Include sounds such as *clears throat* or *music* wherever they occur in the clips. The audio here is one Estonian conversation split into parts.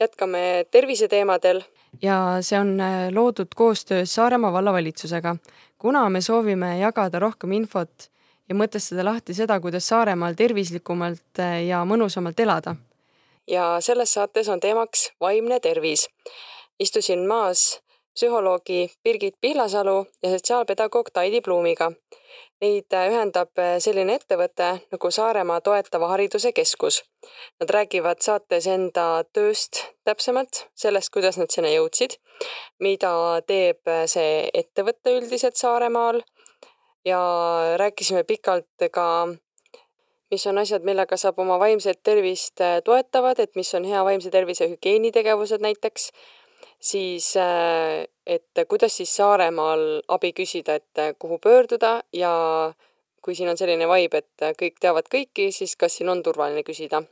Jätkame terviseteemadel ja see on äh, loodud koostöös Saaremaa vallavalitsusega, kuna me soovime jagada rohkem infot ja mõtestada lahti seda, kuidas Saaremaal tervislikumalt äh, ja mõnusamalt elada. ja selles saates on teemaks vaimne tervis. istusin maas psühholoogi Birgit Pihlasalu ja sotsiaalpedagoog Taidi Pluumiga. Neid äh, ühendab äh, selline ettevõte nagu Saaremaa Toetava Hariduse Keskus. Nad räägivad saates enda tööst täpsemalt, sellest, kuidas nad sinna jõudsid, mida teeb äh, see ettevõte üldiselt Saaremaal ja rääkisime pikalt ka mis on asjad, millega saab oma vaimset tervist toetavad, et mis on hea vaimse tervise hügieenitegevused näiteks siis äh, et kuidas siis Saaremaal abi küsida, et äh, kuhu pöörduda ja kui siin on selline vibe, et äh, kõik teavad kõiki, siis kas siin on turvaline küsida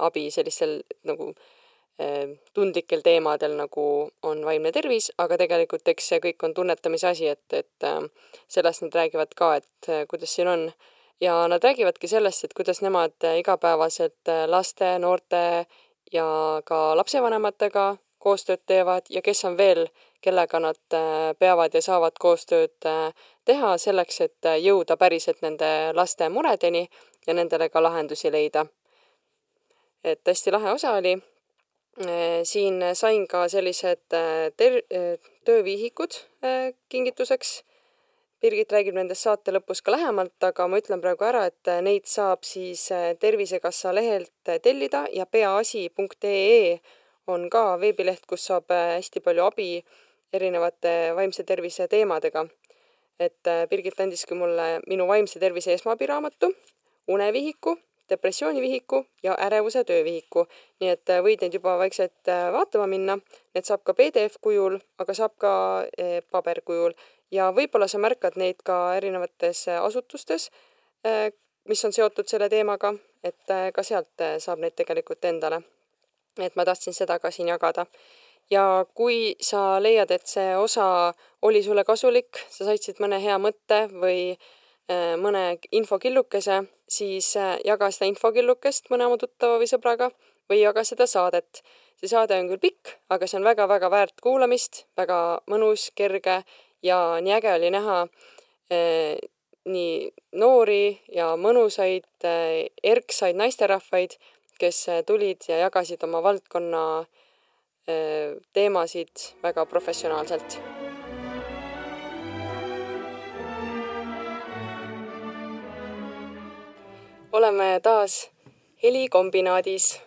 abi sellistel nagu tundlikel teemadel, nagu on vaimne tervis, aga tegelikult eks see kõik on tunnetamise asi, et, et sellest nad räägivad ka, et kuidas siin on. ja nad räägivadki sellest, et kuidas nemad igapäevaselt laste, noorte ja ka lapsevanematega koostööd teevad ja kes on veel, kellega nad äh, peavad ja saavad koostööd äh, teha selleks, et äh, jõuda päriselt nende laste muredeni ja nendele ka lahendusi leida. et hästi lahe osa oli. siin sain ka sellised ter-, töövihikud kingituseks. Birgit räägib nendest saate lõpus ka lähemalt, aga ma ütlen praegu ära, et neid saab siis Tervisekassa lehelt tellida ja peaasi.ee on ka veebileht, kus saab äh, hästi palju abi erinevate vaimse tervise teemadega. et äh, Birgit andiski mulle minu vaimse tervise esmaabiraamatu, unevihiku, depressioonivihiku ja ärevuse töövihiku. nii et äh, võid neid juba vaikselt vaatama minna. Need saab ka PDF kujul, aga saab ka paberkujul ja võib-olla sa märkad neid ka erinevates asutustes, mis on seotud selle teemaga, et ka sealt saab neid tegelikult endale et ma tahtsin seda ka siin jagada. ja kui sa leiad, et see osa oli sulle kasulik, sa said siit mõne hea mõtte või äh, mõne infokillukese, siis äh, jaga seda infokillukest mõne oma tuttava või sõbraga või jaga seda saadet. see saade on küll pikk, aga see on väga-väga väärt kuulamist, väga mõnus, kerge ja nii äge oli näha eh, nii noori ja mõnusaid eh, erksaid naisterahvaid, kes äh, tulid ja jagasid oma valdkonna äh, teemasid väga professionaalselt. oleme taas helikombinaadis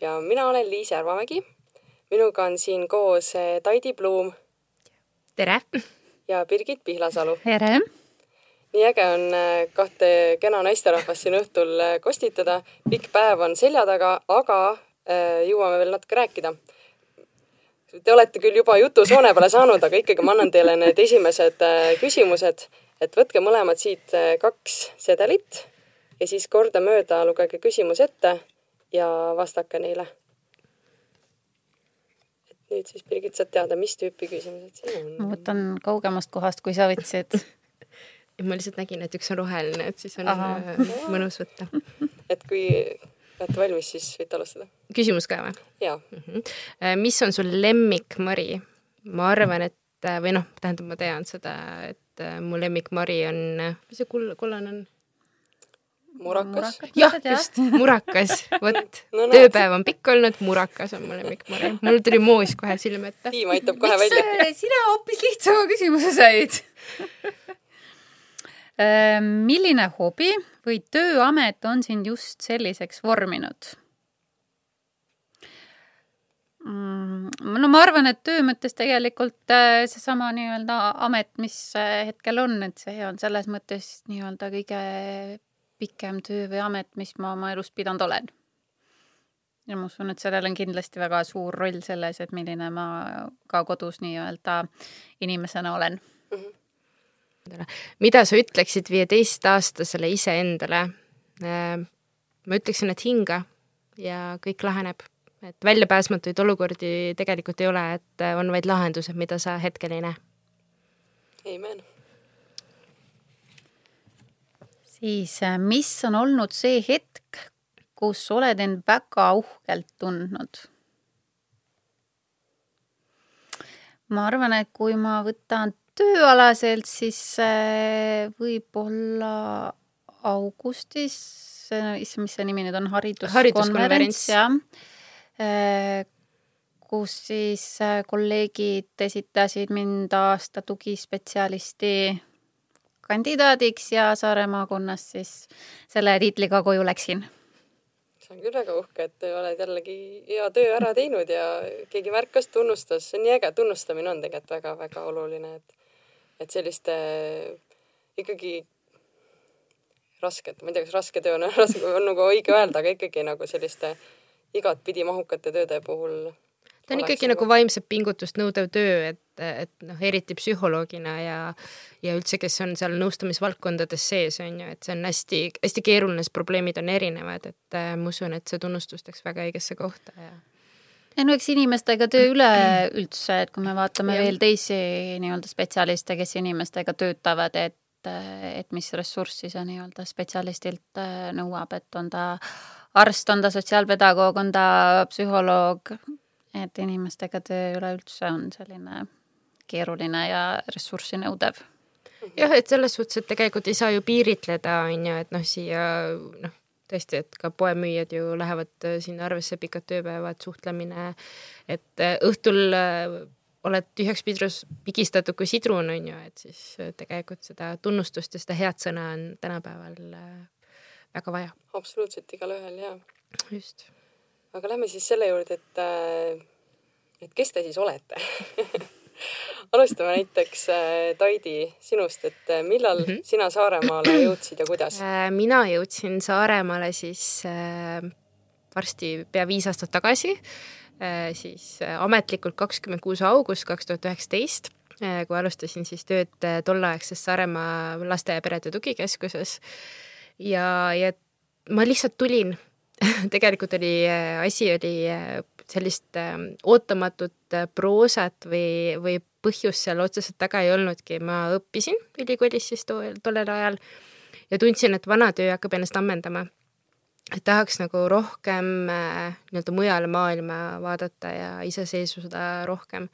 ja mina olen Liis Järvamägi. minuga on siin koos äh, Taidi Pluum. tere! ja Birgit Pihlasalu. tere! Nii äge on äh, kahte kena naisterahvast siin õhtul äh, kostitada. pikk päev on selja taga, aga äh, jõuame veel natuke rääkida. Te olete küll juba jutusoone peale saanud, aga ikkagi ma annan teile need esimesed küsimused, et võtke mõlemad siit kaks sedelit ja siis kordamööda lugege küsimus ette ja vastake neile. nüüd siis Birgit saad teada, mis tüüpi küsimused siin on. ma võtan kaugemast kohast, kui sa võtsid ma lihtsalt nägin, et üks on roheline, et siis on Aha. Äh, mõnus võtta. *laughs* et kui olete valmis, siis võite alustada. küsimus ka või? jaa mm. -hmm. mis on sul lemmikmari? ma arvan, et äh, või noh, tähendab, ma tean seda, et mu lemmikmari on, mis see kull-, kollane on? murakas. jah, just, murakas, vot *laughs* no,. tööpäev on pikk olnud, murakas on mu lemmikmari. mul tuli moos kohe silme ette. tiim aitab kohe välja. sina hoopis lihtsama küsimuse said *laughs* milline hobi või tööamet on sind just selliseks vorminud? Mm, no ma arvan, et töö mõttes tegelikult äh, seesama nii-öelda amet, mis äh, hetkel on, et see on selles mõttes nii-öelda kõige pikem töö või amet, mis ma oma elus pidanud olen. ja ma usun, et sellel on kindlasti väga suur roll selles, et milline ma ka kodus nii-öelda inimesena olen mm. -hmm. Mida sa ütleksid viieteistaastasele iseendale? Äh, ma ütleksin, et hinga ja kõik laheneb, et väljapääsmatuid olukordi tegelikult ei ole, et on vaid lahendused, mida sa hetkel ei näe. Amen siis äh, mis on olnud see hetk, kus oled end väga uhkelt tundnud? ma arvan, et kui ma võtan tööalaselt, siis äh, võib-olla augustis, issand, mis see nimi nüüd on, hariduskonverents, jah. Äh, kus siis kolleegid esitasid mind aasta tugispetsialisti kandidaadiks ja Saare maakonnast siis selle tiitliga koju läksin. see on küll väga uhke, et oled jällegi hea töö ära teinud ja keegi märkas, tunnustas, see on nii äge, tunnustamine on tegelikult väga-väga oluline, et et selliste ikkagi rasket, ma ei tea, kas raske töö on *laughs* on nagu õige öelda, aga ikkagi nagu selliste igatpidi mahukate tööde puhul ta on ikkagi nagu vaimset pingutust nõudev töö, et, et noh, eriti psühholoogina ja ja üldse, kes on seal nõustamisvaldkondades sees, on ju, et see on hästi, hästi keeruline, sest probleemid on erinevad, et äh, ma usun, et see tunnustus läks väga õigesse kohta ja ei no eks inimestega töö üleüldse, *clears throat* et kui me vaatame ja. veel teisi nii-öelda spetsialiste, kes inimestega töötavad, et et mis ressurssi see nii-öelda spetsialistilt äh, nõuab, et on ta arst, on ta sotsiaalpedagoog, on ta psühholoog, et inimestega töö üleüldse on selline keeruline ja ressurssi nõudev. jah, et selles suhtes, et tegelikult ei saa ju piiritleda, on ju, et noh, siia noh, tõesti, et ka poemüüjad ju lähevad äh, sinna arvesse pikad tööpäevad, suhtlemine, et äh, õhtul äh, oled tühjaks pidrus pigistatud kui sidrun, on ju, et siis tegelikult seda tunnustust ja seda head sõna on tänapäeval väga vaja. absoluutselt, igalühel ja. just aga lähme siis selle juurde, et, et kes te siis olete *laughs* *laughs* alustame näiteks äh, Taidi sinust, et äh, millal mm -hmm. sina Saaremaale *clears throat* jõudsid ja kuidas? mina jõudsin Saaremaale siis varsti pea viis aastat tagasi, siis ametlikult kakskümmend kuus august kaks tuhat üheksateist, kui alustasin siis tööd tolleaegses Saaremaa laste ja perede tugikeskuses. ja, ja ma lihtsalt tulin *laughs* tegelikult oli, äh, asi oli äh, sellist ähm, ootamatut äh, proosat või, või põhjust seal otseselt taga ei olnudki, ma õppisin ülikoolis siis too, tollel ajal ja tundsin, et vana töö hakkab ennast ammendama. et tahaks nagu rohkem nii-öelda mujale maailma vaadata ja iseseisvuda rohkem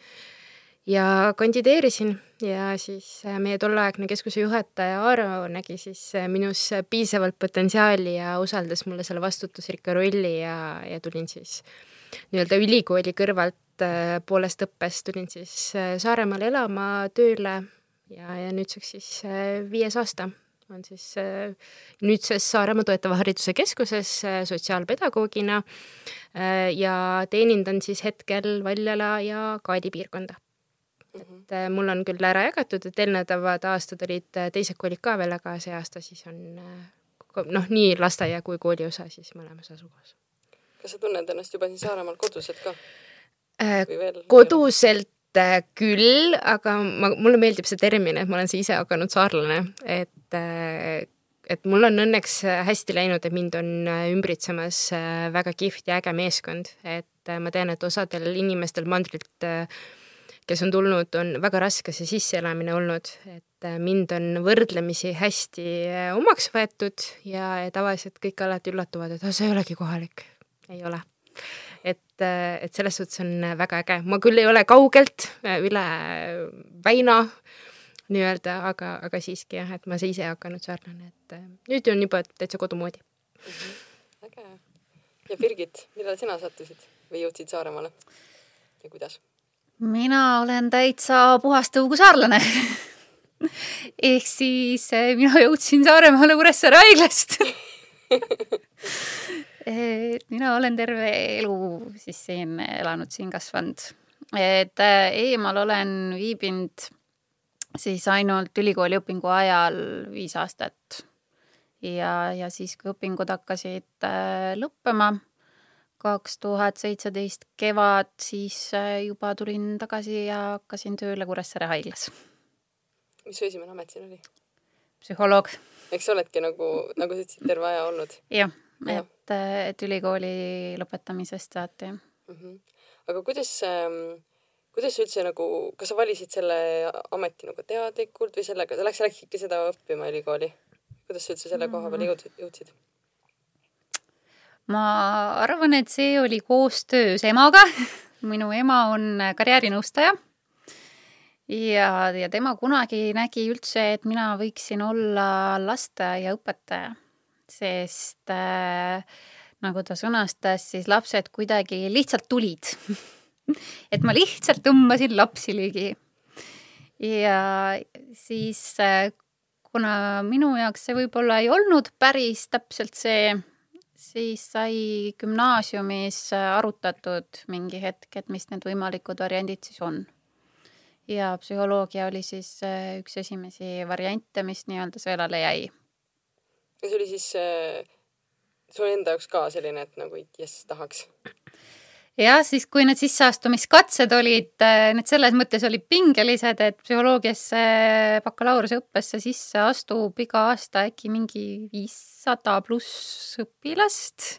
ja kandideerisin ja siis äh, meie tolleaegne keskuse juhataja Aaro nägi siis äh, minus piisavalt potentsiaali ja usaldas mulle selle vastutusrikka rolli ja, ja tulin siis nii-öelda ülikooli kõrvalt äh, poolest õppest tulin siis Saaremaale elama tööle ja, ja nüüdseks siis viies aasta on siis nüüdses Saaremaa Toetava Hariduse Keskuses sotsiaalpedagoogina ja teenindan siis hetkel Valjala ja Kaadi piirkonda et mhm. äh, mul on küll ära jagatud, et eelnevad aastad olid äh, teised koolid ka veel, aga see aasta siis on äh, noh, nii lasteaia kui kooli osa siis mõlemas asukohas. Kas sa tunned ennast juba siin Saaremaal koduselt ka? koduselt küll, aga ma, mulle meeldib see termin, et ma olen ise hakanud saarlane, et et mul on õnneks hästi läinud, et mind on ümbritsemas väga kihvt ja äge meeskond, et ma tean, et osadel inimestel mandrilt äh, kes on tulnud, on väga raske see sisseelamine olnud, et äh, mind on võrdlemisi hästi äh, omaks võetud ja tavaliselt kõik alati üllatuvad, et oh, sa ei olegi kohalik. Ei ole. et, äh, et selles suhtes on väga äge, ma küll ei ole kaugelt üle väina nii-öelda, aga, aga siiski jah, et ma ise hakanud sarnane, et nüüd on juba täitsa kodumoodi mm. -hmm. äge. ja Birgit, millal sina sattusid või jõudsid Saaremaale ja kuidas? mina olen täitsa puhas tõugusaarlane *laughs* ehk siis mina jõudsin Saaremaale Kuressaare haiglast *laughs* mina olen terve elu siis siin elanud, siin kasvanud. et eh, eemal olen viibinud siis ainult ülikooli õpingu ajal viis aastat. ja, ja siis, kui õpingud hakkasid eh, lõppema kaks tuhat seitseteist kevad, siis juba tulin tagasi ja hakkasin tööle Kuressaare haiglas. mis su esimene amet siin oli? psühholoog. eks sa oledki nagu, nagu sa ütlesid, terve aja olnud? jah ja., et, et ülikooli lõpetamisest saati mm. -hmm. aga kuidas ähm, kuidas sa üldse nagu, kas sa valisid selle ameti nagu teadlikult või sellega, sa läks, läksidki seda õppima ülikooli? kuidas sa üldse selle koha peale jõudsid, jõudsid? ma arvan, et see oli koostöös emaga *laughs* minu ema on karjäärinõustaja ja, ja tema kunagi nägi üldse, et mina võiksin olla lasteaiaõpetaja, sest äh, nagu ta sõnastas, siis lapsed kuidagi lihtsalt tulid *laughs* et ma lihtsalt tõmbasin lapsi ligi. ja siis äh, kuna minu jaoks see võib-olla ei olnud päris täpselt see siis sai gümnaasiumis äh, arutatud mingi hetk, et mis need võimalikud variandid siis on. ja psühholoogia oli siis äh, üks esimesi variante, mis nii-öelda sõelale jäi. Ja see oli siis äh, su enda jaoks ka selline, et nagu jess, tahaks? jah, siis kui need sisseastumiskatsed olid, äh, need selles mõttes olid pingelised, et psühholoogiasse bakalaureuseõppesse sisse astub iga aasta äkki mingi viissada pluss õpilast.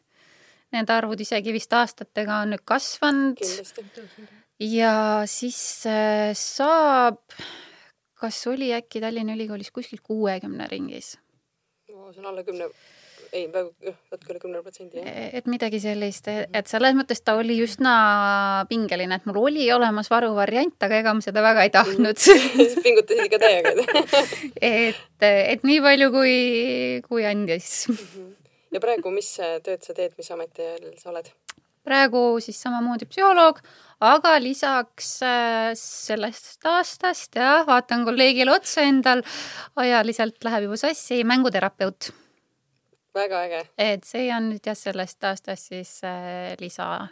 Need arvud isegi vist aastatega on nüüd kasvanud. ja siis äh, saab, kas oli äkki Tallinna Ülikoolis kuskil kuuekümne ringis? See on alla kümne ei, peaaegu jah, natuke üle kümne protsendi. et midagi sellist, et selles mõttes ta oli üsna pingeline, et mul oli olemas varuvariant, aga ega ma seda väga ei tahtnud *laughs* pingutasid ikka täiega *laughs* et, et nii palju, kui, kui andis mhm. ja praegu, mis tööd sa teed, mis ametil sa oled? Praegu siis samamoodi psühholoog, aga lisaks äh, sellest aastast ja vaatan kolleegile otsa endal, ajaliselt läheb juba sassi, mänguterapeut väga äge. et see on nüüd jah, sellest aastast siis äh, lisa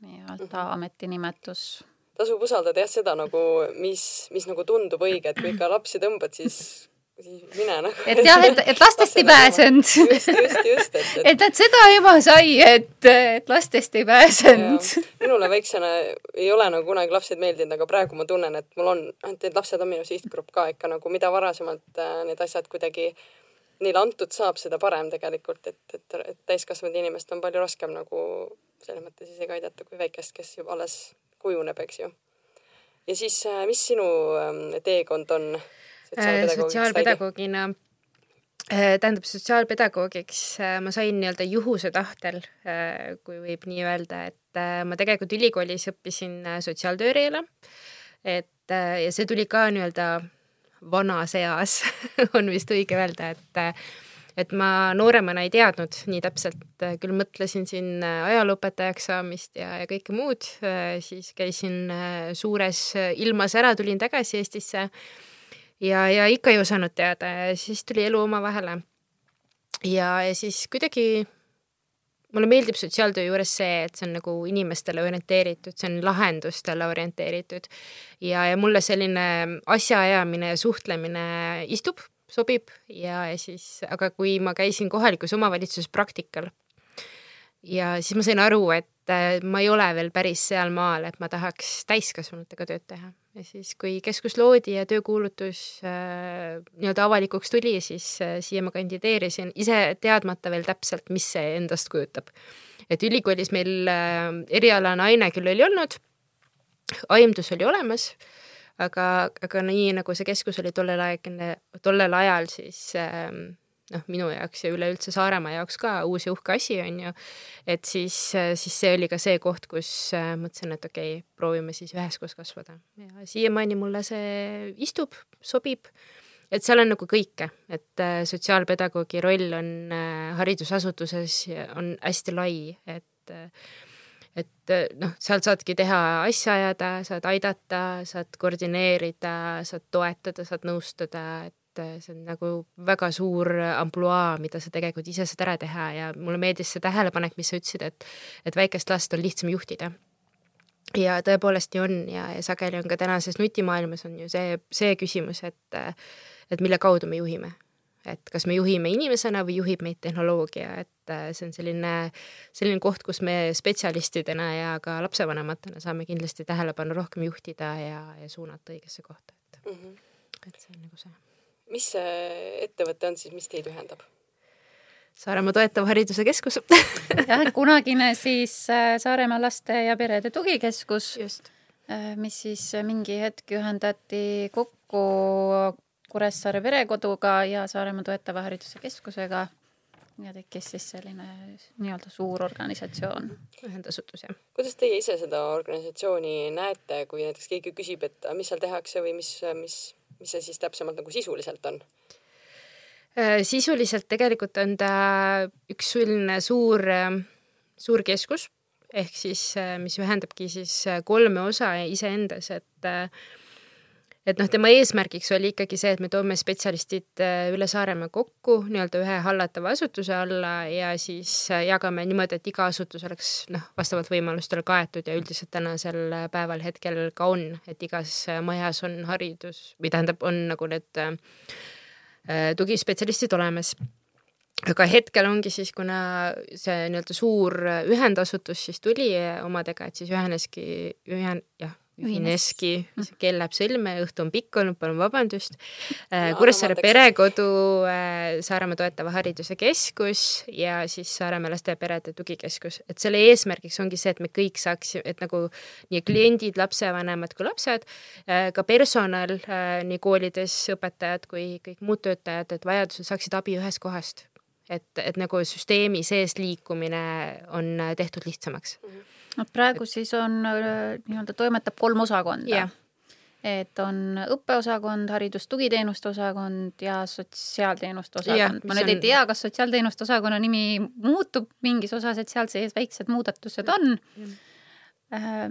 nii-öelda -hmm. ametinimetus. tasub usaldada jah seda nagu, mis, mis nagu tundub õige, et kui ikka lapsi tõmbad, siis siis mine nagu. et jah, et, et lastest ei pääsenud. just, just, just, et, *laughs* et. et, et seda ema sai, et, et lastest ei pääsenud. minule väiksena ei ole nagu kunagi lapsed meeldinud, aga praegu ma tunnen, et mul on, et need lapsed on minu sihtgrupp ka ikka nagu, mida varasemalt äh, need asjad kuidagi neile antud saab, seda parem tegelikult, et, et, et täiskasvanud inimest on palju raskem nagu selles mõttes isegi aidata kui väikest, kes juba alles kujuneb, eks ju. ja siis, äh, mis sinu ähm, teekond on sotsiaalpedagoogina? Äh, tähendab, sotsiaalpedagoogiks äh, ma sain nii-öelda juhuse tahtel, kui võib nii öelda, et ma tegelikult ülikoolis õppisin sotsiaaltööriile, et ja see tuli ka nii-öelda vanas eas *laughs* on vist õige öelda, et et ma nooremana ei teadnud nii täpselt, küll mõtlesin siin ajalooõpetajaks saamist ja, ja kõike muud, siis käisin suures ilmas ära, tulin tagasi Eestisse ja, ja ikka ei osanud teada ja siis tuli elu omavahele. ja, ja siis kuidagi mulle meeldib sotsiaaltöö juures see, et see on nagu inimestele orienteeritud, see on lahendustele orienteeritud ja, ja mulle selline asjaajamine ja suhtlemine istub, sobib ja, ja siis, aga kui ma käisin kohalikus omavalitsuses praktikal ja siis ma sain aru, et äh, ma ei ole veel päris sealmaal, et ma tahaks täiskasvanutega tööd teha ja siis, kui keskus loodi ja töökuulutus äh, nii-öelda avalikuks tuli, siis äh, siia ma kandideerisin, ise teadmata veel täpselt, mis see endast kujutab. et ülikoolis meil äh, erialane aine küll oli olnud, aimdus oli olemas, aga, aga nii nagu see keskus oli tollel aegne, tollel ajal, siis äh, noh, minu jaoks ja üleüldse Saaremaa jaoks ka uus ja uhke asi, on ju. et siis, siis see oli ka see koht, kus äh, mõtlesin, et okei okay,, proovime siis üheskoos kasvada ja siiamaani mulle see istub, sobib. et seal on nagu kõike, et äh, sotsiaalpedagoogi roll on äh, haridusasutuses on hästi lai, et et noh, sealt saadki teha asja ajada, saad aidata, saad koordineerida, saad toetada, saad nõustada, et et äh, see on nagu väga suur ampluaa, mida sa tegelikult ise saad ära teha ja mulle meeldis see tähelepanek, mis sa ütlesid, et, et väikest last on lihtsam juhtida. ja tõepoolest nii on ja, ja sageli on ka tänases nutimaailmas on ju see, see küsimus, et, et mille kaudu me juhime. et kas me juhime inimesena või juhib meid tehnoloogia, et äh, see on selline, selline koht, kus me spetsialistidena ja ka lapsevanematena saame kindlasti tähelepanu rohkem juhtida ja, ja suunata õigesse kohta, et mm, -hmm. et see on nagu see. Mis see ettevõte on siis, mis teid ühendab? Saaremaa Toetava Hariduse Keskus *laughs* jah, kunagine siis äh, Saaremaa Laste ja Perede Tugikeskus. just mis siis mingi hetk ühendati kokku Kuressaare Perekoduga ja Saaremaa Toetava Hariduse Keskusega ja tekkis siis selline nii-öelda suur organisatsioon. ühendasutus, jah. kuidas teie ise seda organisatsiooni näete, kui näiteks keegi küsib, et mis seal tehakse või mis, mis, mis see siis täpsemalt nagu sisuliselt on? Äh, sisuliselt tegelikult on ta üks selline suur, suur keskus ehk siis, mis ühendabki siis kolme osa iseendas, et et noh, tema eesmärgiks oli ikkagi see, et me toome spetsialistid äh, üle Saaremaa kokku nii-öelda ühe hallatava asutuse alla ja siis äh, jagame niimoodi, et iga asutus oleks noh, vastavalt võimalustele kaetud ja üldiselt tänasel päeval hetkel ka on, et igas majas on haridus või tähendab, on nagu need äh, tugispetsialistid olemas. Aga hetkel ongi siis, kuna see nii-öelda suur ühendasutus siis tuli omadega, et siis üheneski, ühen-, jah ühineski, kell läheb sõlme, õhtu on pikk olnud, palun vabandust äh, no,. Kuressaare Perekodu, äh, Saaremaa Toetava Hariduse Keskus ja siis Saaremaa Laste ja Perede Tugikeskus, et selle eesmärgiks ongi see, et me kõik saaksime, et nagu nii kliendid, lapsevanemad kui lapsed, äh, ka personal, nii koolides õpetajad kui kõik muud töötajad, et vajadusel saaksid abi ühest kohast. et, et nagu süsteemi sees liikumine on tehtud lihtsamaks mm. -hmm noh, praegu siis on äh, nii-öelda toimetab kolm osakonda. Yeah.. et on õppeosakond, haridus-tugiteenuste osakond ja sotsiaalteenuste osakond. Yeah,. ma nüüd on... ei tea, kas sotsiaalteenuste osakonna nimi muutub mingis osas, et seal sees väiksed muudatused on. Yeah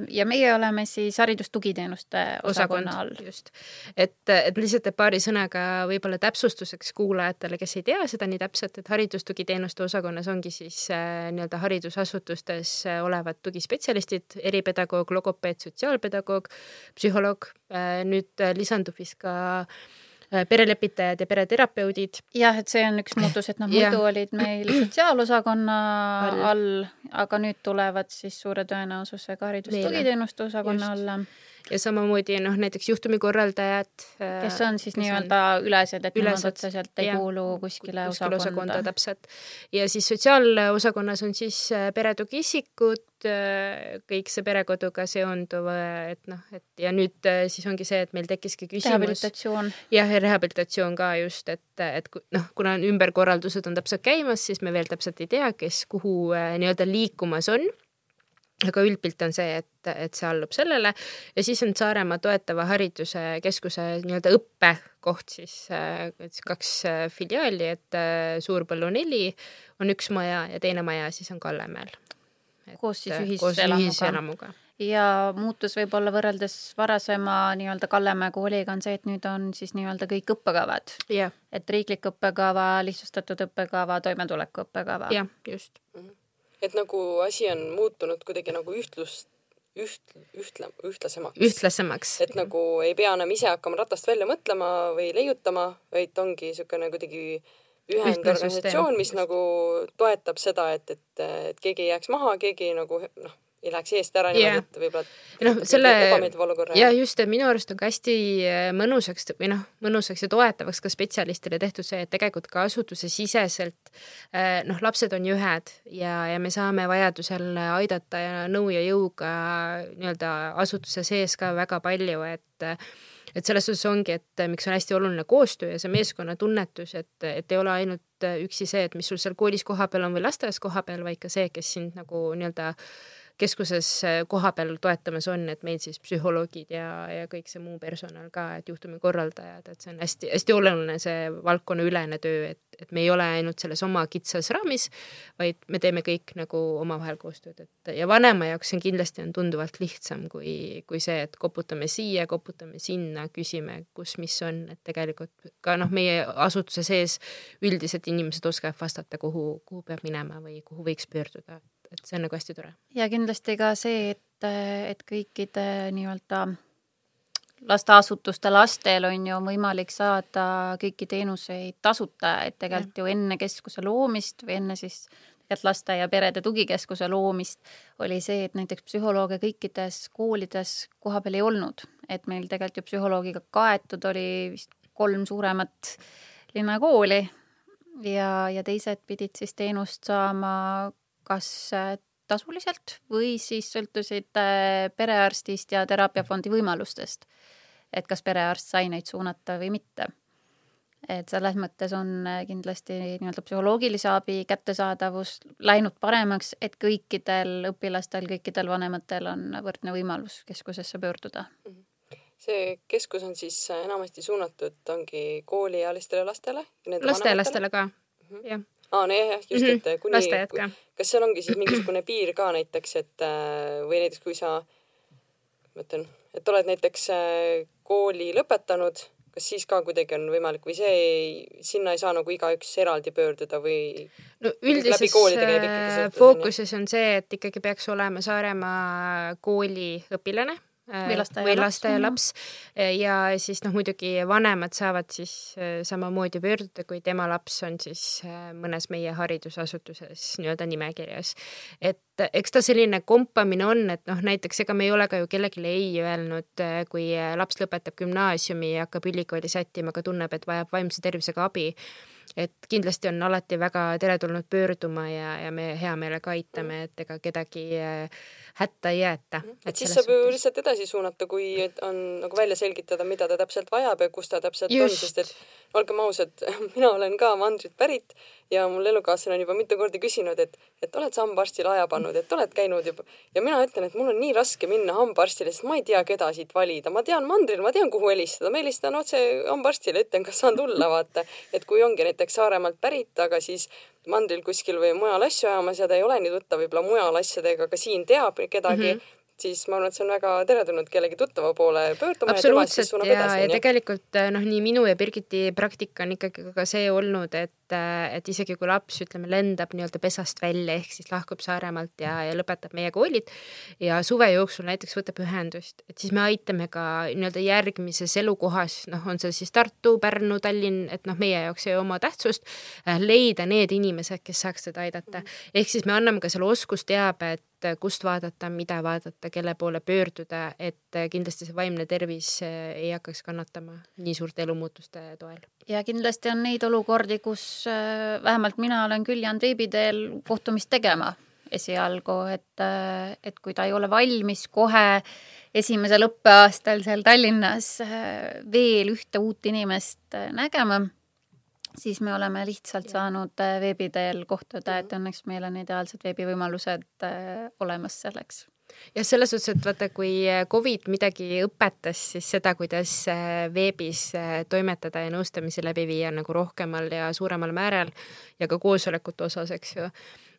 ja meie oleme siis haridustugiteenuste osakonna all. just, et, et lihtsalt paari sõnaga võib-olla täpsustuseks kuulajatele, kes ei tea seda nii täpselt, et haridustugiteenuste osakonnas ongi siis äh, nii-öelda haridusasutustes olevad tugispetsialistid, eripedagoog, logopeed, sotsiaalpedagoog, psühholoog. Äh,, nüüd äh, lisandub vist ka Äh, perelepitajad ja pereterapeudid. jah, et see on üks muutus, et noh, muidu olid meil sotsiaalosakonna all, all, aga nüüd tulevad siis suure tõenäosusega haridustugiteenuste osakonna alla ja samamoodi noh, näiteks juhtumikorraldajad. kes on siis nii-öelda ülesed, et nemad otseselt ei ja, kuulu kuskile, kuskile osakonda. täpselt. ja siis sotsiaalosakonnas on siis äh, peretugiisikud, äh, kõik see perekoduga seonduv, et noh, et ja nüüd äh, siis ongi see, et meil tekkiski küsimus. rehabilitatsioon. jah, ja rehabilitatsioon ka just, et, et noh, kuna ümberkorraldused on täpselt käimas, siis me veel täpselt ei tea, kes kuhu nii-öelda liikumas on aga üldpilt on see, et, et see allub sellele ja siis on Saaremaa Toetava Hariduse Keskuse nii-öelda õppekoht siis äh, kaks äh, filiaali, et äh, Suurpõllu neli on üks maja ja teine maja siis on Kallemäel. koos siis ühiselamuga. ja muutus võib-olla võrreldes varasema nii-öelda Kallemäe kooliga on see, et nüüd on siis nii-öelda kõik õppekavad yeah.. et riiklik õppekava, lihtsustatud õppekava, toimetuleku õppekava. jah, just mm. -hmm et nagu asi on muutunud kuidagi nagu ühtlust, üht, ühtla, ühtlasemaks. ühtlasemaks. et nagu ei pea enam ise hakkama ratast välja mõtlema või leiutama, vaid ongi niisugune kuidagi ühendorganisatsioon, mis nagu toetab seda, et, et, et keegi ei jääks maha, keegi nagu noh, ei läheks eest ära niimoodi et võib-olla noh, selle ja just, et minu arust on ka hästi äh, mõnusaks või noh, mõnusaks ja toetavaks ka spetsialistile tehtud see, et tegelikult ka asutuse siseselt äh, noh, lapsed on ju ühed ja, ja me saame vajadusel aidata ja nõu ja jõuga nii-öelda asutuse sees ka väga palju, et et selles suhtes ongi, et miks on hästi oluline koostöö ja see meeskonnatunnetus, et, et ei ole ainult üksi see, et mis sul seal koolis kohapeal on või lasteaias kohapeal, vaid ka see, kes sind nagu nii-öelda keskuses äh, kohapeal toetamas on, et meil siis psühholoogid ja, ja kõik see muu personal ka, et juhtumikorraldajad, et see on hästi-hästi oluline, see valdkonnaülene töö, et, et me ei ole ainult selles oma kitsas raamis, vaid me teeme kõik nagu omavahel koostööd, et ja vanema jaoks see on kindlasti on tunduvalt lihtsam kui, kui see, et koputame siia, koputame sinna, küsime, kus, mis on, et tegelikult ka noh, meie asutuse sees üldiselt inimesed oskavad vastata, kuhu, kuhu peab minema või kuhu võiks pöörduda et see on nagu hästi tore. ja kindlasti ka see, et, et kõikide nii-öelda lasteasutuste lastel on ju võimalik saada kõiki teenuseid tasuta, et tegelikult ju enne keskuse loomist või enne siis et laste ja perede tugikeskuse loomist, oli see, et näiteks psühholooge kõikides koolides kohapeal ei olnud, et meil tegelikult ju psühholoogiga kaetud oli vist kolm suuremat linnakooli ja, ja teised pidid siis teenust saama kas äh, tasuliselt või siis sõltusid äh, perearstist ja teraapiafondi võimalustest. et kas perearst sai neid suunata või mitte et selles mõttes on äh, kindlasti nii-öelda psühholoogilise abi kättesaadavus läinud paremaks, et kõikidel õpilastel, kõikidel vanematel on võrdne võimalus keskusesse pöörduda. Mhm. see keskus on siis enamasti suunatud, ongi kooliealistele lastele? lastelastele ka mm, -hmm. jah aa, no jah, just, et mhm. kuni, kas seal ongi siis mingisugune piir ka näiteks, et äh, või näiteks kui sa, ma ütlen, et oled näiteks kooli lõpetanud kas siis ka kuidagi on võimalik või see ei, sinna ei saa nagu igaüks eraldi pöörduda või? no üldises äh, fookuses on see, et ikkagi peaks olema Saaremaa kooli õpilane Äh, või lasteaialaps. või lasteaialaps ja siis noh, muidugi vanemad saavad siis äh, samamoodi pöörduda, kui tema laps on siis äh, mõnes meie haridusasutuses nii-öelda nimekirjas. et eks ta selline kompamine on, et noh, näiteks ega me ei ole ka ju kellelegi ei öelnud, kui laps lõpetab gümnaasiumi ja hakkab ülikooli sättima, aga tunneb, et vajab vaimse tervisega abi et kindlasti on alati väga teretulnud pöörduma ja, ja me hea meelega aitame, et ega kedagi hätta ei jäeta. Mhm. et siis saab ju lihtsalt edasi suunata, kui on nagu välja selgitada, mida ta täpselt vajab ja kus ta täpselt Just. on, sest et olgem ausad, *laughs* mina olen ka mandrit pärit ja mul elukaaslane on juba mitu korda küsinud, et, et oled sa hambaarstile aja pannud, et oled käinud juba ja mina ütlen, et mul on nii raske minna hambaarstile, sest ma ei tea, keda siit valida, ma tean mandril, ma tean, kuhu helistada, ma helistan otse hambaarstile, ütlen, kas saan tulla, vaata. et kui ongi näiteks Saaremaalt pärit, aga siis mandril kuskil või mujal asju ajamas ja ta ei ole nii tuttav võib-olla mujal asjadega, aga siin teab kedagi mm, -hmm siis ma arvan, et see on väga teretulnud kellegi tuttava poole pöörduma. absoluutselt ja, ja, ja tegelikult noh, nii minu ja Birgiti praktika on ikkagi ka see olnud, et et isegi kui laps, ütleme, lendab nii-öelda pesast välja ehk siis lahkub Saaremaalt ja, ja lõpetab meie koolid ja suve jooksul näiteks võtab ühendust, et siis me aitame ka nii-öelda järgmises elukohas, noh, on see siis Tartu, Pärnu, Tallinn, et noh, meie jaoks ei oma tähtsust, leida need inimesed, kes saaks teda aidata. ehk siis me anname ka selle oskusteabe, et et kust vaadata, mida vaadata, kelle poole pöörduda, et kindlasti see vaimne tervis ei hakkaks kannatama nii suurte elumuutuste toel. ja kindlasti on neid olukordi, kus vähemalt mina olen küll jäänud veebi teel kohtumist tegema esialgu, et, eh, et kui ta ei ole valmis kohe esimesel õppeaastal seal Tallinnas veel ühte uut inimest nägema siis me oleme lihtsalt saanud äh, veebi teel kohtuda, et õnneks meil on ideaalsed veebivõimalused äh, olemas selleks jah, selles suhtes, et vaata, kui äh, Covid midagi õpetas, siis seda, kuidas veebis toimetada ja nõustamisi läbi viia nagu rohkemal ja suuremal määral ja ka koosolekute osas, eks ju.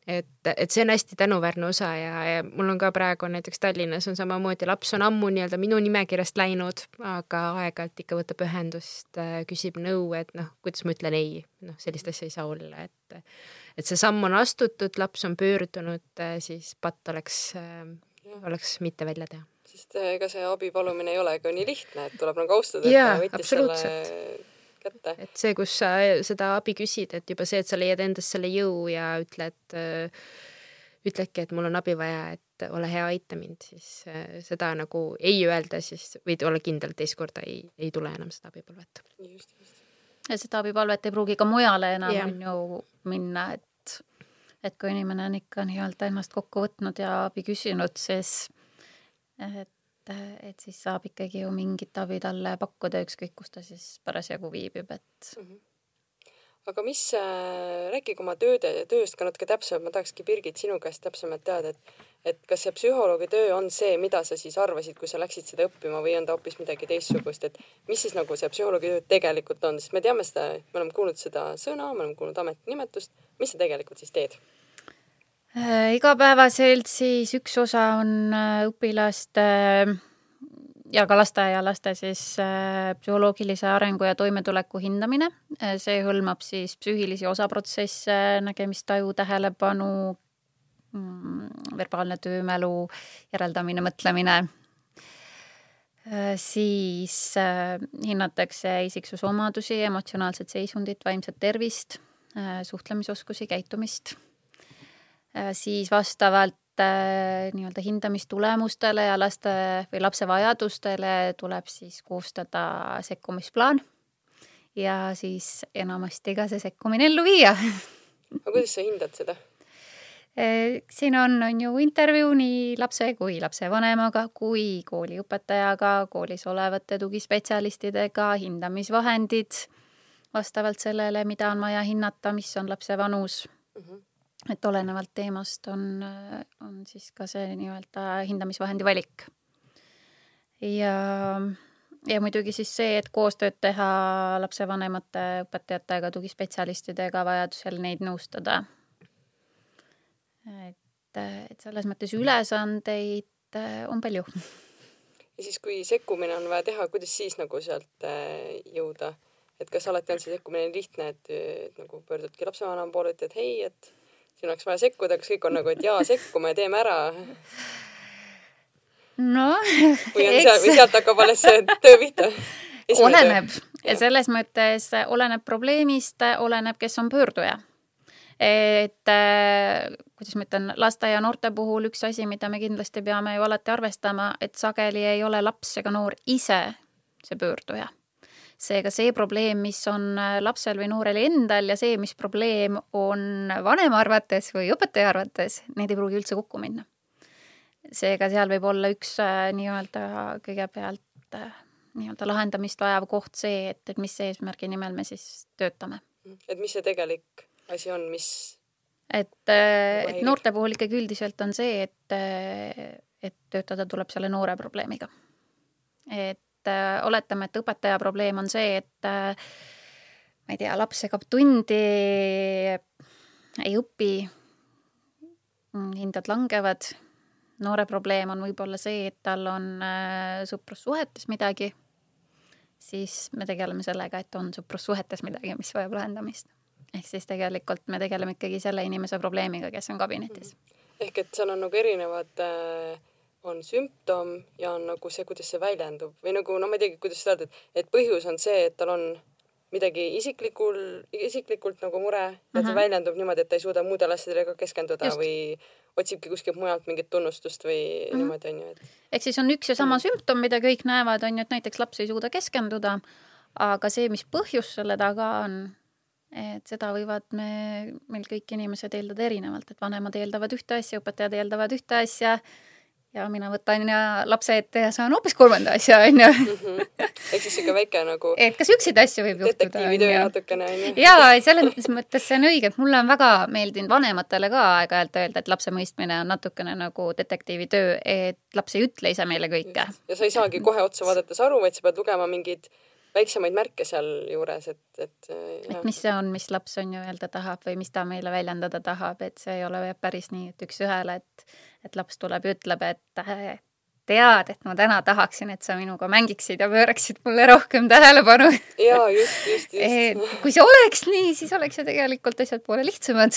Et, et see on hästi tänuväärne osa ja, ja mul on ka praegu näiteks Tallinnas on samamoodi, laps on ammu nii-öelda minu nimekirjast läinud, aga aeg-ajalt ikka võtab ühendust, äh, küsib nõu, et noh, kuidas ma ütlen ei, noh, sellist asja ei saa olla, et et see samm on astutud, laps on pöördunud, äh, siis patt oleks, äh, oleks mitte välja teha sest ega see abi palumine ei ole ka nii lihtne, et tuleb nagu austada, et ta võttis selle kätte. et see, kus sa seda abi küsid, et juba see, et sa leiad endas selle jõu ja ütled, äh, ütledki, et mul on abi vaja, et ole hea, aita mind, siis äh, seda nagu ei öelda, siis võid olla kindel, teist korda ei, ei tule enam seda abipalvet. just, just. ja seda abipalvet ei pruugi ka mujale enam yeah. on ju minna, et et kui inimene on ikka nii-öelda ennast kokku võtnud ja abi küsinud, siis et et, siis saab ikkagi ju mingit abi talle pakkuda, ükskõik kus ta siis parasjagu viibib, et mm. -hmm aga mis äh,, rääkige oma tööde, tööst ka natuke täpsemalt, ma tahakski, Birgit, sinu käest täpsemalt teada, et et kas see psühholoogi töö on see, mida sa siis arvasid, kui sa läksid seda õppima või on ta hoopis midagi teistsugust, et mis siis nagu see psühholoogi töö tegelikult on, sest me teame seda, me oleme kuulnud seda sõna, me oleme kuulnud ametinimetust, mis sa tegelikult siis teed? Äh, igapäevaselt siis üks osa on äh, õpilaste ja ka lasteaialaste siis äh, psühholoogilise arengu ja toimetuleku hindamine. see hõlmab siis psüühilisi osaprotsesse, nägemistaju, tähelepanu, mm, verbaalne töömälu, järeldamine, mõtlemine. siis hinnatakse isiksuse omadusi, emotsionaalset seisundit, vaimset tervist, suhtlemisoskusi, käitumist siis vastavalt nii-öelda hindamistulemustele ja laste või lapse vajadustele tuleb siis koostada sekkumisplaan ja siis enamasti ka see sekkumine ellu viia aga kuidas sa hindad seda? Eh, siin on, on ju intervjuu nii lapse kui lapsevanemaga kui kooliõpetajaga, koolis olevate tugispetsialistidega, hindamisvahendid vastavalt sellele, mida on vaja hinnata, mis on lapse vanus mm. -hmm. Et olenevalt teemast on, on siis ka see nii-öelda hindamisvahendi valik. ja, ja muidugi siis see, et koostööd teha lapsevanemate, õpetajatega, tugispetsialistidega, vajadusel neid nõustada et, et selles mõttes ülesandeid äh, on palju. ja siis, kui sekkumine on vaja teha, kuidas siis nagu sealt äh, jõuda? et kas alati on see sekkumine lihtne, et nagu pöördudki lapsevanema poole, ütled hei, et siin oleks vaja sekkuda, kas kõik on nagu, et jaa, sekkume, teeme ära? noh, seal, või sealt hakkab alles see töö pihta? *laughs* oleneb ja selles mõttes oleneb probleemist, oleneb, kes on pöörduja et äh, kuidas ma ütlen, laste ja noorte puhul üks asi, mida me kindlasti peame ju alati arvestama, et sageli ei ole laps ega noor ise see pöörduja. Seega see probleem, mis on äh, lapsel või noorel endal ja see, mis probleem on vanema arvates või õpetaja arvates, need ei pruugi üldse kokku minna. seega seal võib olla üks äh, nii-öelda kõigepealt nii-öelda lahendamist vajav koht see, et, et mis eesmärgi nimel me siis töötame. et mis see tegelik asi on, mis et, äh, et noorte puhul ikkagi üldiselt on see, et, äh, et töötada tuleb selle noore probleemiga. et äh, oletame, et õpetaja probleem on see, et ma ei tea, laps segab tundi, ei õpi, hinded langevad, noore probleem on võib-olla see, et tal on sõprussuhetes midagi, siis me tegeleme sellega, et on sõprussuhetes midagi, mis vajab lahendamist ehk siis tegelikult me tegeleme ikkagi selle inimese probleemiga, kes on kabinetis. Mhm. ehk et seal on nagu erinevad äh, on sümptom ja on nagu see, kuidas see väljendub või nagu no ma ei teagi, kuidas seda öelda, et, et põhjus on see, et tal on midagi isiklikul, isiklikult nagu mure ja mm -hmm. see väljendub niimoodi, et ta ei suuda muudele asjadele ka keskenduda Just. või otsibki kuskilt mujalt mingit tunnustust või mm -hmm. niimoodi onju, et. ehk siis on üks ja sama mm -hmm. sümptom, mida kõik näevad, on ju, et näiteks laps ei suuda keskenduda, aga see, mis põhjus selle taga on, et seda võivad me, meil kõik inimesed eeldada erinevalt, et vanemad eeldavad ühte asja, õpetajad eeldavad ühte asja ja mina võtan ja lapse ette ja saan hoopis kolmanda asja, onju. Mhm. ehk siis sihuke väike nagu et ka siukseid asju võib juhtuda. detektiivitöö natukene, onju. jaa, selles mõttes see on õige, et mulle on väga meeldinud vanematele ka aeg-ajalt öelda, et lapse mõistmine on natukene nagu detektiivitöö, et laps ei ütle ise meile kõike. ja sa ei saagi kohe otsa vaadates aru, vaid sa pead lugema mingeid väiksemaid märke sealjuures, et, et et mis see on, mis laps on ju öelda tahab või mis ta meile väljendada tahab, et see ei ole päris nii, et üks-ühele, et et laps tuleb ja ütleb, et tead, et ma täna tahaksin, et sa minuga mängiksid ja pööraksid mulle rohkem tähelepanu. jaa, just, just, just. kui see oleks nii, siis oleks ju tegelikult asjad poole lihtsamad.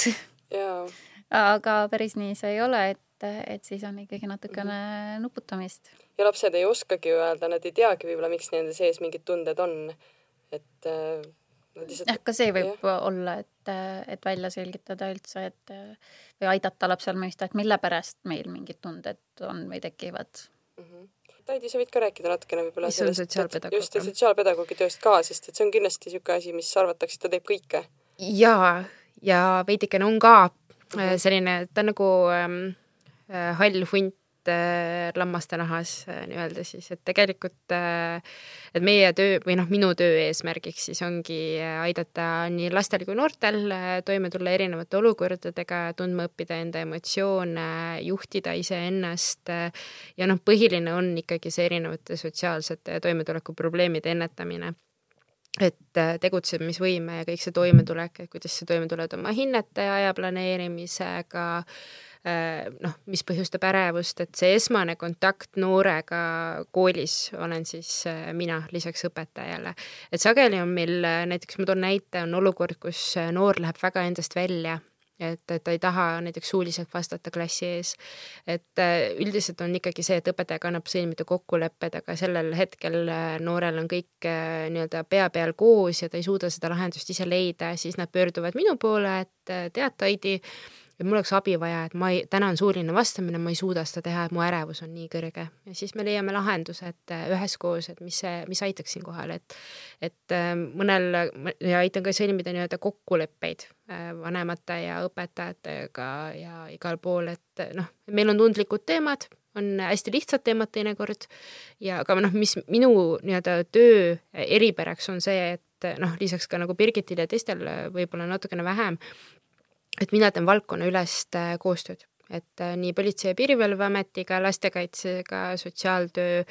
aga päris nii see ei ole, et et siis on ikkagi natukene mm -hmm. nuputamist. Ja lapsed ei oskagi öelda, nad ei teagi võib-olla, miks nende sees mingid tunded on. et äh, jah, ka see võib ja. olla, et, et välja selgitada üldse, et või aidata lapsel mõista, et mille pärast meil mingid tunded on või tekivad mm. -hmm. Taidi, sa võid ka rääkida natukene võib-olla sotsiaalpedagoog? just, sotsiaalpedagoogi tööst ka, sest et see on kindlasti niisugune asi, mis arvatakse, et ta teeb kõike. jaa, ja veidikene on ka mm -hmm. selline, ta on nagu ähm, Äh, hall hunt äh, lammaste nahas äh, nii-öelda siis, et tegelikult et meie töö või noh, minu töö eesmärgiks siis ongi aidata nii lastel kui noortel toime tulla erinevate olukordadega, tundma õppida enda emotsioone, juhtida iseennast ja noh, põhiline on ikkagi see erinevate sotsiaalsete toimetulekuprobleemide ennetamine. Et tegutsemisvõime ja kõik see toimetulek, et kuidas sa toime tuled oma hinnete ja aja planeerimisega äh,, Äh, noh, mis põhjustab ärevust, et see esmane kontakt noorega koolis olen siis äh, mina lisaks õpetajale. et sageli on meil, äh, näiteks ma toon näite, on olukord, kus noor läheb väga endast välja et, et ta ei taha näiteks suuliselt vastata klassi ees. et üldiselt on ikkagi see, et õpetaja kannab sõlmida kokkulepped, aga sellel hetkel noorel on kõik nii-öelda pea peal koos ja ta ei suuda seda lahendust ise leida, siis nad pöörduvad minu poole, et tead, Taidi, et mul oleks abi vaja, et ma ei, täna on suuline vastamine, ma ei suuda seda teha, et mu ärevus on nii kõrge. ja siis me leiame lahendused äh, üheskoos, et mis see, mis aitaks siinkohal, et et äh, mõnel ja aitan ka sõlmida nii-öelda kokkuleppeid vanemate ja õpetajatega ja igal pool, et noh, meil on tundlikud teemad, on hästi lihtsad teemad teinekord ja aga noh, mis minu nii-öelda töö eripäraks on see, et noh, lisaks ka nagu Birgitil ja teistel võib-olla natukene vähem, et mina teen valdkonnaülest äh, koostööd. Et äh, nii Politsei- ja Piirivalveametiga, lastekaitsega, sotsiaaltöö,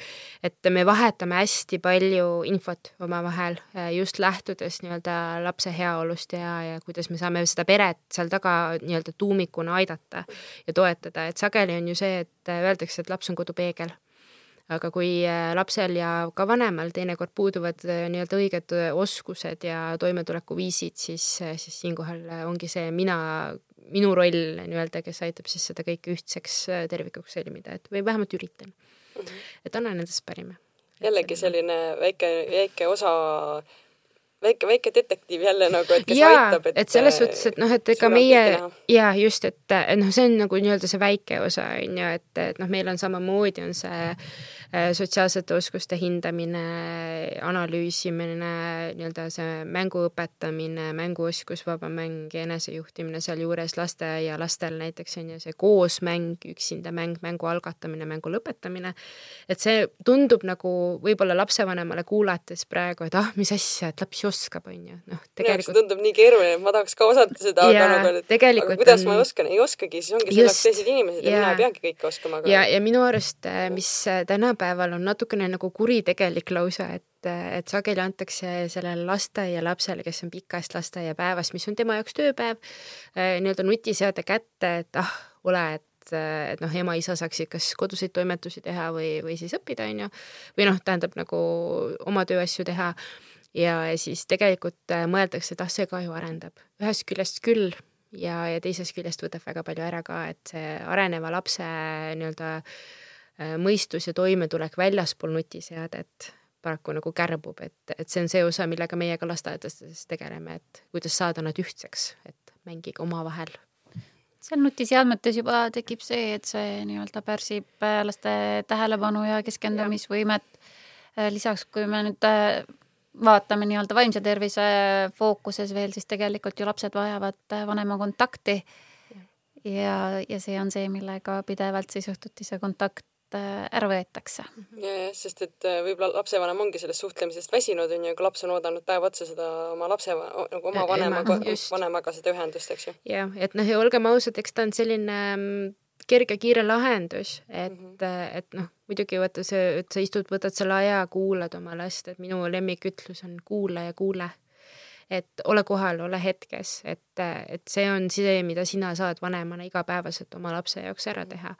et me vahetame hästi palju infot omavahel äh, just lähtudes nii-öelda lapse heaolust ja, ja kuidas me saame seda peret seal taga nii-öelda tuumikuna aidata ja toetada, et sageli on ju see, et öeldakse, et laps on kodupeegel aga kui lapsel ja ka vanemal teinekord puuduvad nii-öelda õiged oskused ja toimetulekuviisid, siis, siis siinkohal ongi see mina minu roll nii-öelda, kes aitab siis seda kõike ühtseks äh, tervikuks sõlmida, et või vähemalt üritan. -hmm. et annan endast parima. jällegi selline väike, väike osa väike, väike detektiiv jälle nagu, et kes ja, aitab, et et selles suhtes, et noh, et ega meie ja just, et, noh, see on nagu nii-öelda see väike osa on ju, et, et noh, meil on samamoodi on see äh, Äh, sotsiaalsete oskuste hindamine, analüüsimine, nii-öelda see mängu õpetamine, mänguoskus, vaba mäng ja enesejuhtimine sealjuures lasteaialastel näiteks on ju see koosmäng, üksinda mäng, mängu algatamine, mängu lõpetamine. et see tundub nagu võib-olla lapsevanemale kuulates praegu, et ah, mis asja, et laps ju oskab, on ju, noh, tegelikult. tundub nii keeruline, et ma tahaks ka osata seda, aga nagu, et aga kuidas on... ma oskan, ei oskagi, siis ongi selleks teised inimesed ja, ja mina ei peagi kõike oskama ja, ja minu arust, mis täna tänapäeval on natukene nagu kuritegelik lausa, et, et sageli antakse sellele lasteaialapsele, kes on pikast lasteaiapäevast, mis on tema jaoks tööpäev, eh, nii-öelda nutiseade kätte, et ah, ole, et et noh, ema-isa saaksid kas koduseid toimetusi teha või, või siis õppida, on ju, või noh, tähendab nagu oma tööasju teha ja siis tegelikult eh, mõeldakse, et ah, see ka ju arendab. ühest küljest küll ja, ja teisest küljest võtab väga palju ära ka, et see areneva lapse nii-öelda Äh, mõistus ja toimetulek väljaspool nutiseadet paraku nagu kärbub, et, et see on see osa, millega meie ka lasteaedades tegeleme, et kuidas saada nad ühtseks, et mängige omavahel. seal nutiseadmetes juba tekib see, et see nii-öelda pärsib äh, laste tähelepanu ja keskendumisvõimet. Äh, lisaks, kui me nüüd vaatame nii-öelda vaimse tervise fookuses veel, siis tegelikult ju lapsed vajavad vanema kontakti. ja, ja see on see, millega pidevalt siis õhtuti see kontakt Äh, ära võetakse. ja, jah, sest et äh, võib-olla lapsevanem ongi sellest suhtlemisest väsinud, on ju, kui laps on oodanud päev otsa seda oma lapse, nagu oma vanemaga, *laughs* vanemaga seda ühendust, eks ju. jah, et noh, ja olgem ausad, eks ta on selline mm, kerge-kiire lahendus, et mm, -hmm. et noh, muidugi vaata see, et sa istud, võtad selle aja, kuulad oma last, et minu lemmikütlus on kuula ja kuule et ole kohal, ole hetkes, et, et see on see, mida sina saad vanemana igapäevaselt oma lapse jaoks ära teha.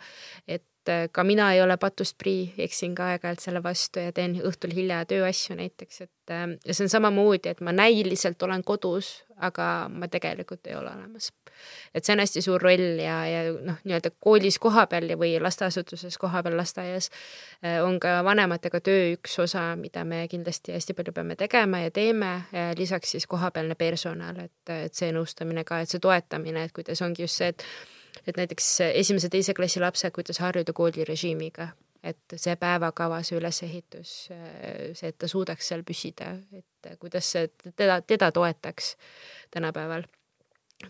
et et ka mina ei ole patust prii, eksin ka aeg-ajalt selle vastu ja teen õhtul hilja tööasju näiteks, et ja see on samamoodi, et ma näiliselt olen kodus, aga ma tegelikult ei ole olemas. et see on hästi suur roll ja, ja noh, nii-öelda koolis kohapeal või lasteasutuses kohapeal lasteaias äh, on ka vanematega töö üks osa, mida me kindlasti hästi palju peame tegema ja teeme, lisaks siis kohapealne personal, et, et see nõustamine ka, et see toetamine, et kuidas ongi just see, et et näiteks esimese-teise klassi lapsed, kuidas harjuda koolirežiimiga, et see päevakava, see ülesehitus, see, et ta suudaks seal püsida, et kuidas see teda, teda toetaks tänapäeval,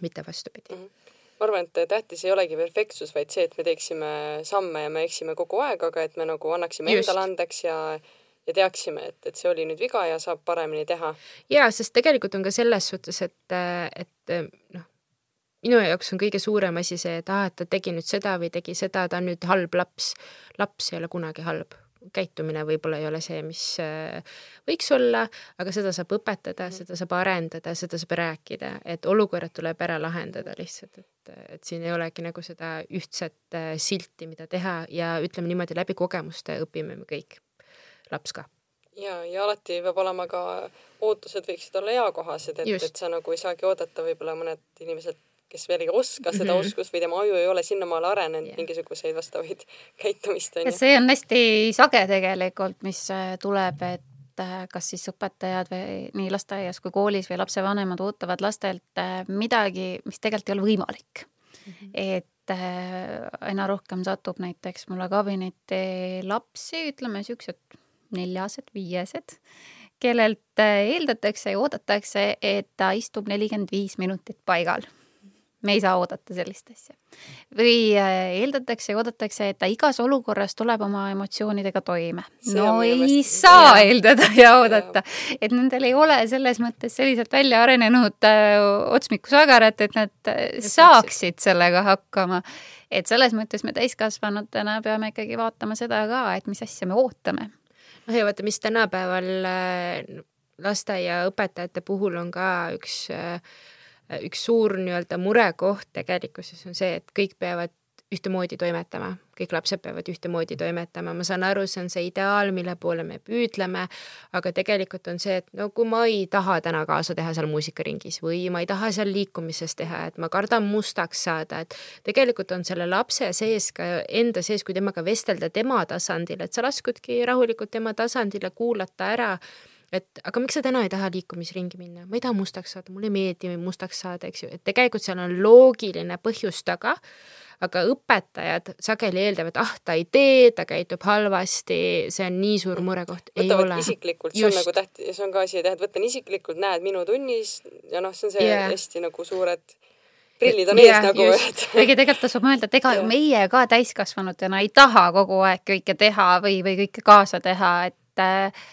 mitte vastupidi mm. -hmm ma arvan, et tähtis ei olegi perfektsus, vaid see, et me teeksime samme ja me eksime kogu aeg, aga et me nagu annaksime Just. endale andeks ja ja teaksime, et, et see oli nüüd viga ja saab paremini teha. jaa, sest tegelikult on ka selles suhtes, et, et noh, minu jaoks on kõige suurem asi see, et aa, et ta tegi nüüd seda või tegi seda, ta on nüüd halb laps. laps ei ole kunagi halb, käitumine võib-olla ei ole see, mis äh, võiks olla, aga seda saab õpetada, seda saab arendada, seda saab rääkida, et olukorrad tuleb ära lahendada lihtsalt, et, et siin ei olegi nagu seda ühtset äh, silti, mida teha ja ütleme niimoodi, läbi kogemuste õpime me kõik, laps ka. Ja, ja alati peab olema ka ootused võiksid olla eakohased, et, et sa nagu ei saagi oodata võib-olla mõned inimesed kes veel ei oska seda mm -hmm. oskust või tema aju ei ole sinnamaale arenenud yeah. mingisuguseid vastavaid *laughs* käitumist ju. see on hästi sage tegelikult, mis äh, tuleb, et äh, kas siis õpetajad või nii lasteaias kui koolis või lapsevanemad ootavad lastelt äh, midagi, mis tegelikult ei ole võimalik -hmm. et aina rohkem satub näiteks mulle kabinetti lapsi, ütleme siuksed neljased, viiesed, kellelt eeldatakse ja oodatakse, et ta istub nelikümmend viis minutit paigal me ei saa oodata sellist asja. või äh, eeldatakse ja oodatakse, et ta igas olukorras tuleb oma emotsioonidega toime. no ei saa ja. eeldada ja oodata, et nendel ei ole selles mõttes selliselt välja arenenud äh, otsmikusagarad, et nad äh, saaksid sellega hakkama. et selles mõttes me täiskasvanutena peame ikkagi vaatama seda ka, et mis asja me ootame. noh, ja vaata, mis tänapäeval äh, lasteaiaõpetajate puhul on ka üks äh, üks suur nii-öelda murekoht tegelikkuses on see, et kõik peavad ühtemoodi toimetama, kõik lapsed peavad ühtemoodi toimetama, ma saan aru, see on see ideaal, mille poole me püüdleme, aga tegelikult on see, et no kui ma ei taha täna kaasa teha seal muusikaringis või ma ei taha seal liikumises teha, et ma kardan mustaks saada, et tegelikult on selle lapse sees ka enda sees, kui temaga vestelda tema tasandil, et sa laskudki rahulikult tema tasandile kuulata ära et aga miks sa täna ei taha liikumisringi minna, ma ei taha mustaks saada, mulle ei meeldi mustaks saada, eks ju, et tegelikult seal on loogiline põhjus taga, aga õpetajad sageli eeldavad, ah, ta ei tee, ta käitub halvasti, see on nii suur murekoht. võtavad isiklikult, see on nagu tähtis, see on ka asi, et võtan isiklikult, näed minu tunnis ja noh, see on see yeah. hästi nagu suured prillid on yeah, ees nagu. kuigi tegelikult tasub mõelda, et ega ju meie ka täiskasvanutena ei taha kogu aeg kõike teha või, või kõike kaasa teha, et äh,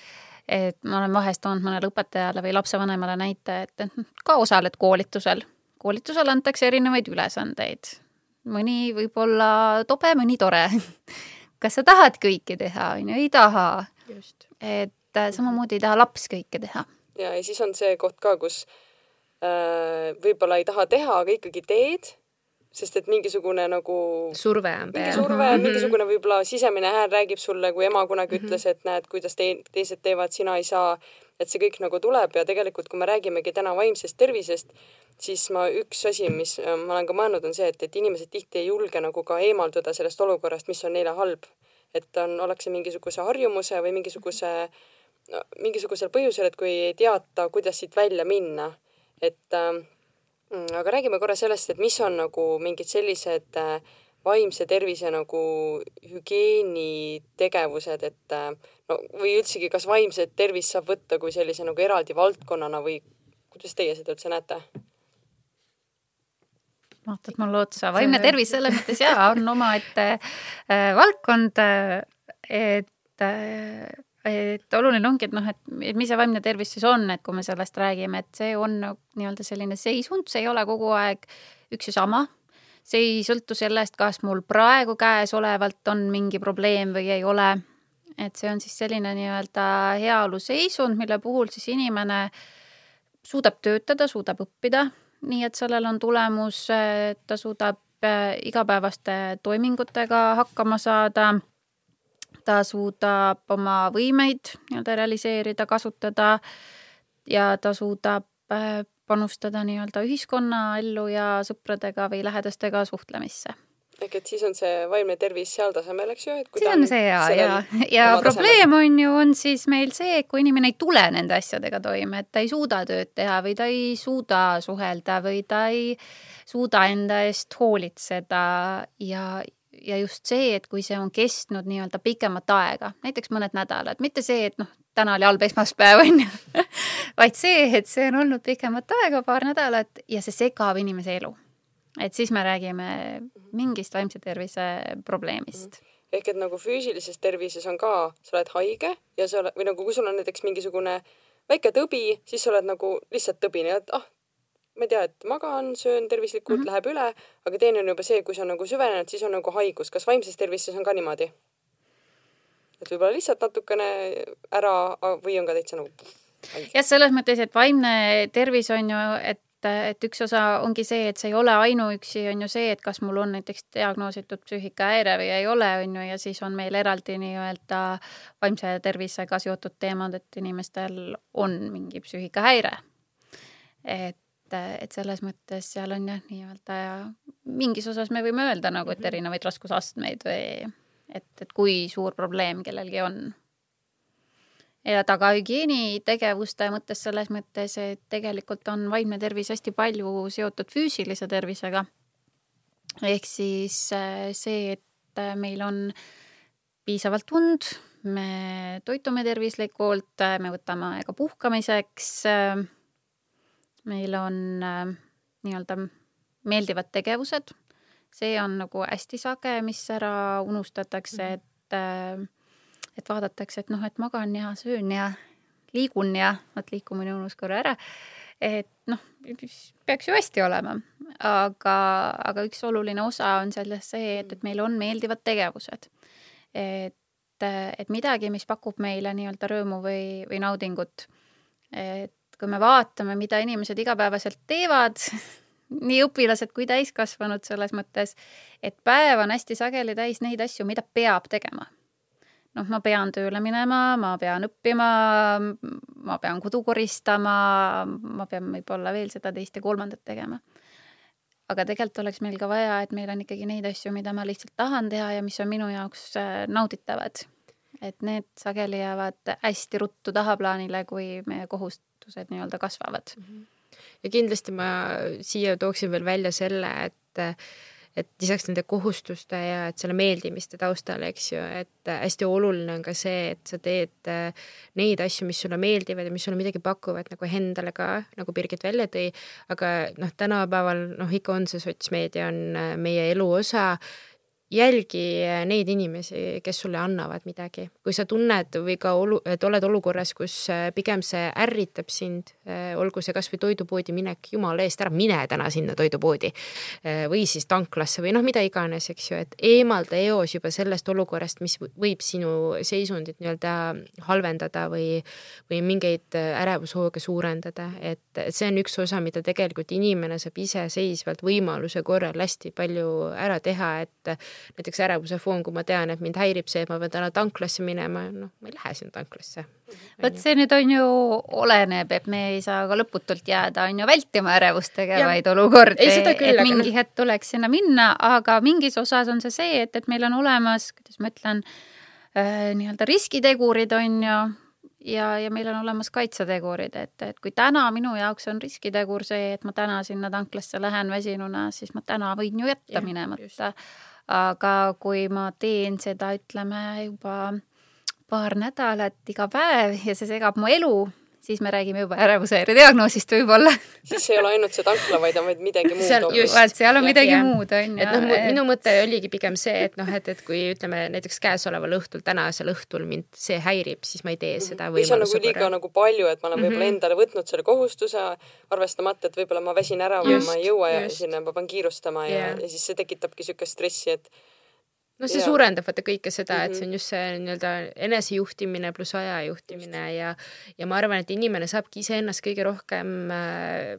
et ma olen vahest toonud mõnele õpetajale või lapsevanemale näite, et ka osaled koolitusel. koolitusel antakse erinevaid ülesandeid. mõni võib olla tobe, mõni tore *laughs* kas sa tahad kõike teha, on ju, ei taha. et äh, samamoodi ei taha laps kõike teha. ja, ja siis on see koht ka, kus äh, võib-olla ei taha teha, aga ikkagi teed sest et mingisugune nagu surve on peal. mingi surve mm, -hmm. mingisugune võib-olla sisemine hääl räägib sulle, kui ema kunagi mm -hmm. ütles, et näed, kuidas te teised teevad, sina ei saa, et see kõik nagu tuleb ja tegelikult, kui me räägimegi täna vaimsest tervisest, siis ma, üks asi, mis äh, ma olen ka mõelnud, on see, et, et inimesed tihti ei julge nagu ka eemalduda sellest olukorrast, mis on neile halb. et on, ollakse mingisuguse harjumuse või mingisuguse no, mingisugusel põhjusel, et kui ei teata, kuidas siit välja minna, et äh, aga räägime korra sellest, et mis on nagu mingid sellised äh, vaimse tervise nagu hügieenitegevused, et äh, no või üldsegi, kas vaimset tervist saab võtta kui sellise nagu eraldi valdkonnana või kuidas teie seda üldse näete? vaatad mulle otsa, vaimne tervis selles mõttes jaa, on omaette äh, valdkond äh,, et äh, et oluline ongi, et noh, et, et mis see vaimne tervis siis on, et kui me sellest räägime, et see on nii-öelda selline seisund, see ei ole kogu aeg üks ja sama. see ei sõltu sellest, kas mul praegu käesolevalt on mingi probleem või ei ole. et see on siis selline nii-öelda heaoluseisund, mille puhul siis inimene suudab töötada, suudab õppida, nii et sellel on tulemus, ta suudab äh, igapäevaste toimingutega hakkama saada ta suudab oma võimeid nii-öelda realiseerida, kasutada ja ta suudab äh, panustada nii-öelda ühiskonnaellu ja sõpradega või lähedastega suhtlemisse ehk et siis on see vaimne tervis seal tasemel, eks ju, et kui see on see ja, ja, ja probleem tasemel. on ju, on siis meil see, et kui inimene ei tule nende asjadega toime, et ta ei suuda tööd teha või ta ei suuda suhelda või ta ei suuda enda eest hoolitseda ja, ja just see, et kui see on kestnud nii-öelda pikemat aega, näiteks mõned nädalad, mitte see, et noh, täna oli halb esmaspäev, *laughs* on ju, vaid see, et see on olnud pikemat aega, paar nädalat ja see segab inimese elu. et siis me räägime mingist vaimse tervise probleemist ehk et nagu füüsilises tervises on ka, sa oled haige ja sa oled või nagu kui sul on näiteks mingisugune väike tõbi, siis sa oled nagu lihtsalt tõbine, et ah, ma ei tea, et magan, söön tervislikult mm, -hmm. läheb üle, aga teine on juba see, kui see on nagu süvenenud, siis on nagu haigus. kas vaimses tervises on ka niimoodi? et võib-olla lihtsalt natukene ära või on ka täitsa nagu jah, selles mõttes, et vaimne tervis on ju, et et üks osa ongi see, et see ei ole ainuüksi, on ju see, et kas mul on näiteks diagnoositud psüühikahäire või ei ole, on ju, ja siis on meil eraldi nii-öelda vaimse tervisega seotud teemad, et inimestel on mingi psüühikahäire. et et, et selles mõttes seal on jah, nii-öelda mingis osas me võime öelda nagu, et mhm. erinevaid raskusastmeid või et, et kui suur probleem kellelgi on. ja tagahügieenitegevuste mõttes selles mõttes, et tegelikult on vaimne tervis hästi palju seotud füüsilise tervisega. ehk siis see, et meil on piisavalt und, me toitume tervislikult, me võtame aega puhkamiseks, meil on nii-öelda meeldivad tegevused, see on nagu hästi sage, mis ära unustatakse, mhm. et et vaadatakse, et noh, et magan ja söön ja liigun ja vot liikumine unus korra ära. et noh, peaks ju hästi olema, aga, aga üks oluline osa on selles see, et, et meil on meeldivad tegevused. et, et midagi, mis pakub meile nii-öelda rõõmu või, või naudingut. et kui me vaatame, mida inimesed igapäevaselt teevad *laughs* nii õpilased kui täiskasvanud selles mõttes, et päev on hästi sageli täis neid asju, mida peab tegema. noh, ma pean tööle minema, ma pean õppima, ma pean kodu koristama, ma pean võib-olla veel seda, teist ja kolmandat tegema. aga tegelikult oleks meil ka vaja, et meil on ikkagi neid asju, mida ma lihtsalt tahan teha ja mis on minu jaoks äh, nauditavad. Et need sageli jäävad hästi ruttu tahaplaanile, kui meie kohustused nii-öelda kasvavad. Mm. -hmm ja kindlasti ma siia tooksin veel välja selle, et et lisaks nende kohustuste ja et selle meeldimiste taustal, eks ju, et hästi oluline on ka see, et sa teed neid asju, mis sulle meeldivad ja mis sulle midagi pakuvad nagu endale ka, nagu Birgit välja tõi, aga noh, tänapäeval noh, ikka on see sotsmeedia on meie elu osa jälgi neid inimesi, kes sulle annavad midagi. kui sa tunned või ka olu-, et oled olukorras, kus äh, pigem see ärritab sind, äh, olgu see kasvõi toidupoodi minek, jumala eest, ära mine täna sinna toidupoodi äh, või siis tanklasse või noh, mida iganes, eks ju, et eemalda eos juba sellest olukorrast, mis võib sinu seisundit nii-öelda halvendada või, või mingeid ärevushooge suurendada, et see on üks osa, mida tegelikult inimene saab iseseisvalt võimaluse korral hästi palju ära teha, et näiteks ärevuse foon, kui ma tean, et mind häirib see, et ma pean täna tanklasse minema, noh, ma ei lähe sinna tanklasse. vot see nüüd on ju, oleneb, et me ei saa ka lõputult jääda, on ju, vältima ärevust tegevaid olukordi, et mingi hetk tuleks sinna minna, aga mingis osas on see see, et, et meil on olemas, kuidas ma ütlen äh,, nii-öelda riskitegurid, on ju ja, ja meil on olemas kaitsetegurid, et, et kui täna minu jaoks on riskitegur see, et ma täna sinna tanklasse lähen väsinuna, siis ma täna võin ju jätta ja, minemata aga kui ma teen seda, ütleme juba paar nädalat iga päev ja see segab mu elu, siis me räägime juba ärevushäire diagnoosist võib-olla siis ei ole ainult see tankla, vaid on midagi muud. seal, just, seal on midagi ja, muud, on ju. et noh, minu mõte oligi pigem see, et noh, et, et kui ütleme näiteks käesoleval õhtul, tänasel õhtul mind see häirib, siis ma ei tee mhm. seda. või see on nagu liiga nagu palju, et ma olen võib-olla mm -hmm. endale võtnud selle kohustuse, arvestamata, et võib-olla ma väsin ära või ma ei jõua just. ja sinna ma pean kiirustama ja, ja siis see tekitabki niisugust stressi, et no see ja. suurendab vaata kõike seda, et see on mhm. just see nii-öelda enesejuhtimine pluss aja juhtimine ja ja ma arvan, et inimene saabki iseennast kõige rohkem äh,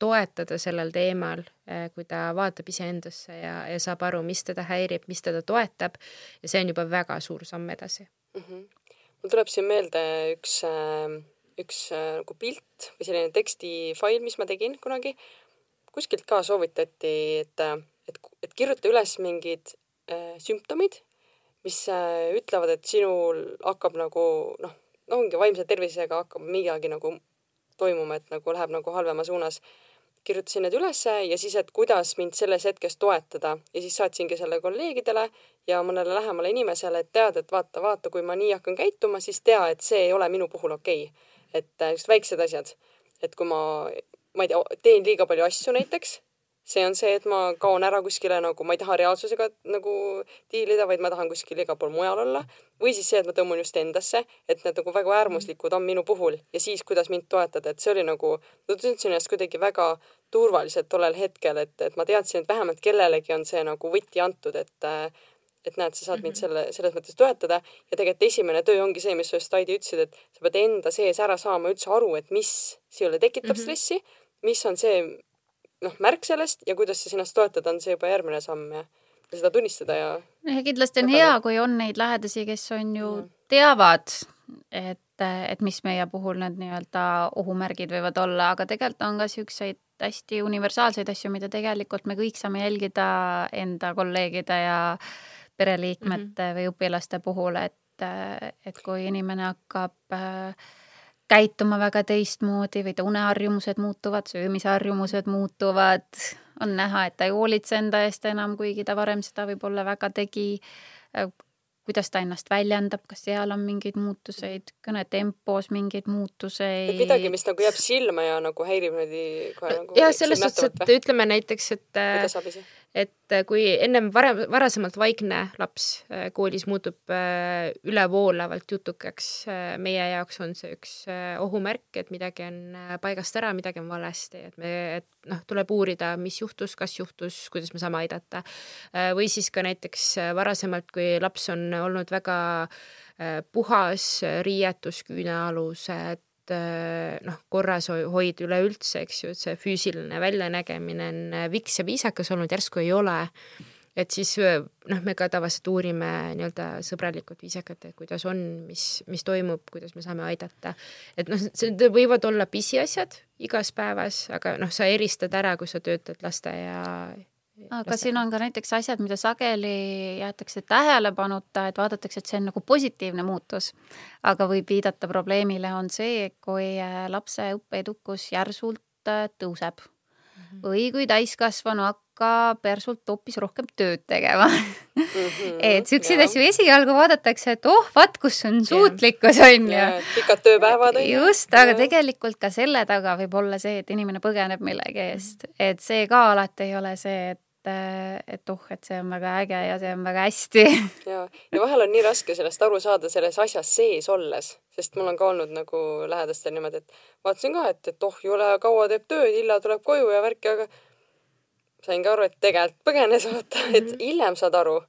toetada sellel teemal, äh, kui ta vaatab iseendasse ja, ja saab aru, mis teda häirib, mis teda toetab ja see on juba väga suur samm edasi mm. -hmm. mul tuleb siin meelde üks, äh, üks nagu pilt või selline tekstifail, mis ma tegin kunagi. kuskilt ka soovitati, et, et, et kirjuta üles mingid Äh, sümptomid, mis äh, ütlevad, et sinul hakkab nagu noh, no ongi vaimse tervisega hakkab midagi nagu toimuma, et nagu läheb nagu halvema suunas. kirjutasin need ülesse ja siis, et kuidas mind selles hetkes toetada. Ja siis saatsingi selle kolleegidele ja mõnele lähemale inimesele, et teada, et vaata, vaata, kui ma nii hakkan käituma, siis tea, et see ei ole minu puhul okei. Okay.. et just äh, väiksed asjad, et kui ma, ma ei tea, teen liiga palju asju näiteks see on see, et ma kaon ära kuskile nagu, ma ei taha reaalsusega nagu diilida, vaid ma tahan kuskil igal pool mujal olla. või siis see, et ma tõmbun just endasse, et need nagu väga äärmuslikud on minu puhul ja siis, kuidas mind toetada, et see oli nagu, ma tundsin ennast kuidagi väga turvaliselt tollel hetkel, et, et ma teadsin, et vähemalt kellelegi on see nagu võti antud, et et näed, sa saad mind mhm. selle, selles mõttes toetada ja tegelikult esimene töö ongi see, mis sa just Heidi ütlesid, et sa pead enda sees ära saama üldse aru, et mis sinule tekitab mm -hmm. stressi, mis on see, noh, märk sellest ja kuidas siis ennast toetada, on see juba järgmine samm ja, ja seda tunnistada ja. ja kindlasti on hea, kui on neid lähedasi, kes on ju mm. teavad, et, et mis meie puhul need nii-öelda ohumärgid võivad olla, aga tegelikult on ka siukseid hästi universaalseid asju, mida tegelikult me kõik saame jälgida enda kolleegide ja pereliikmete mm -hmm. või õpilaste puhul, et, et kui inimene hakkab äh, käituma väga teistmoodi või ta uneharjumused muutuvad, söömisharjumused muutuvad, on näha, et ta ei hoolitse enda eest enam, kuigi ta varem seda võib-olla väga tegi kuidas ta ennast väljendab, kas seal on mingeid muutuseid, kõnetempos mingeid muutuseid? midagi, mis nagu jääb silma ja nagu häirib niimoodi kohe nagu. jah, selles suhtes, et ütleme näiteks, et et äh, kui ennem varem, varasemalt vaikne laps äh, koolis muutub äh, ülevoolavalt jutukaks, meie jaoks on see üks ohumärk, et midagi on paigast ära, midagi on valesti, et me, et noh, tuleb uurida, mis juhtus, kas juhtus, kuidas me saame aidata. või siis ka näiteks varasemalt, kui laps on olnud väga puhas, riietus, küünealused, noh, korras hoid üleüldse, eks ju, et see füüsiline väljanägemine on viks ja viisakas olnud, järsku ei ole. et siis noh, me ka tavaliselt uurime nii-öelda sõbralikult, viisakalt, et kuidas on, mis, mis toimub, kuidas me saame aidata. et noh, see võivad olla pisiasjad igas päevas, aga noh, sa eristad ära, kui sa töötad lasteaia aga siin on ka näiteks asjad, mida sageli jäetakse tähelepanuta, et vaadatakse, et see on nagu positiivne muutus. aga võib viidata probleemile, on see, kui äh, lapse õppeedukus järsult äh, tõuseb mm -hmm. või kui täiskasvanu hakkab järsult hoopis rohkem tööd tegema mm. -hmm, *laughs* et siukseid asju esialgu vaadatakse, et oh, vaat kus on suutlikkus, on ju. pikad tööpäevad. just, aga ja. tegelikult ka selle taga võib olla see, et inimene põgeneb millegi eest, et see ka alati ei ole see, et et, oh, et see on väga äge ja see on väga hästi. *laughs* ja, ja vahel on nii raske sellest aru saada selles asjas sees olles, sest mul on ka olnud nagu lähedastel niimoodi, et vaatasin ka, et, et oh, jõle kaua teeb tööd, hilja tuleb koju ja värki, aga sain ka aru, et tegelikult põgenes, *laughs* vaata, et mhm. hiljem saad aru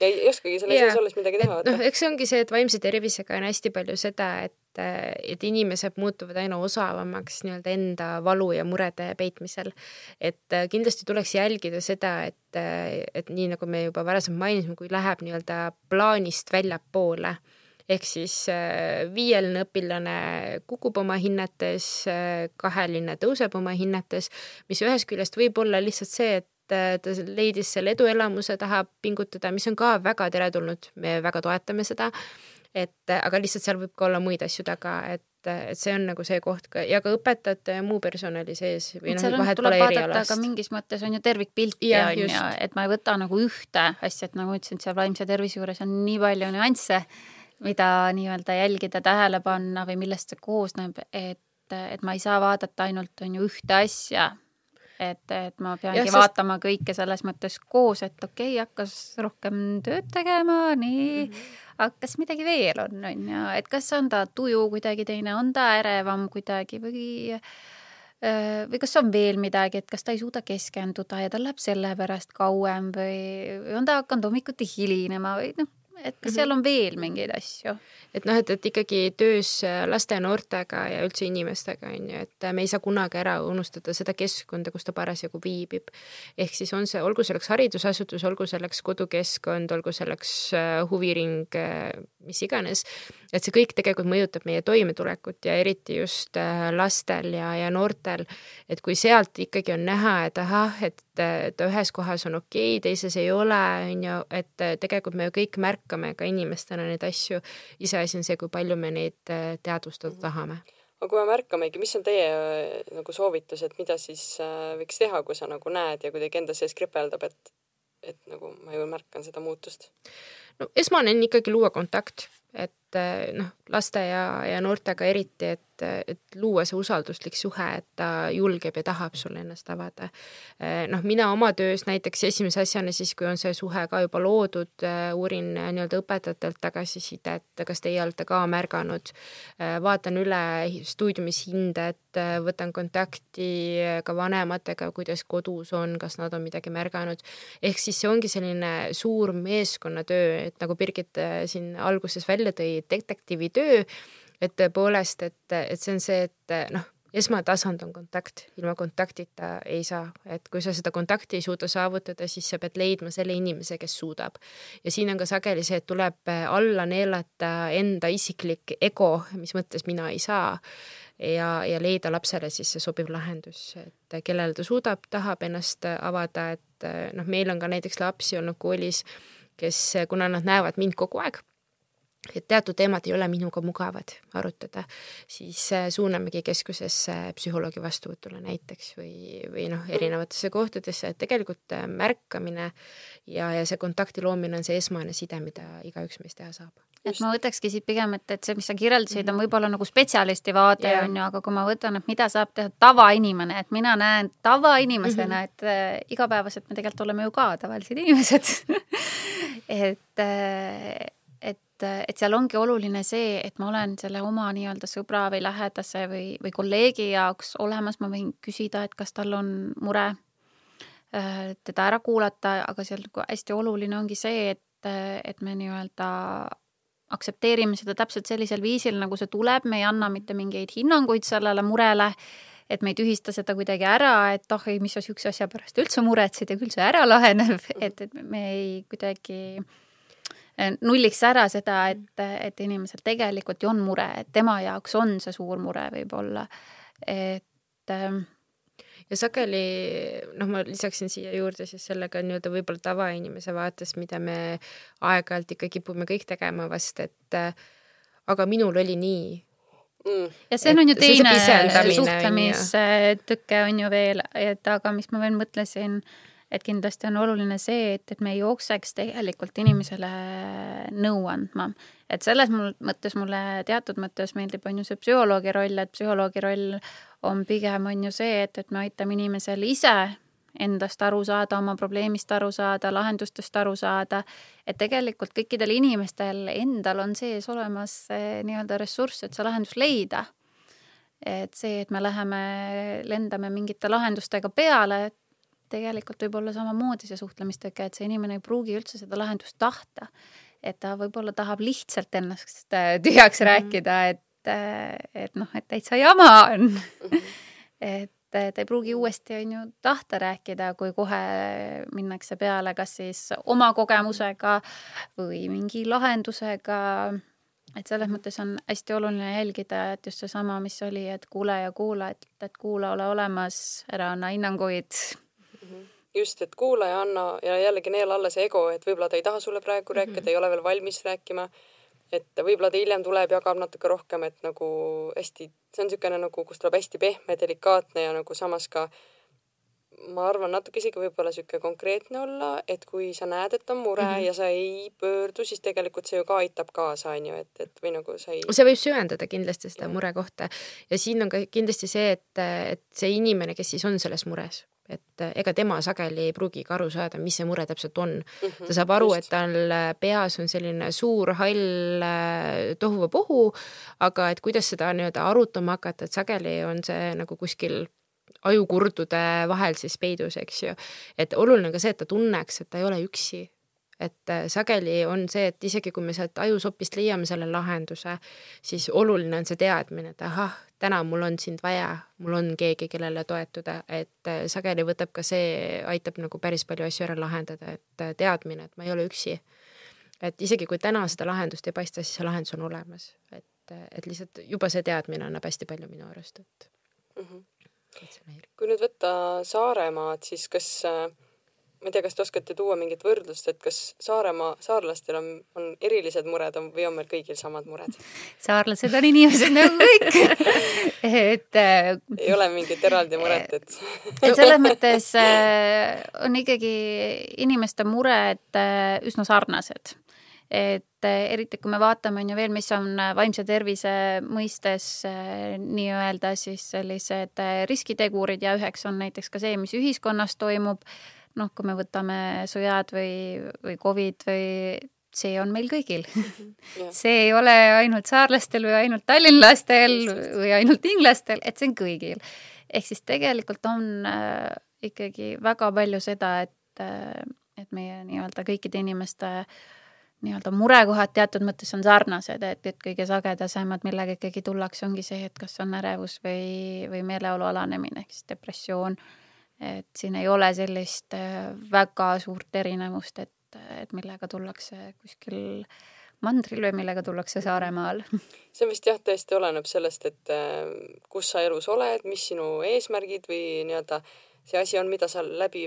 ja ei oskagi selle sees olles midagi teha. noh, eks see ongi see, et vaimse tervisega on hästi palju seda, et et inimesed muutuvad aina osavamaks nii-öelda enda valu ja murede peitmisel. et äh, kindlasti tuleks jälgida seda, et, äh, et nii nagu me juba varasemalt mainisime, kui läheb nii-öelda plaanist väljapoole ehk siis viieline õpilane kukub oma hinnetes, kaheline tõuseb oma hinnetes, mis ühest küljest võib olla lihtsalt see, et et ta leidis selle eduelamuse, tahab pingutada, mis on ka väga teretulnud, me väga toetame seda. Et aga lihtsalt seal võib ka olla muid asju taga, et et see on nagu see koht ka ja ka õpetajate ja muu personali sees või noh, vahet pole erialast. aga mingis mõttes on ju tervikpilti ja, on ju, et ma ei võta nagu ühte asja, et nagu ma ütlesin, et seal vaimse tervise juures on nii palju nüansse, mida nii-öelda jälgida, tähele panna või millest see koosneb, et, et ma ei saa vaadata ainult on ju ühte asja et, et ma peangi ja, sest... vaatama kõike selles mõttes koos, et okei okay,, hakkas rohkem tööd tegema, nii mm, -hmm. hakkas midagi veel on, on ju, et kas on ta tuju kuidagi teine, on ta ärevam kuidagi või või kas on veel midagi, et kas ta ei suuda keskenduda ja tal läheb sellepärast kauem või, või on ta hakanud hommikuti hilinema või noh, et kas seal on veel mingeid asju? et noh, et, et ikkagi töös laste ja noortega ja üldse inimestega on ju, et me ei saa kunagi ära unustada seda keskkonda, kus ta parasjagu viibib. ehk siis on see, olgu selleks haridusasutus, olgu selleks kodukeskkond, olgu selleks äh, huviring, äh, mis iganes, et see kõik tegelikult mõjutab meie toimetulekut ja eriti just äh, lastel ja, ja noortel, et kui sealt ikkagi on näha, et ahah, et, et ühes kohas on okei okay,, teises ei ole, on ju, et tegelikult me ju kõik märkame ka inimestena neid asju ise iseasi on see, kui palju me neid äh, teadvustada mhm. tahame. aga kui me märkamegi, mis on teie äh, nagu soovitused, mida siis äh, võiks teha, kui sa nagu näed ja kuidagi enda sees kripeldab, et, et nagu ma ju märkan seda muutust? no esmane on ikkagi luua kontakt, et noh, laste ja, ja noortega eriti, et et, luua see usalduslik suhe, et ta julgeb ja tahab sulle ennast avada. noh, mina oma töös näiteks esimese asjana siis, kui on see suhe ka juba loodud, uurin nii-öelda õpetajatelt tagasisidet, kas teie olete ka märganud, vaatan üle stuudiumis hinded, võtan kontakti ka vanematega, kuidas kodus on, kas nad on midagi märganud. ehk siis see ongi selline suur meeskonnatöö, et nagu Birgit siin alguses välja tõi, detektiivitöö et tõepoolest, et, et see on see, et noh, esmatasand on kontakt, ilma kontaktita ei saa, et kui sa seda kontakti ei suuda saavutada, siis sa pead leidma selle inimese, kes suudab. ja siin on ka sageli see, et tuleb alla neelata enda isiklik ego, mis mõttes mina ei saa ja, ja leida lapsele siis see sobiv lahendus, et kellele ta suudab, tahab ennast avada, et noh, meil on ka näiteks lapsi olnud koolis, kes, kuna nad näevad mind kogu aeg et teatud teemad ei ole minuga mugavad arutada, siis äh, suunamegi keskusesse psühholoogi vastuvõtule näiteks või, või noh, erinevatesse kohtadesse, et tegelikult äh, märkamine ja, ja see kontakti loomine on see esmane side, mida igaüks meist teha saab. et ma võtakski siit pigem, et, et see, mis sa kirjeldasid, on võib-olla nagu spetsialisti vaade yeah. on ju, aga kui ma võtan, et mida saab teha tavainimene, et mina näen tavainimesena mm, -hmm. et äh, igapäevaselt me tegelikult oleme ju ka tavalised inimesed *laughs* et äh, et, seal ongi oluline see, et ma olen selle oma nii-öelda sõbra või lähedase või, või kolleegi jaoks olemas, ma võin küsida, et kas tal on mure, äh, teda ära kuulata, aga seal nagu hästi oluline ongi see, et, et me nii-öelda aktsepteerime seda täpselt sellisel viisil, nagu see tuleb, me ei anna mitte mingeid hinnanguid sellele murele, et me ei tühista seda kuidagi ära, et oh ei, mis sa niisuguse asja pärast üldse muretsid ja küll see ära laheneb, *laughs* et, et me ei kuidagi äh, nulliks ära seda, et, et inimesel tegelikult ju on mure, et tema jaoks on see suur mure võib-olla, et ähm, ja sageli noh, ma lisaksin siia juurde siis sellega nii-öelda võib-olla tavainimese vaates, mida me aeg-ajalt ikka kipume kõik tegema vast, et äh, aga minul oli nii. Mm.. ja see on ju teine suhtlemistõke on ju. veel, et aga mis ma veel mõtlesin äh, et kindlasti on oluline see, et, et me ei jookseks tegelikult inimesele nõu andma. et selles mõttes mulle teatud mõttes meeldib, on ju see psühholoogi roll, et psühholoogi roll on pigem, on ju see, et, et me aitame inimesel ise endast aru saada, oma probleemist aru saada, lahendustest aru saada, et tegelikult kõikidel inimestel endal on sees olemas nii-öelda ressurss, et see lahendus leida. et see, et me läheme, lendame mingite lahendustega peale, tegelikult võib olla samamoodi see suhtlemistõke, et see inimene ei pruugi üldse seda lahendust tahta. et ta võib-olla tahab lihtsalt ennast äh, tühjaks mm rääkida, et, äh, et noh, et täitsa jama on mm. *laughs* et äh, ta ei pruugi uuesti, on ju, tahta rääkida, kui kohe minnakse peale, kas siis oma kogemusega või mingi lahendusega. et selles mõttes on hästi oluline jälgida, et just seesama, mis oli, et kuule ja kuula, et, et kuula, ole olemas, ära anna hinnanguid just, et kuula ja anna ja jällegi neela alla see ego, et võib-olla ta ei taha sulle praegu rääkida mm, -hmm. ei ole veel valmis rääkima. et võib-olla ta hiljem tuleb, jagab natuke rohkem, et nagu hästi, see on niisugune nagu, kus tuleb hästi pehme, delikaatne ja nagu samas ka ma arvan, natuke isegi võib-olla niisugune konkreetne olla, et kui sa näed, et on mure mm -hmm. ja sa ei pöördu, siis tegelikult see ju ka aitab kaasa, on ju, et, et või nagu sa ei. see võib süvendada kindlasti seda murekohta ja siin on ka kindlasti see, et, et see inimene, kes siis on selles mures et äh, ega tema sageli ei pruugigi aru saada, mis see mure täpselt on mm. -hmm, ta saab aru, et tal äh, peas on selline suur hall äh, tohuvapohu, aga et kuidas seda nii-öelda arutama hakata, et sageli on see nagu kuskil ajukurdude vahel siis peidus, eks ju. et oluline ka see, et ta tunneks, et ta ei ole üksi, et sageli on see, et isegi kui me sealt ajusopist leiame selle lahenduse, siis oluline on see teadmine, et ahah, täna mul on sind vaja, mul on keegi, kellele toetuda, et äh, sageli võtab ka see, aitab nagu päris palju asju ära lahendada, et äh, teadmine, et ma ei ole üksi. et isegi kui täna seda lahendust ei paista, siis see lahendus on olemas, et, äh, et lihtsalt juba see teadmine annab hästi palju minu arust, et mm. -hmm. kui nüüd võtta Saaremaad, siis kas äh, ma ei tea, kas te oskate tuua mingit võrdlust, et kas Saaremaa, saarlastel on, on erilised mured on, või on meil kõigil samad mured? saarlased on inimesed nagu kõik. *laughs* Et äh, ei ole mingit eraldi muret, et *laughs* et selles mõttes äh, on ikkagi inimeste mured äh, üsna sarnased. Et eriti kui me vaatame, on ju veel, mis on vaimse tervise mõistes nii-öelda siis sellised riskitegurid ja üheks on näiteks ka see, mis ühiskonnas toimub noh, kui me võtame sõjad või, või Covid või see on meil kõigil mhm. see ei ole ainult saarlastel või ainult tallinlastel või ainult inglastel, et see on kõigil. ehk siis tegelikult on äh, ikkagi väga palju seda, et äh,, et meie nii-öelda kõikide inimeste nii-öelda murekohad teatud mõttes on sarnased, et, et kõige sagedasemad, millega ikkagi tullakse, ongi see, et kas on ärevus või, või meeleolu alanemine ehk siis depressioon äh, et siin ei ole sellist äh, väga suurt erinevust, et, et millega tullakse kuskil mandril või millega tullakse Saaremaal. *laughs* see vist jah, tõesti oleneb sellest, et äh, kus sa elus oled, mis sinu eesmärgid või nii-öelda see asi on, mida sa läbi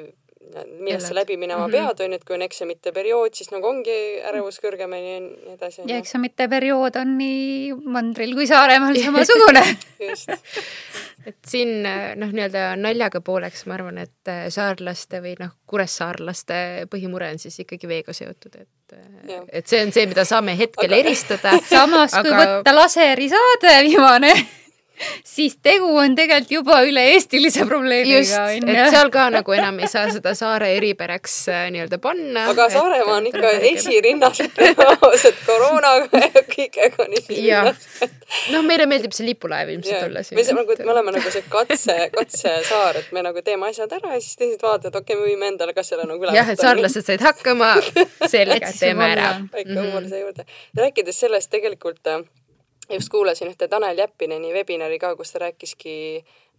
millest sa läbi minema mm -hmm. pead, on ju, et kui on eksamite periood, siis nagu ongi ärevus kõrgem ja nii edasi. ja eksamite periood on nii mandril kui Saaremaal *laughs* samasugune et siin noh, nii-öelda naljaga pooleks ma arvan, et äh, saarlaste või noh, kuressaarlaste põhimure on siis ikkagi veega seotud, et ja. et see on see, mida saame hetkel aga... eristada. *laughs* samas aga..., kui võtta laserisaade viimane siis tegu on tegelikult juba üle-eestilise probleemiga. et seal ka nagu enam ei saa seda saare eripäraks äh, nii-öelda panna. aga Saaremaa on ikka esirinnas, ausalt, koroonaga ja kõigega on esirinnas. noh, meile meeldib see lipulaev ilmselt olla siin. me, nagu, me oleme nagu see katse, katsesaar, et me nagu teeme asjad ära ja siis teised vaatavad, okei okay,, me võime endale ka selle nagu üle jah, et saarlased said hakkama, selge, teeme ära. väike huumor siia juurde. rääkides sellest tegelikult äh, just kuulasin ühte Tanel Jeppineni webinari ka, kus ta rääkiski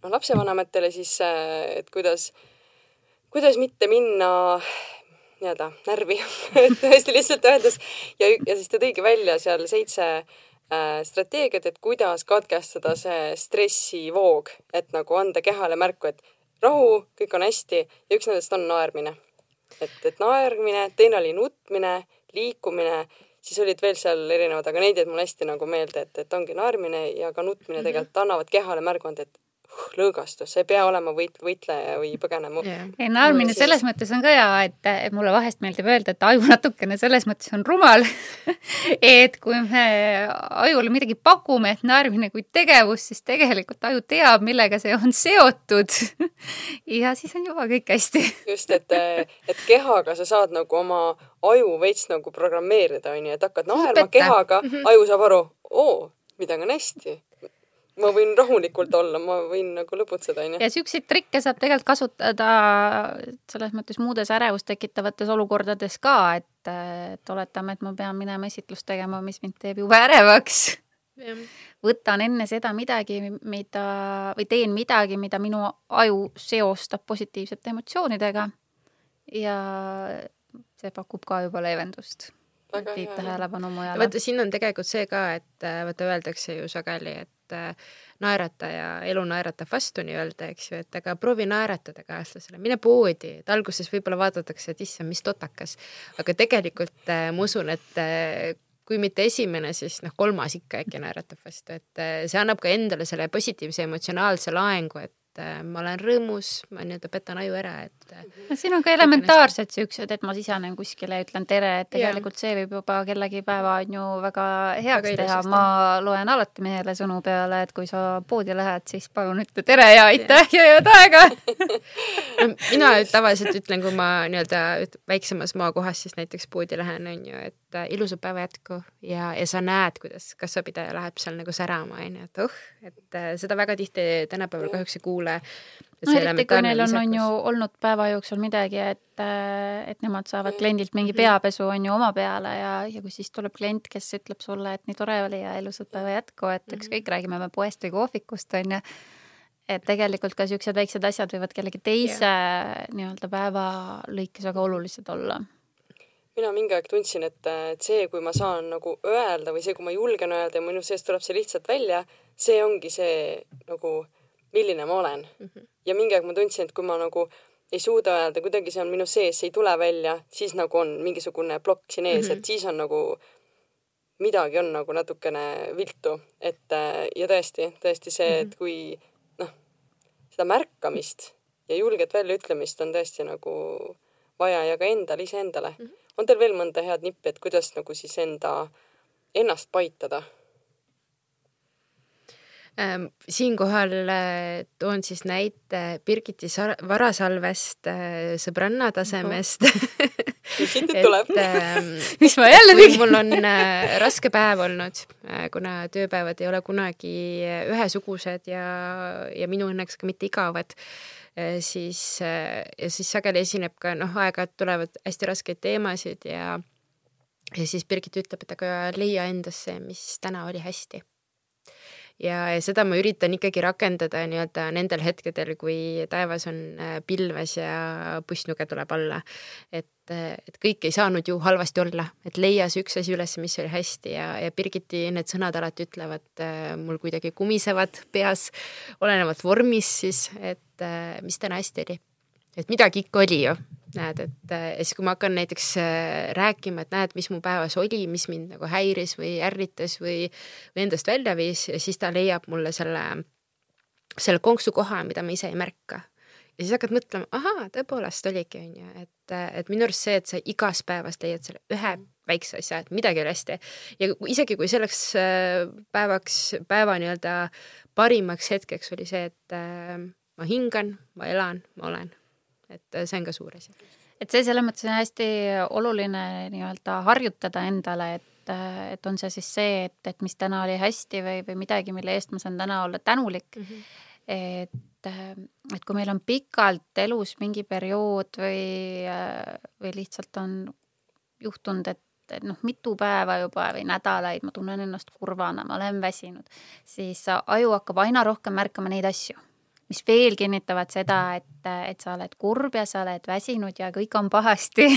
noh, lapsevanematele siis, äh, et kuidas, kuidas mitte minna nii-öelda närvi *laughs* hästi lihtsalt öeldes ja, ja siis ta tõigi välja seal seitse äh, strateegiat, et kuidas katkestada see stressivoog, et nagu anda kehale märku, et rahu, kõik on hästi ja üks nendest on naermine. et, et naermine, teine oli nutmine, liikumine siis olid veel seal erinevad, aga neid jäid mulle hästi nagu meelde, et, et ongi naermine ja ka nutmine mhm. tegelikult annavad kehale märgu anda, et lõõgastus, see ei pea olema võit, võitleja või põgenema yeah.. ei, naermine selles mõttes on ka hea, et, et mulle vahest meeldib öelda, et aju natukene selles mõttes on rumal *laughs* et kui me ajule midagi pakume, et naermine kui tegevus, siis tegelikult aju teab, millega see on seotud. *laughs* Ja siis on juba kõik hästi. *laughs* Just, et, et kehaga sa saad nagu oma aju veits nagu programmeerida, onju, et hakkad naerma kehaga, mhm. aju saab aru, oo, midagi on hästi ma võin rahulikult olla, ma võin nagu lõbutseda, onju. ja siukseid trikke saab tegelikult kasutada selles mõttes muudes ärevust tekitavates olukordades ka, et, et oletame, et ma pean minema esitlust tegema, mis mind teeb jube ärevaks. võtan enne seda midagi, mida või teen midagi, mida minu aju seostab positiivsete emotsioonidega. ja see pakub ka juba leevendust. Viib tähelepanu mujale. vaata, siin on tegelikult see ka, et vaata, öeldakse ju sageli, et äh, naerata ja elu naeratab vastu nii-öelda, eks ju, et aga proovi naeratada kaaslasele, mine poodi, et alguses võib-olla vaadatakse, et issand, mis totakas, aga tegelikult äh, ma usun, et äh, kui mitte esimene, siis noh, kolmas ikka äkki naeratab vastu, et see annab ka endale selle positiivse emotsionaalse laengu, et äh, ma olen rõõmus, ma nii-öelda petan aju ära, et äh, no siin on ka elementaarsed siuksed, et ma sisanen kuskile ja ütlen tere, et tegelikult see võib juba kellegi päeva on ju väga heaks väga teha, ma loen alati mehele sõnu peale, et kui sa poodi lähed, siis palun ütle tere ja aitäh ja head aega. No, *laughs* mina tavaliselt ütlen, kui ma nii-öelda väiksemas maakohas siis näiteks poodi lähen, on ju, et äh, ilusat päeva jätku ja, ja sa näed, kuidas kassapidaja läheb seal nagu särama, on ju, et oh, et äh, seda väga tihti tänapäeval kahjuks ei kuule. No eriti, kui neil on, on ju olnud päeva jooksul midagi, et, et nemad saavad kliendilt mingi peapesu on ju oma peale ja, ja kui siis tuleb klient, kes ütleb sulle, et nii tore oli ja ilusat päeva jätku, et ükskõik, räägime me poest või kohvikust, on ju. Et tegelikult ka niisugused väiksed asjad võivad kellegi teise yeah. nii-öelda päeva lõikes väga olulised olla mina mingi aeg tundsin, et, et see, kui ma saan nagu öelda või see, kui ma julgen öelda ja minu seest tuleb see lihtsalt välja, see ongi see nagu milline ma olen mm. -hmm. ja mingi aeg ma tundsin, et kui ma nagu ei suuda öelda, kuidagi see on minu sees, see ei tule välja, siis nagu on mingisugune plokk siin ees mm, -hmm. et siis on nagu midagi on nagu natukene viltu, et ja tõesti, tõesti see, et mhm. kui noh, seda märkamist ja julget väljaütlemist on tõesti nagu vaja ja ka endale, iseendale mm. -hmm. On teil veel mõnda head nippi, et kuidas nagu siis enda, ennast paitada? Ähm, siinkohal äh, toon siis näite Birgiti Varasalvest äh, sõbranna tasemest siit tuleb. ähm, *laughs* mis ma jälle tegin? mul on äh, raske päev olnud, kuna tööpäevad ei ole kunagi ühesugused ja, ja minu õnneks ka mitte igavad siis, ja siis sageli esineb ka noh, aeg-ajalt tulevad hästi raskeid teemasid ja ja siis Birgit ütleb, et aga leia endasse, mis täna oli hästi ja, ja seda ma üritan ikkagi rakendada nii-öelda nendel hetkedel, kui taevas on äh, pilves ja pussnuge tuleb alla. et, äh, et kõik ei saanud ju halvasti olla, et leia see üks asi üles, mis oli hästi. Ja, ja Birgiti need sõnad alati ütlevad äh, mul kuidagi kumisevad peas, olenevalt vormist siis, et mis täna hästi oli. Et midagi ikka oli ju, näed, et ja siis, kui ma hakkan näiteks rääkima, et näed, mis mu päevas oli, mis mind nagu häiris või ärritas või, või endast välja viis, siis ta leiab mulle selle, selle konksu koha, mida ma ise ei märka ja siis hakkad mõtlema, ahaa, tõepoolest oligi, on ju, et, et minu arust see, et sa igas päevas leiad selle ühe väikse asja, et midagi oli hästi. ja isegi kui selleks äh, päevaks, päeva nii-öelda parimaks hetkeks oli see, et äh, ma hingan, ma elan, ma olen. Et äh, see on ka suur asi. et see selles mõttes on hästi oluline nii-öelda harjutada endale, et et on see siis see, et, et mis täna oli hästi või, või midagi, mille eest ma saan täna olla tänulik mm. -hmm. et et, et kui meil on pikalt elus mingi periood või, või lihtsalt on juhtunud, et, et noh, mitu päeva juba või nädalaid ma tunnen ennast kurvana, ma olen väsinud, siis aju hakkab aina rohkem märkama neid asju, mis veel kinnitavad seda, et, et sa oled kurb ja sa oled väsinud ja kõik on pahasti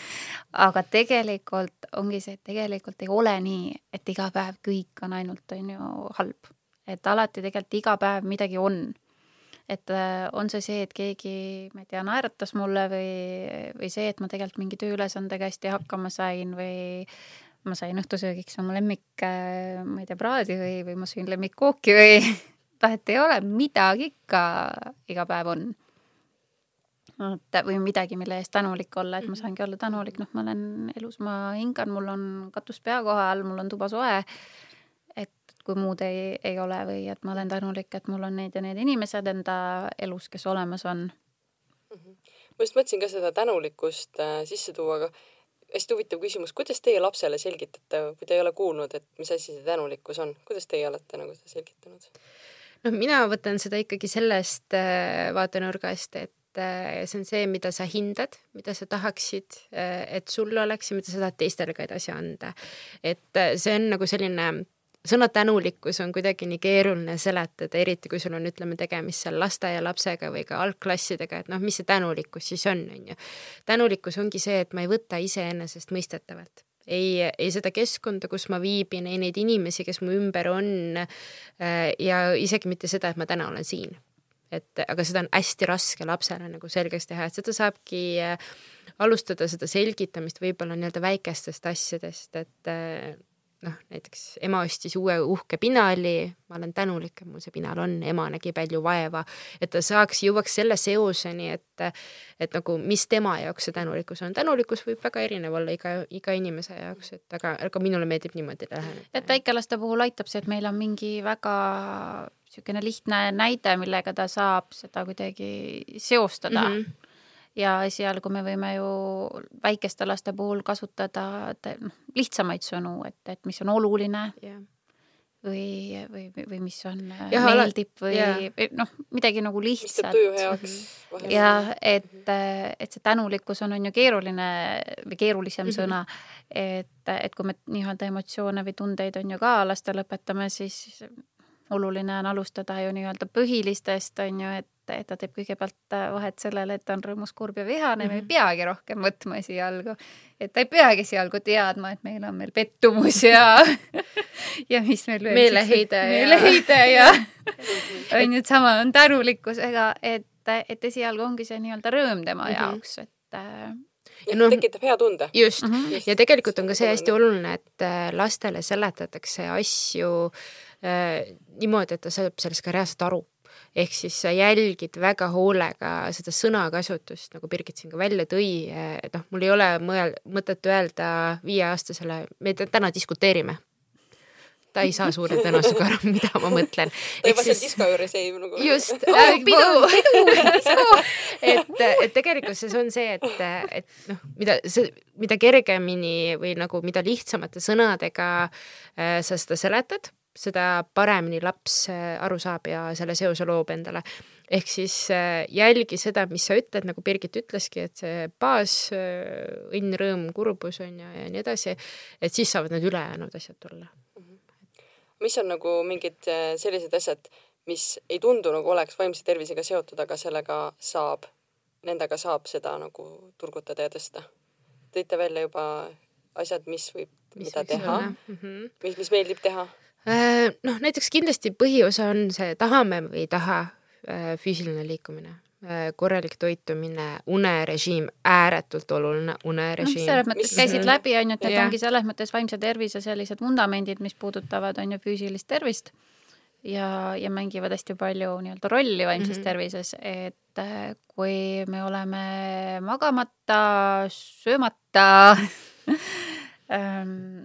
*laughs* aga tegelikult ongi see, et tegelikult ei ole nii, et iga päev kõik on ainult, on ju, halb. et alati tegelikult iga päev midagi on et äh, on see see, et keegi, ma ei tea, naeratas mulle või, või see, et ma tegelikult mingi tööülesandega hästi hakkama sain või ma sain õhtusöögiks oma lemmik, äh, ma ei tea, praadi või, või ma sõin lemmikkooki või *laughs* vahet ei ole, midagi ikka iga päev on. et või midagi, mille eest tänulik olla, et ma mhm. saangi olla tänulik, noh, ma olen elus, ma hingan, mul on katus pea koha all, mul on tuba soe kui muud ei, ei ole või et ma olen tänulik, et mul on need ja need inimesed enda elus, kes olemas on. -hmm. ma just mõtlesin ka seda tänulikkust äh, sisse tuua, aga hästi huvitav küsimus, kuidas teie lapsele selgitate, kui ta ei ole kuulnud, et mis asi see tänulikkus on, kuidas teie olete nagu seda selgitanud? Noh, *laughs* mina võtan seda ikkagi sellest äh, vaatenurgast, et äh, see on see, mida sa hindad, mida sa tahaksid, äh, et sul oleks ja mida sa tahad teistele ka edasi anda. et see on nagu selline sõna tänulikkus on kuidagi nii keeruline seletada, eriti kui sul on, ütleme, tegemist seal lasteaialapsega või ka algklassidega, et noh, mis see tänulikkus siis on, on ju. tänulikkus ongi see, et ma ei võta iseenesestmõistetavalt ei, ei seda keskkonda, kus ma viibin, ei neid inimesi, kes mu ümber on äh, ja isegi mitte seda, et ma täna olen siin. et aga seda on hästi raske lapsele nagu selgeks teha, et seda saabki äh, alustada seda selgitamist võib-olla nii-öelda väikestest asjadest, et äh, noh, näiteks ema ostis uue uhke pinali, ma olen tänulik, et mul see pinal on, ema nägi palju vaeva, et ta saaks, jõuaks selle seoseni, et, et nagu, mis tema jaoks see tänulikkus on. tänulikkus võib väga erinev olla iga, iga inimese jaoks, et aga, aga minule meeldib niimoodi läheneda. et väikelaste puhul aitab see, et meil on mingi väga niisugune lihtne näide, millega ta saab seda kuidagi seostada mm. -hmm ja esialgu me võime ju väikeste laste puhul kasutada noh, lihtsamaid sõnu, et, et mis on oluline yeah. või, või, või mis on, äh, meeldib või, yeah. noh, midagi nagu lihtsat. mis teeb tuju heaks. ja et, et see tänulikkus on, on ju keeruline või keerulisem mm -hmm. sõna, et, et kui me nii-öelda emotsioone või tundeid on ju ka lastele õpetame, siis oluline on alustada ju nii-öelda põhilistest, on ju, et et ta teeb kõigepealt äh, vahet sellele, et ta on rõõmus, kurb ja vihane mm, -hmm. me ei mhm. peagi rohkem võtma esialgu. et ta ei peagi esialgu teadma, et meil on veel pettumus ja *laughs* ja mis meil veel meeleheide ja meeleheide ja *laughs* *laughs* on ju, sama on tänulikkusega, et, et esialgu ongi see nii-öelda rõõm tema mm -hmm. jaoks, et äh, ja noh, tekitab hea tunde. just mm, -hmm. ja tegelikult on ka see hästi oluline, et äh, lastele seletatakse asju äh, niimoodi, et ta saab sellest ka reaalselt aru ehk siis sa jälgid väga hoolega seda sõnakasutust, nagu Birgit siin ka välja tõi, et noh, mul ei ole mõel-, mõtet öelda viieaastasele, me täna diskuteerime ta ei saa suure tõenäosusega aru, mida ma mõtlen. ta juba seal disko juures ei nagu. just oh,, pidu, pidu, *laughs* disko. et, et tegelikkuses on see, et, et noh, mida see, mida kergemini või nagu mida lihtsamate sõnadega äh, sa seda seletad seda paremini laps äh, aru saab ja selle seose loob endale. ehk siis äh, jälgi seda, mis sa ütled, nagu Birgit ütleski, et see baas, äh, õnn, rõõm, kurbus on ju ja, nii edasi, et siis saavad need ülejäänud asjad tulla. mis on nagu mingid sellised asjad, mis ei tundu nagu oleks vaimse tervisega seotud, aga sellega saab, nendega saab seda nagu turgutada ja tõsta? tõite välja juba asjad, mis võib, mida teha, mm -hmm. mis, mis meeldib teha noh, näiteks kindlasti põhiosa on see tahame või ei taha äh, füüsiline liikumine. korralik toitumine, unerežiim, ääretult oluline unerežiim no,. selles mõttes käisid läbi, on ju, et need yeah. ongi selles mõttes vaimse tervise sellised vundamendid, mis puudutavad, on ju, füüsilist tervist ja, ja mängivad hästi palju nii-öelda rolli vaimses mm -hmm. tervises, et äh, kui me oleme magamata, söömata *laughs* ähm,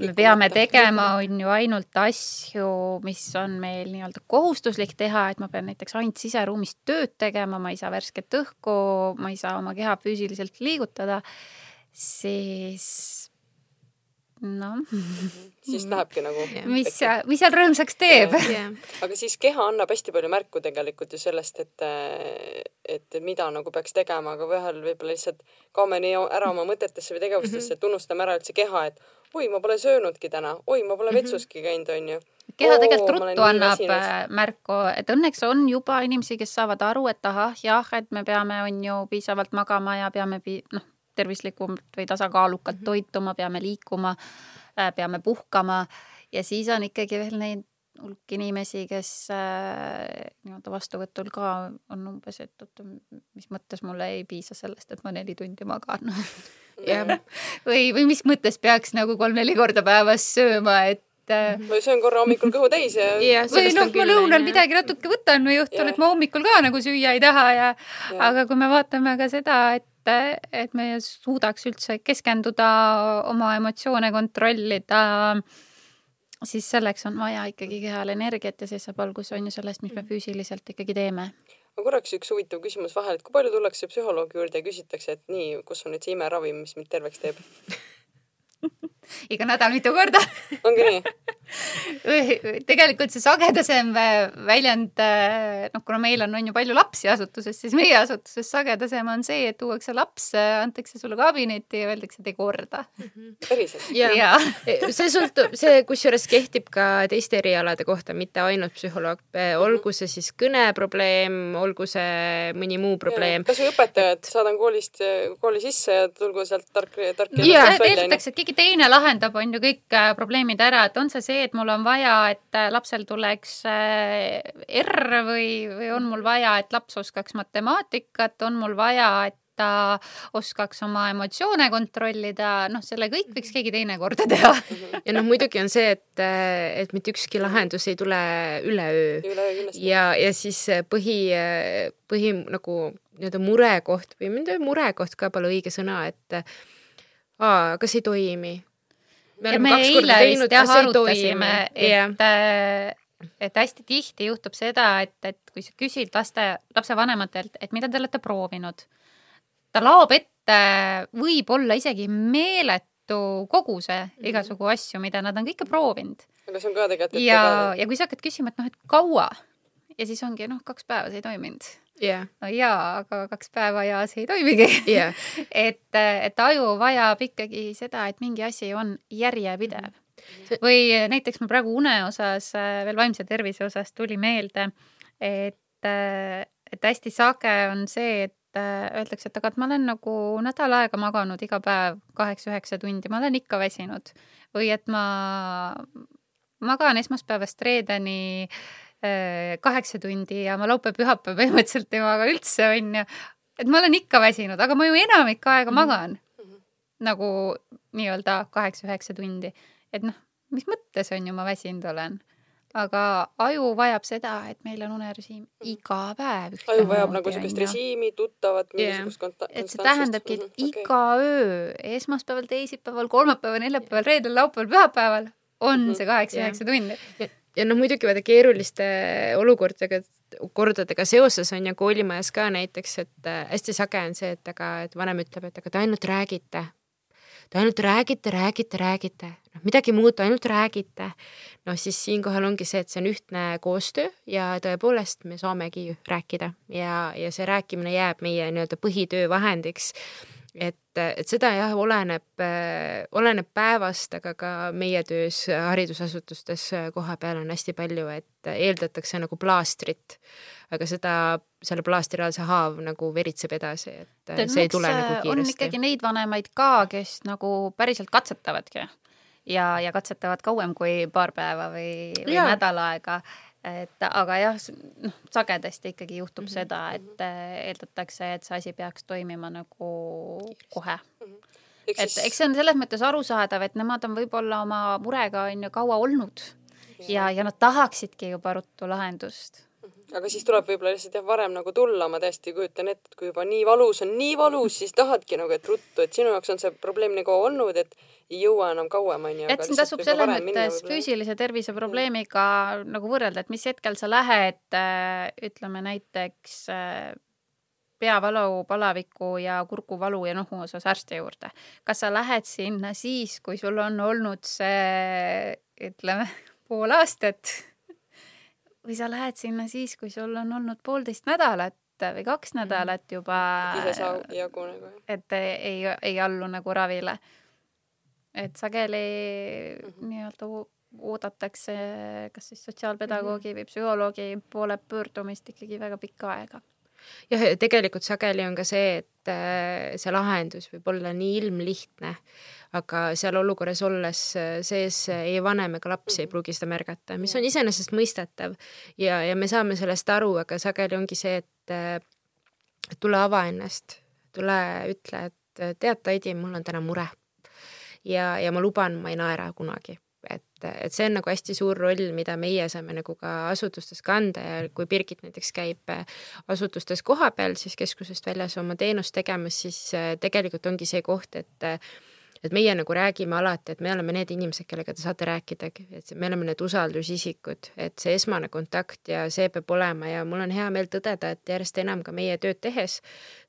me peame tegema, on ju, ainult asju, mis on meil nii-öelda kohustuslik teha, et ma pean näiteks ainult siseruumis tööd tegema, ma ei saa värsket õhku, ma ei saa oma keha füüsiliselt liigutada, siis noh. Siis lähebki nagu mis, mis seal rõõmsaks teeb? Yeah.. aga siis keha annab hästi palju märku tegelikult ju sellest, et, et mida nagu peaks tegema, aga vahel võib-olla lihtsalt kaome nii ära oma mõtetesse või tegevustesse, et unustame ära üldse keha, et oi, ma pole söönudki täna, oi, ma pole mhm. vetsuski käinud, onju. Keha tegelikult ruttu annab äh, märku, et õnneks on juba inimesi, kes saavad aru, et ahah, jah, et me peame, on ju, piisavalt magama ja peame pi-, noh, tervislikumalt või tasakaalukalt mm -hmm. toituma, peame liikuma, äh, peame puhkama. Ja siis on ikkagi veel neid hulk inimesi, kes äh, nii-öelda vastuvõtul ka on umbes, et oota, mis mõttes mulle ei piisa sellest, et ma neli tundi magan? *laughs* *laughs* Või, või mis mõttes peaks nagu kolm-neli korda päevas sööma, et et ma söön korra hommikul kõhu täis ja, või noh, ma lõunal midagi natuke võtan või õhtul, et ma hommikul ka nagu süüa ei taha ja, ja aga kui me vaatame ka seda, et et me suudaks üldse keskenduda, oma emotsioone kontrollida, siis selleks on vaja ikkagi kehal energiat ja see saab alguse on ju sellest, mis me füüsiliselt ikkagi teeme. Aga korraks üks huvitav küsimus vahel, et kui palju tullakse psühholoogi juurde ja küsitakse, et nii, kus on nüüd see imeravim, mis mind terveks teeb *laughs* iga nädal mitu korda ongi nii? tegelikult see sagedasem väljend, noh, kuna meil on, on ju palju lapsi asutuses, siis meie asutuses sagedasem on see, et tuuakse laps, antakse sulle kabinetti ja öeldakse, tee korda. päriselt? jaa, see sõltub, see kusjuures kehtib ka teiste erialade kohta, mitte ainult psühholoog, olgu see siis kõneprobleem, olgu see mõni muu probleem. kas või õpetajad, saadan koolist, kooli sisse ja tulgu sealt tark, tark ja eeldatakse, et keegi teine lahendab, on ju kõik äh, probleemid ära, et on see see, et mul on vaja, et äh, lapsel tuleks äh, R või, või on mul vaja, et laps oskaks matemaatikat, on mul vaja, et ta oskaks oma emotsioone kontrollida, noh, selle kõik võiks keegi teine korda teha. *laughs* ja noh, muidugi on see, et, et mitte ükski lahendus ei tule üleöö. Üle ja, ja siis põhi, põhi nagu nii-öelda murekoht või mitte murekoht ka pole õige sõna, et aa, kas ei toimi? me oleme kaks korda teinud, kas ei toimi. et yeah et hästi tihti juhtub seda, et, et kui sa küsid laste, lapsevanematelt, et mida te olete proovinud, ta laob ette võib-olla isegi meeletu koguse mm. igasugu asju, mida nad on kõike proovinud. aga see on ka tegelikult ja, ja kui sa hakkad küsima, et noh, et kaua ja siis ongi noh, kaks päeva see ei toiminud yeah.. no jaa, aga kaks päeva ja see ei toimigi yeah. *laughs* et, et aju vajab ikkagi seda, et mingi asi on järjepidev. või näiteks ma praegu une osas, veel vaimse tervise osas tuli meelde, et, et hästi sage on see, et öeldakse, et aga et ma olen nagu nädal aega maganud iga päev kaheksa-üheksa tundi, ma olen ikka väsinud. või et ma magan esmaspäevast reedeni äh, Äh, kaheksa tundi ja ma laupäev-pühapäev põhimõtteliselt temaga üldse onju. et ma olen ikka väsinud, aga ma ju enamik aega mhm. magan mm -hmm. nagu nii-öelda kaheksa-üheksa tundi. et noh, mis mõttes on ju ma väsinud olen aga aju vajab seda, et meil on unerežiim mhm. iga päev. aju vajab nagu niisugust režiimi, tuttavat, mingisugust konta-. et see tähendabki, et mm -hmm. iga öö, esmaspäeval, teisipäeval, kolmapäeval, neljapäeval, reedel, laupäeval, pühapäeval on mm -hmm. see kaheksa-üheksa tundi ja noh, muidugi vaata keeruliste olukordadega, kordadega seoses on ju koolimajas ka näiteks, et äh, hästi sage on see, et aga, et vanem ütleb, et aga te ainult räägite. Te ainult räägite, räägite, räägite, noh midagi muud, ainult räägite. noh, siis siinkohal ongi see, et see on ühtne koostöö ja tõepoolest me saamegi rääkida ja, ja see rääkimine jääb meie nii-öelda põhitöö vahendiks et, et seda jah, oleneb, oleneb päevast, aga ka meie töös haridusasutustes koha peal on hästi palju, et eeldatakse nagu plaastrit, aga seda, selle plaastri all see haav nagu veritseb edasi, et Tead, see ei tule nagu kiiresti. on ikkagi neid vanemaid ka, kes nagu päriselt katsetavadki ja, ja katsetavad kauem kui paar päeva või, või nädal aega et aga jah, noh, sagedasti ikkagi juhtub mm -hmm. seda, et äh, eeldatakse, et see asi peaks toimima nagu kohe mm. -hmm. et siis... eks see on selles mõttes arusaadav, et nemad on võib-olla oma murega on ju kaua olnud ja, ja nad tahaksidki juba ruttu lahendust aga siis tuleb võib-olla lihtsalt jah, varem nagu tulla, ma täiesti kujutan ette, et kui juba nii valus on, nii valus, siis tahadki nagu, et ruttu, et sinu jaoks on see probleem nagu olnud, et ei jõua enam kauem, onju. et siin tasub selles mõttes füüsilise tervise probleemiga mm. nagu võrrelda, et mis hetkel sa lähed, äh, ütleme näiteks äh, peavalu, palaviku ja kurguvalu ja nohu osas arsti juurde. kas sa lähed sinna siis, kui sul on olnud see, ütleme, pool aastat või sa lähed sinna siis, kui sul on olnud poolteist nädalat või kaks mhm. nädalat juba. ise saa jagu nagu. et ei, ei allu nagu ravile. et sageli mm -hmm. nii-öelda oodatakse kas siis sotsiaalpedagoogi mm -hmm. või psühholoogi poole pöördumist ikkagi väga pikka aega jah, ja tegelikult sageli on ka see, et äh, see lahendus võib olla nii ilmlihtne, aga seal olukorras olles äh, sees ei vanem ega laps ei pruugi seda märgata, mis on iseenesestmõistetav ja, ja me saame sellest aru, aga sageli ongi see, et äh, tule ava ennast, tule ütle, et tead, Taidi, mul on täna mure. ja, ja ma luban, ma ei naera kunagi. Et, et see on nagu hästi suur roll, mida meie saame nagu ka asutustes kanda ja kui Birgit näiteks käib äh, asutustes kohapeal siis keskusest väljas oma teenust tegemas, siis äh, tegelikult ongi see koht, et äh, et meie nagu räägime alati, et me oleme need inimesed, kellega te saate rääkida, et me oleme need usaldusisikud, et see esmane kontakt ja see peab olema ja mul on hea meel tõdeda, et järjest enam ka meie tööd tehes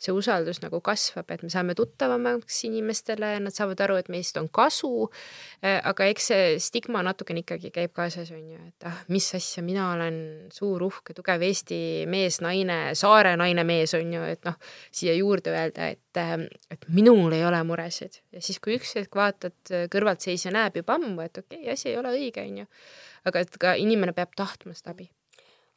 see usaldus nagu kasvab, et me saame tuttavamaks inimestele, nad saavad aru, et meist on kasu. aga eks see stigma natukene ikkagi käib kaasas, on ju, et ah, mis asja, mina olen suur, uhke, tugev Eesti mees, naine, saare naine, mees on ju, et noh, siia juurde öelda, et, et minul ei ole muresid ja siis, kui üks hetk vaatad äh, kõrvaltseisja näeb juba ammu, et okei okay,, asi ei ole õige, onju. aga et ka inimene peab tahtma seda abi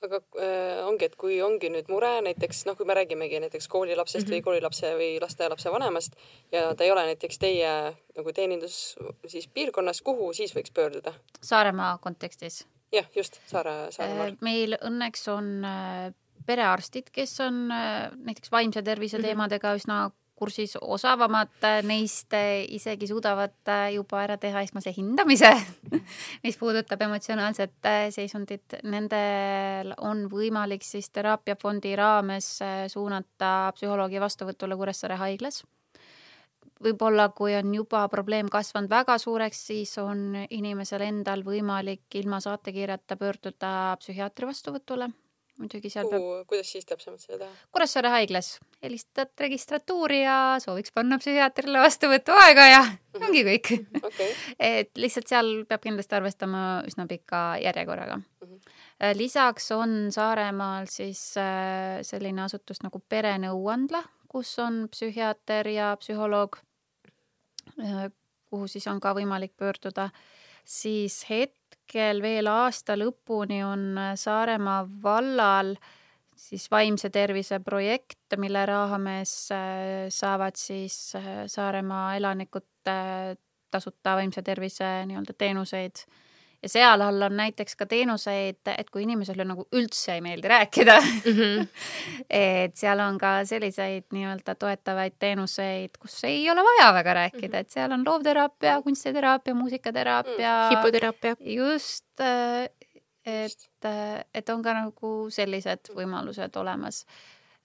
aga äh, ongi, et kui ongi nüüd mure näiteks noh, kui me räägimegi näiteks koolilapsest mm -hmm. või mhm. koolilapse või lasteaialapse vanemast ja ta ei ole näiteks teie nagu teenindus siis piirkonnas, kuhu siis võiks pöörduda? Saaremaa kontekstis. jah, just Saare, Saaremaal äh,. meil õnneks on äh, perearstid, kes on näiteks vaimse tervise -hmm. teemadega üsna kursis, osavamad neist isegi suudavad juba ära teha esmase hindamise *laughs* mis puudutab emotsionaalset seisundit. Nendel on võimalik siis teraapiafondi raames suunata psühholoogi vastuvõtule Kuressaare haiglas. võib-olla, kui on juba probleem kasvanud väga suureks, siis on inimesel endal võimalik ilma saatekirjata pöörduda psühhiaatri vastuvõtule muidugi seal Kuhu, peab. kuidas siis täpsemalt seda teha? Kuressaare haiglas helistad registratuuri ja sooviks panna psühhiaatrile vastuvõtuaega ja mhm. ongi kõik *laughs* okay. et lihtsalt seal peab kindlasti arvestama üsna pika järjekorraga mm. -hmm. lisaks on Saaremaal siis äh, selline asutus nagu perenõuandla, kus on psühhiaater ja psühholoog, äh, kuhu siis on ka võimalik pöörduda, siis hetk hetkel veel aasta lõpuni on Saaremaa vallal siis vaimse tervise projekt, mille raames äh, saavad siis äh, Saaremaa elanikud äh, tasuta vaimse tervise nii-öelda teenuseid ja seal all on näiteks ka teenuseid, et kui inimesele nagu üldse ei meeldi rääkida mm, -hmm. *laughs* et seal on ka selliseid nii-öelda toetavaid teenuseid, kus ei ole vaja väga rääkida -hmm. et seal on loovteraapia, kunstiteraapia, muusikateraapia mm,. hipoteraapia. just, äh, et, äh, et on ka nagu sellised võimalused olemas.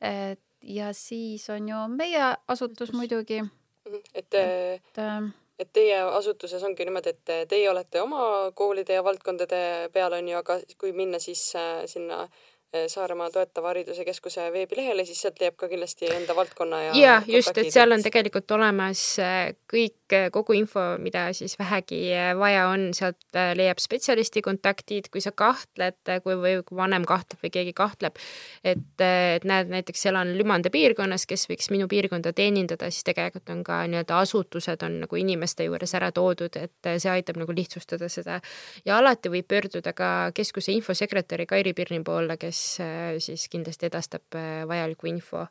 et ja siis on ju meie asutus muidugi. Mhm. et, et äh, et teie asutuses ongi niimoodi, et teie olete oma koolide ja valdkondade peal, on ju, aga kui minna siis äh, sinna Saaremaa Toetava Hariduse Keskuse veebilehele, siis sealt leiab ka kindlasti enda valdkonna ja jaa, just, et seal on tegelikult olemas eh, kõik, eh, kogu info, mida siis vähegi vaja on, sealt leiab spetsialisti kontaktid, kui sa kahtled, kui või kui vanem kahtleb või keegi kahtleb, et, et näed, näiteks elan Lümande piirkonnas, kes võiks minu piirkonda teenindada, siis tegelikult on ka nii-öelda asutused on nagu inimeste juures ära toodud, et see aitab nagu lihtsustada seda. ja alati võib pöörduda ka keskuse infosekretäri Kairi Pirni poole, kes kes äh, siis kindlasti edastab äh, vajalikku info,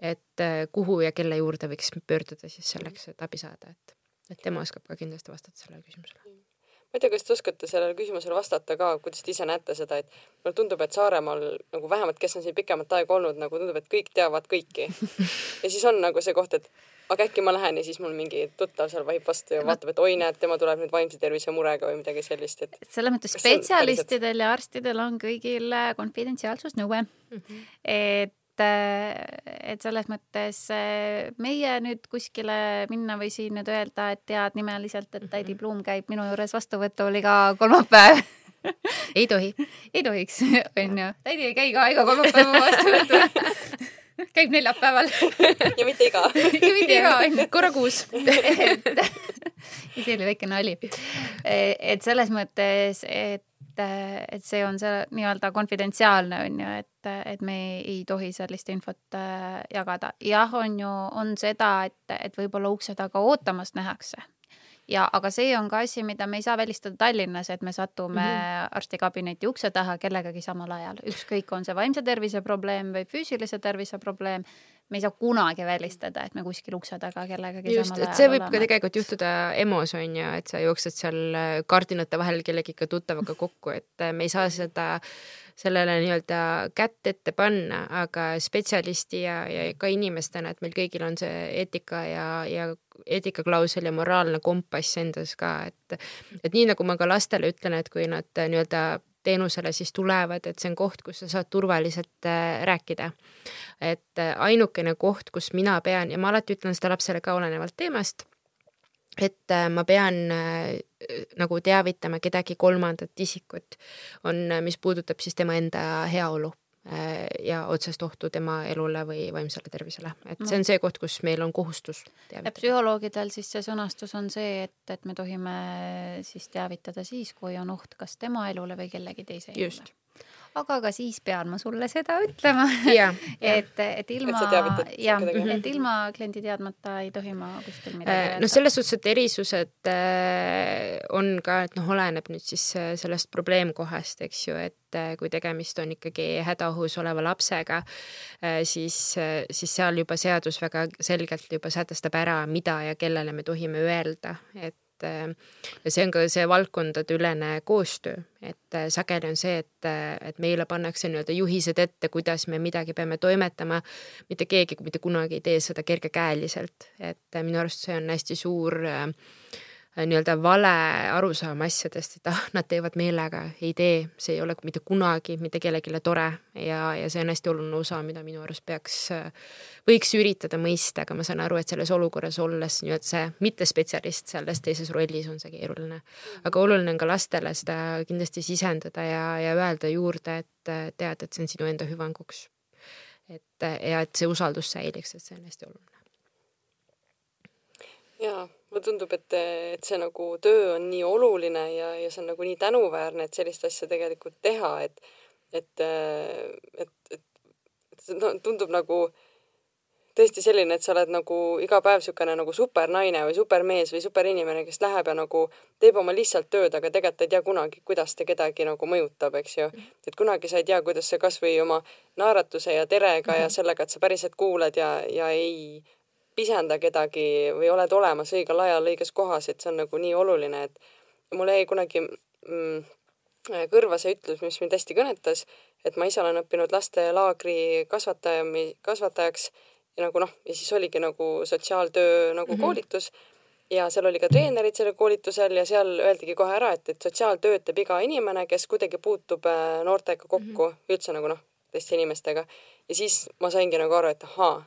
et äh, kuhu ja kelle juurde võiks pöörduda siis selleks, et abi saada, et, et tema oskab ka kindlasti vastata sellele küsimusele ma ei tea, kas te oskate sellele küsimusele vastata ka, kuidas te ise näete seda, et mulle tundub, et Saaremaal nagu vähemalt, kes on siin pikemat aega olnud, nagu tundub, et kõik teavad kõiki. *laughs* ja siis on nagu see koht, et aga äkki ma lähen ja siis mul mingi tuttav seal vahib vastu ja vaatab, et oi, näed, tema tuleb nüüd vaimse tervise murega või midagi sellist, et. selles mõttes spetsialistidel ja arstidel on kõigil konfidentsiaalsusnõue mm. -hmm. et et selles mõttes eh, meie nüüd kuskile minna või siin nüüd öelda, et tead nimeliselt, et täidi Blum käib minu juures vastuvõtul iga kolmapäev ei tohi. *laughs* ei tohiks, *laughs* onju. täidi ei käi ka iga kolmapäeva *laughs* vastuvõtul *laughs* käib neljapäeval. *laughs* Ja mitte iga. Ja mitte iga, korra kuus. *laughs* See oli väike nali. et selles mõttes, et et see on see nii-öelda konfidentsiaalne on ju, et, et me ei tohi sellist infot äh, jagada. jah, on ju, on seda, et, et võib-olla ukse taga ootamas nähakse ja, aga see on ka asi, mida me ei saa välistada Tallinnas, et me satume mm -hmm. arstikabineti ukse taha kellegagi samal ajal, ükskõik, on see vaimse tervise probleem või füüsilise tervise probleem me ei saa kunagi välistada, et me kuskil ukse taga kellegagi just, et see võib oleme. ka tegelikult juhtuda EMO-s on ju, et sa jooksed seal äh, kardinate vahel kellegiga tuttavaga kokku, et äh, me ei saa seda sellele nii-öelda kätt ette panna, aga spetsialisti ja, ja ka inimestena, et meil kõigil on see eetika ja, ja eetikaklausel ja moraalne kompass endas ka, et et nii nagu ma ka lastele ütlen, et kui nad äh, nii-öelda teenusele siis tulevad, et see on koht, kus sa saad turvaliselt äh, rääkida. et äh, ainukene koht, kus mina pean ja ma alati ütlen seda lapsele ka olenevalt teemast, et äh, ma pean nagu teavitama kedagi kolmandat isikut, on, mis puudutab siis tema enda heaolu ja otsest ohtu tema elule või vaimsele tervisele, et see on see koht, kus meil on kohustus teavitada. ja psühholoogidel siis see sõnastus on see, et, et me tohime siis teavitada siis, kui on oht kas tema elule või kellegi teise elule aga ka siis pean ma sulle seda ütlema. *laughs* Et, et ilma, jah, et ilma kliendi teadmata ei tohi ma kuskil midagi äh, öelda. no selles suhtes, et erisused äh, on ka, et noh, oleneb nüüd siis äh, sellest probleemkohast, eks ju, et kui tegemist on ikkagi hädaohus oleva lapsega, siis, siis seal juba seadus väga selgelt juba sätestab ära, mida ja kellele me tohime öelda, et et see on ka see valdkondadeülene koostöö, et äh, sageli on see, et, äh, et meile pannakse nii-öelda juhised ette, kuidas me midagi peame toimetama. mitte keegi mitte kunagi ei tee seda kergekäeliselt, et äh, minu arust see on hästi suur Äh, nii-öelda vale arusaam asjadest, et ah, nad teevad meelega, ei tee, see ei ole mitte kunagi mitte kellelegi tore ja, ja see on hästi oluline osa, mida minu arust peaks, äh, võiks üritada mõista, aga ma saan aru, et selles olukorras olles nii-öelda see mittespetsialist selles teises rollis on see keeruline. aga oluline on ka lastele seda kindlasti sisendada ja, ja öelda juurde, et äh, tead, et see on sinu enda hüvanguks. et ja et see usaldus säiliks, et see on hästi oluline. jaa mulle tundub, et, et see nagu töö on nii oluline ja, ja see on nagu nii tänuväärne, et sellist asja tegelikult teha, et, et, et, et, et see no, tundub nagu tõesti selline, et sa oled nagu iga päev niisugune nagu supernaine või supermees või superinimene, kes läheb ja nagu teeb oma lihtsalt tööd, aga tegelikult ei tea kunagi, kuidas ta kedagi nagu mõjutab, eks ju. et kunagi sa ei tea, kuidas see kasvõi oma naeratuse ja terega ja sellega, et sa päriselt kuulad ja, ja ei pisenda kedagi või oled olemas õigel ajal õiges kohas, et see on nagu nii oluline, et mul jäi kunagi mm, kõrva see ütlus, mis mind hästi kõnetas, et ma ise olen õppinud lastelaagri kasvataja, kasvatajaks ja nagu noh, ja siis oligi nagu sotsiaaltöö nagu mm -hmm. koolitus ja seal oli ka treenerid sellel koolitusel ja seal öeldigi kohe ära, et, et sotsiaaltööd teeb iga inimene, kes kuidagi puutub äh, noortega kokku mm, -hmm. üldse nagu noh, teiste inimestega. ja siis ma saingi nagu aru, et ahaa,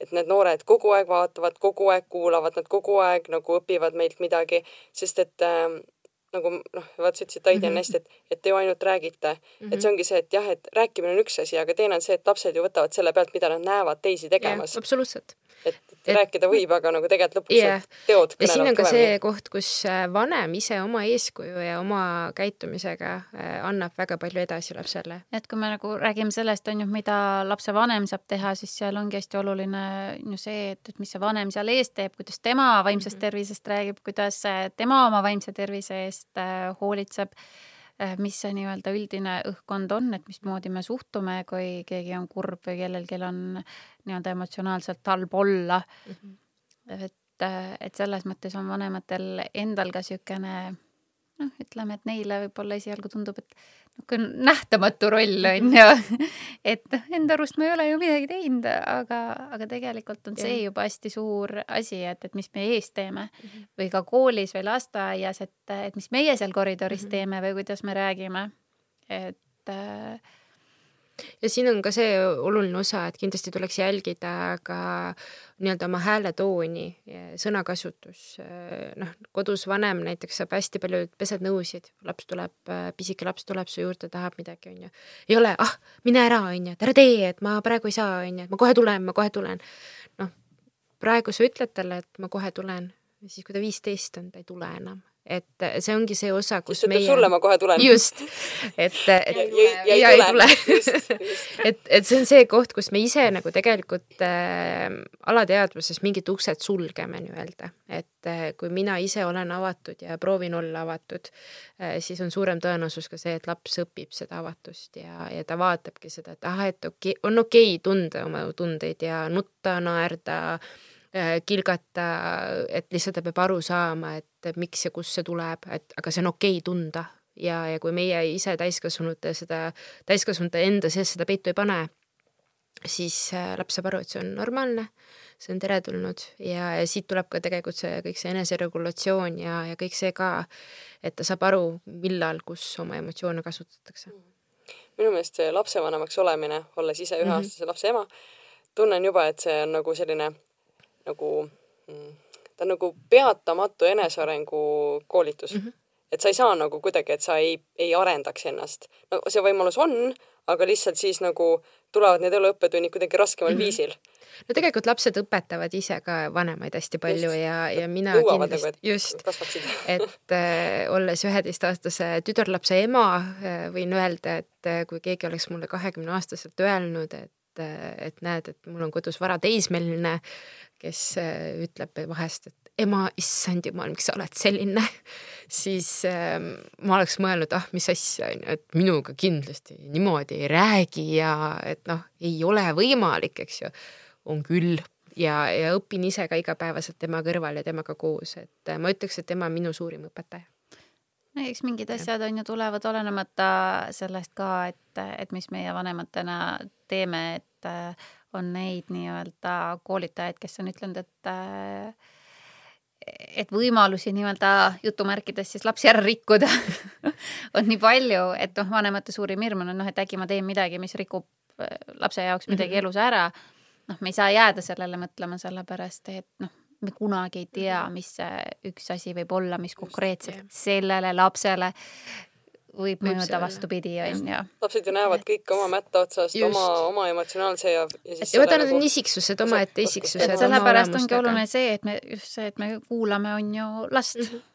et need noored kogu aeg vaatavad, kogu aeg kuulavad, nad kogu aeg nagu õpivad meilt midagi, sest et äh, nagu noh, vaata sa ütlesid, Taidi on mhm. hästi, et, et te ju ainult räägite mm. -hmm. et see ongi see, et jah, et rääkimine on üks asi, aga teine on see, et lapsed ju võtavad selle pealt, mida nad näevad teisi tegemas. absoluutselt et, et rääkida võib, aga nagu tegelikult lõpuks yeah. teod ja siin on ka kõvemini. see koht, kus äh, vanem ise oma eeskuju ja oma käitumisega äh, annab väga palju edasi lapsele. et kui me nagu räägime sellest, on ju, mida lapsevanem saab teha, siis seal ongi hästi oluline ju see, et, et mis see vanem seal ees teeb, kuidas tema vaimsest mm -hmm. tervisest räägib, kuidas äh, tema oma vaimse tervise eest hoolitseb mis see nii-öelda üldine õhkkond on, et mismoodi me suhtume, kui keegi on kurb või kellelgi on nii-öelda emotsionaalselt halb olla mm. -hmm. et, äh, et selles mõttes on vanematel endal ka niisugune noh, ütleme, et neile võib-olla esialgu tundub, et niisugune nähtamatu roll on ju. *laughs* et noh, enda arust ma ei ole ju midagi teinud, aga, aga tegelikult on see juba hästi suur asi, et, et mis me ees teeme mm -hmm. või ka koolis või lasteaias, et, et mis meie seal koridoris mm -hmm. teeme või kuidas me räägime. et äh, ja siin on ka see oluline osa, et kindlasti tuleks jälgida ka nii-öelda oma hääletooni, sõnakasutus. noh, kodus vanem näiteks saab hästi palju, pesed nõusid, laps tuleb, pisike laps tuleb su juurde, tahab midagi, onju. ei ole, ah, mine ära, onju, et ära tee, et ma praegu ei saa, onju, et ma kohe tulen, ma kohe tulen. noh, praegu sa ütled talle, et ma kohe tulen, siis kui ta viisteist on, ta ei tule enam et see ongi see osa, kus meie. sulle ma kohe tulen. just, et, et ja, ja, ja ei tule, et, et see on see koht, kus me ise nagu tegelikult äh, alateadvuses mingid uksed sulgeme nii-öelda, et äh, kui mina ise olen avatud ja proovin olla avatud äh,, siis on suurem tõenäosus ka see, et laps õpib seda avatust ja, ja ta vaatabki seda, et ah, et okei okay,, on okei okay tunda oma tundeid ja nutta, naerda Äh, kilgata, et lihtsalt ta peab aru saama, et miks ja kust see tuleb, et aga see on okei okay tunda ja, ja kui meie ise täiskasvanute seda, täiskasvanute enda sees seda peitu ei pane, siis äh, laps saab aru, et see on normaalne, see on teretulnud ja, ja siit tuleb ka tegelikult see kõik see eneseregulatsioon ja, ja kõik see ka, et ta saab aru, millal, kus oma emotsioone kasutatakse. minu meelest see lapsevanemaks olemine, olles ise üheaastase mm -hmm. lapse ema, tunnen juba, et see on nagu selline nagu, mm, ta on nagu peatamatu enesearengu koolitus mm. -hmm. et sa ei saa nagu kuidagi, et sa ei, ei arendaks ennast. no see võimalus on, aga lihtsalt siis nagu tulevad need eluõppetunnid kuidagi raskemal mm -hmm. viisil no tegelikult lapsed õpetavad ise ka vanemaid hästi palju just. ja, ja mina Nõuavad kindlasti nagu,, just, *laughs* et äh, olles üheteistaastase tütarlapse ema äh,, võin öelda, et äh, kui keegi oleks mulle kahekümne aastaselt öelnud, et äh, et näed, et mul on kodus varateismeline, kes äh, ütleb vahest, et ema, issand jumal, miks sa oled selline, *laughs* siis äh, ma oleks mõelnud, ah, mis asja, on ju, et minuga kindlasti niimoodi ei räägi ja et noh, ei ole võimalik, eks ju. on küll. Ja, ja õpin ise ka igapäevaselt tema kõrval ja temaga koos, et äh, ma ütleks, et tema on minu suurim õpetaja. No eks mingid asjad on ju tulevad olenemata sellest ka, et, et mis meie vanematena teeme, et on neid nii-öelda koolitajaid, kes on ütelnud, et et võimalusi nii-öelda jutumärkides siis lapsi ära rikkuda *laughs* on nii palju, et noh, vanemate suurim hirm on noh, et äkki ma teen midagi, mis rikub äh, lapse jaoks midagi mm -hmm. elus ära. noh, me ei saa jääda sellele mõtlema, sellepärast et noh, me kunagi ei tea, mis see üks asi võib olla, mis konkreetselt sellele lapsele võib mõjuda vastupidi, on ju. lapsed ju näevad kõike oma mätta otsast, oma, oma emotsionaalse ja, ja siis ja vaata, nad on isiksused, omaette isiksused. sellepärast ongi oluline see, et me, just see, et me kuulame, on ju, last mm. -hmm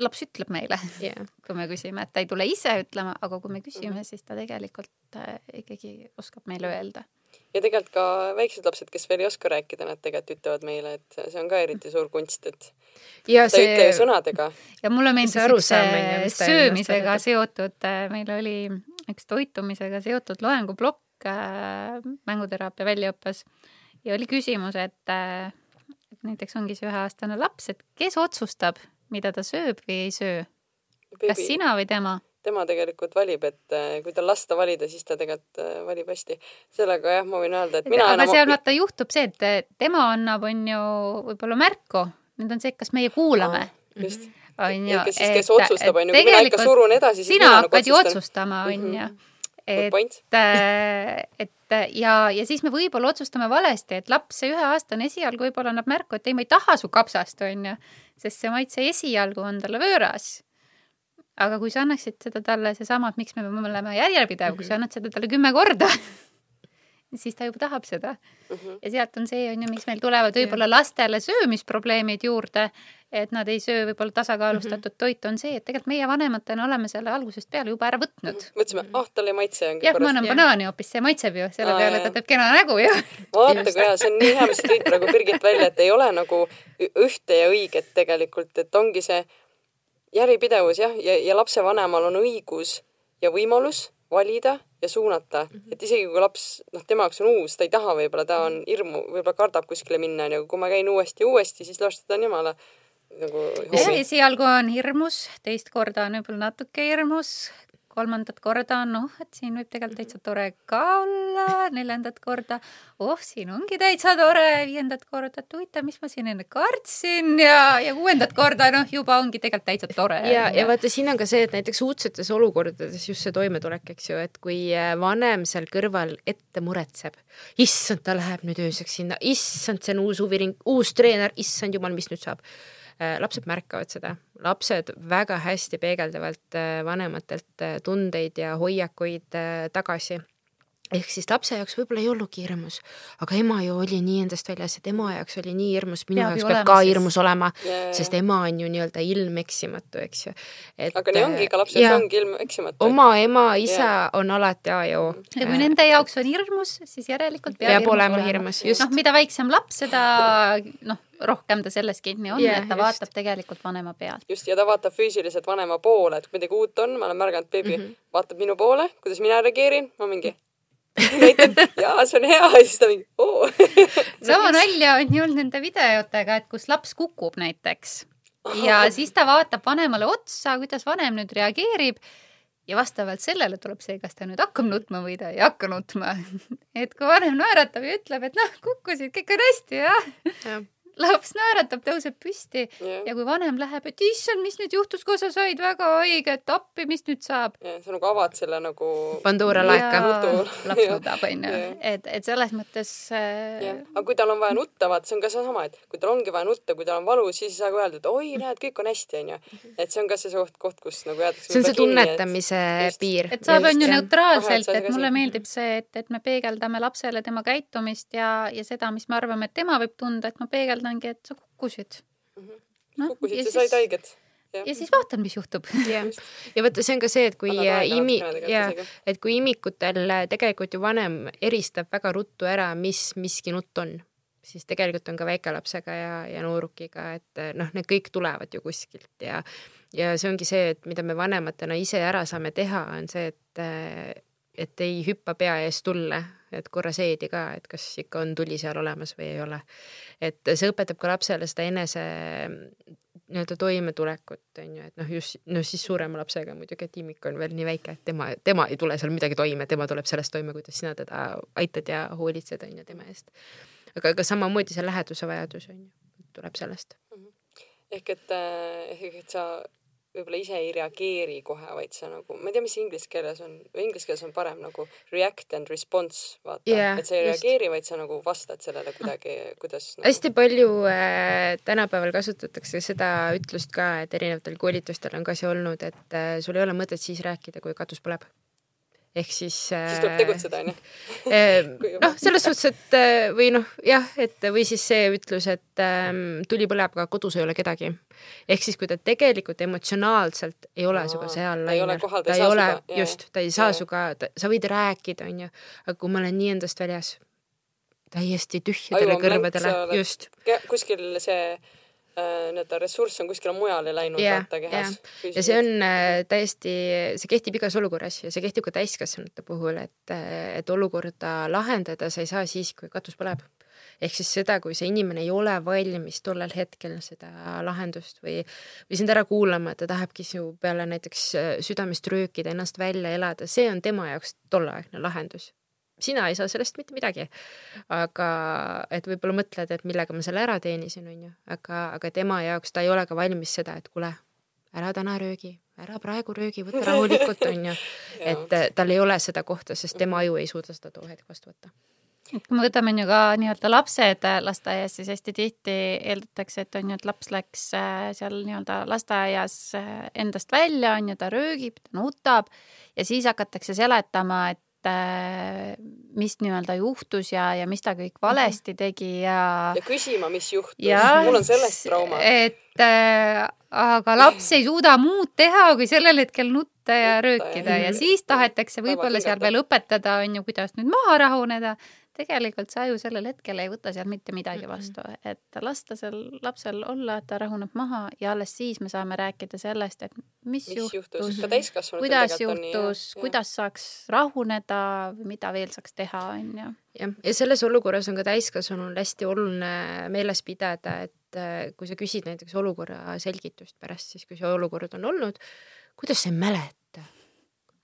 laps ütleb meile yeah., *laughs* kui me küsime, et ta ei tule ise ütlema, aga kui me küsime mm, -hmm. siis ta tegelikult äh, ikkagi oskab meile öelda ja tegelikult ka väiksed lapsed, kes veel ei oska rääkida, nad tegelikult ütlevad meile, et see on ka eriti suur kunst, et ja ta see... ei ütle ju sõnadega. ja mulle meeldis üks söömisega seotud, äh, meil oli üks toitumisega seotud loenguplokk äh, mänguteraapia väljaõppes ja oli küsimus, et, äh, et näiteks ongi see üheaastane laps, et kes otsustab, mida ta sööb või ei söö? kas sina või tema? Tema tegelikult valib, et äh, kui tal lasta valida, siis ta tegelikult äh, valib hästi. sellega jah, ma võin öelda, et mina aga enam... seal vaata juhtub see, et tema annab, on ju, võib-olla märku, nüüd on see, et kas meie kuulame. just. On ju, kes siis, kes otsustab, on ju, kui mina ikka surun edasi, siis sina hakkad ju otsustama, on ju. et, *laughs* et ja, ja siis me võib-olla otsustame valesti, et laps, see üheaastane esialgu võib-olla annab märku, et ei, ma ei taha su kapsast, on ju, sest see maitse esialgu on talle võõras aga kui sa annaksid seda talle seesama, et miks me peame olema järjepidev mm, -hmm. kui sa mhm. annad seda talle kümme korda *laughs* siis ta juba tahab seda mm. -hmm. ja sealt on see, on ju, miks meil tulevad võib-olla lastele söömisprobleemid juurde, et nad ei söö võib-olla tasakaalustatud mm -hmm. toitu, on see, et tegelikult meie vanematena oleme selle algusest peale juba ära võtnud. -hmm. mõtlesime, ah oh,, tal ei maitse. jah, ma annan banaani hoopis, see maitseb ju, selle ah, peale jah. ta teeb kena nägu ju. *laughs* vaata kui hea, see on nii hea, mis sa tõid praegu Birgit välja, et ei ole nagu ühte ja õiget tegelikult, et ongi see järjepidevus jah, ja, ja lapsevanemal on õigus ja võimalus valida ja suunata. Mm, -hmm. et isegi kui laps, noh, tema jaoks on uus, ta ei taha võib-olla, ta on hirmu, võib-olla kardab kuskile minna, onju, aga kui ma käin uuesti ja uuesti, siis las ta on jumala nagu esialgu on hirmus, teist korda on võib-olla natuke hirmus, kolmandat korda noh, et siin võib tegelikult täitsa tore ka olla, neljandat korda. Oh, siin ongi täitsa tore, viiendat korda, et huvitav, mis ma siin enne kartsin ja, ja kuuendat korda noh, juba ongi tegelikult täitsa tore. ja, ja vaata, siin on ka see, et näiteks uudsetes olukordades just see toimetulek, eks ju, et kui äh, vanem seal kõrval ette muretseb, issand, ta läheb nüüd ööseks sinna, issand, see on uus huviring, uus treener, issand jumal, mis nüüd saab lapsed märkavad seda, lapsed väga hästi peegeldavalt äh, vanematelt äh, tundeid ja hoiakuid tagasi ehk siis lapse jaoks võib-olla ei olnudki hirmus, aga ema ju oli nii endast väljas, et ema jaoks oli nii hirmus, minu peab jaoks peab ka hirmus olema yeah., sest ema on ju nii-öelda ilmeksimatu, eks ju. aga nii ongi, ka lapse jaoks ongi ilmeksimatu. oma ema, isa yeah. on alati A ja O. ja kui nende jaoks on hirmus, siis järelikult peab, peab olema hirmus, just. noh, mida väiksem laps, seda noh, rohkem ta selles kinni on yeah,, et ta just. vaatab tegelikult vanema pealt. just, ja ta vaatab füüsiliselt vanema poole, et kui midagi uut on, ma olen märganud, beebi mm -hmm. vaatab minu poole, kuidas mina reageerin, ma mingi näitan, jaa, see on hea ja *laughs* siis ta mingi oo. *laughs* Sama nalja on ju olnud nende videotega, et kus laps kukub näiteks. Ja siis ta vaatab vanemale otsa, kuidas vanem nüüd reageerib. Ja vastavalt sellele tuleb see, kas ta nüüd hakkab nutma või ta ei hakka nutma. *laughs* et kui vanem naeratab ja ütleb, et noh, kukkusid, kõik on hästi, jah. Ja laps naeratab, tõuseb püsti yeah. ja kui vanem läheb, et issand, mis nüüd juhtus, kui sa said väga õiget appi, mis nüüd saab? jah, sa nagu avad selle nagu Pandora laeka. laps nudab, onju. et, et selles mõttes äh.... aga kui tal on vaja nutta, vaata, see on ka seesama, et kui tal ongi vaja nutta, kui tal on valus, siis ei saa ka öelda, et oi, näed, kõik on hästi, onju. et see on ka see koht, koht, kus nagu jäädakse see on see tunnetamise et... piir. et saab, onju, neutraalselt, et mulle meeldib see, et, et me peegeldame lapsele tema käitumist ja, ja seda, mis me arvame, et tema võib tunda, et ma peegeldan peegeldangi, et sa kukkusid. -hmm. No, kukkusid, sa said haiget Ja. ja siis vaatan, mis juhtub. ja, ja vaata, see on ka see, et kui imi, ja, et kui imikutel tegelikult ju vanem eristab väga ruttu ära, mis miski nutt on, siis tegelikult on ka väikelapsega ja, ja noorukiga, et noh, need kõik tulevad ju kuskilt ja, ja see ongi see, et mida me vanematena ise ära saame teha, on see, et, et ei hüppa pea ees tulle, et korra seedi ka, et kas ikka on tuli seal olemas või ei ole. et see õpetab ka lapsele seda enese nii-öelda toimetulekut, on ju, et noh, just, no siis suurema lapsega muidugi, et imik on veel nii väike, et tema, tema ei tule seal midagi toime, tema tuleb sellest toime, kuidas sina teda aitad ja hoolitsed, on ju, tema eest. aga, aga samamoodi see läheduse vajadus, on ju, tuleb sellest. Mhm. ehk et, eh, ehk et sa võib-olla ise ei reageeri kohe, vaid sa nagu, ma ei tea, mis inglise keeles on, inglise keeles on parem nagu react and response, vaata yeah,, et sa ei just. reageeri, vaid sa nagu vastad sellele kuidagi, kuidas nagu.... hästi palju äh, tänapäeval kasutatakse seda ütlust ka, et erinevatel koolitustel on ka see olnud, et äh, sul ei ole mõtet siis rääkida, kui katus põleb ehk siis. siis tuleb tegutseda, onju. *laughs* Äh, *laughs* noh, selles suhtes, et äh, või noh, jah, et või siis see ütlus, et ähm, tuli põleb, aga kodus ei ole kedagi. ehk siis, kui ta tegelikult emotsionaalselt ei ole sinuga seal lainel, ta ei ole, just, ta ei saa sinuga, sa võid rääkida, onju, aga kui ma olen nii endast väljas, täiesti tühjadele kõrvadele, just. kuskil see Äh, nii-öelda ressurss on kuskile mujale läinud yeah, vaata kehas yeah.. ja see on äh, täiesti, see kehtib igas olukorras ja see kehtib ka täiskasvanute puhul, et, äh, et olukorda lahendada sa ei saa siis, kui katus põleb. ehk siis seda, kui see inimene ei ole valmis tollel hetkel seda lahendust või, või sind ära kuulama, et ta tahabki su peale näiteks südamest röökida, ennast välja elada, see on tema jaoks tolleaegne lahendus sina ei saa sellest mitte midagi. aga et võib-olla mõtled, et millega ma selle ära teenisin, onju, aga, aga tema jaoks ta ei ole ka valmis seda, et kuule, ära täna röögi, ära praegu röögi, võta rahulikult, onju. *laughs* et eh, tal ei ole seda kohta, sest tema aju ei suuda seda too hetk vastu võtta et kui me võtame on ju ka nii-öelda lapsed lasteaias, siis hästi tihti eeldatakse, et on ju, et laps läks äh, seal nii-öelda lasteaias äh, endast välja, on ju, ta röögib, ta nutab ja siis hakatakse seletama, et Äh, mis nii-öelda juhtus ja, ja mis ta kõik mhm. valesti tegi ja. ja küsima, mis juhtus. mul on sellest trauma. et äh, aga laps ei suuda muud teha, kui sellel hetkel nutta ja röökida ja siis tahetakse võib-olla seal veel õpetada, on ju, kuidas nüüd maha rahuneda tegelikult sa ju sellel hetkel ei võta seal mitte midagi vastu, et lasta seal lapsel olla, et ta rahuneb maha ja alles siis me saame rääkida sellest, et mis, mis juhtus, juhtus., kuidas juhtus, kuidas saaks rahuneda või mida veel saaks teha, on ju. jah, ja selles olukorras on ka täiskasvanul hästi oluline meeles pidada, et et kui sa küsid näiteks olukorra selgitust pärast siis, kui see olukord on olnud, kuidas sa ei mäleta?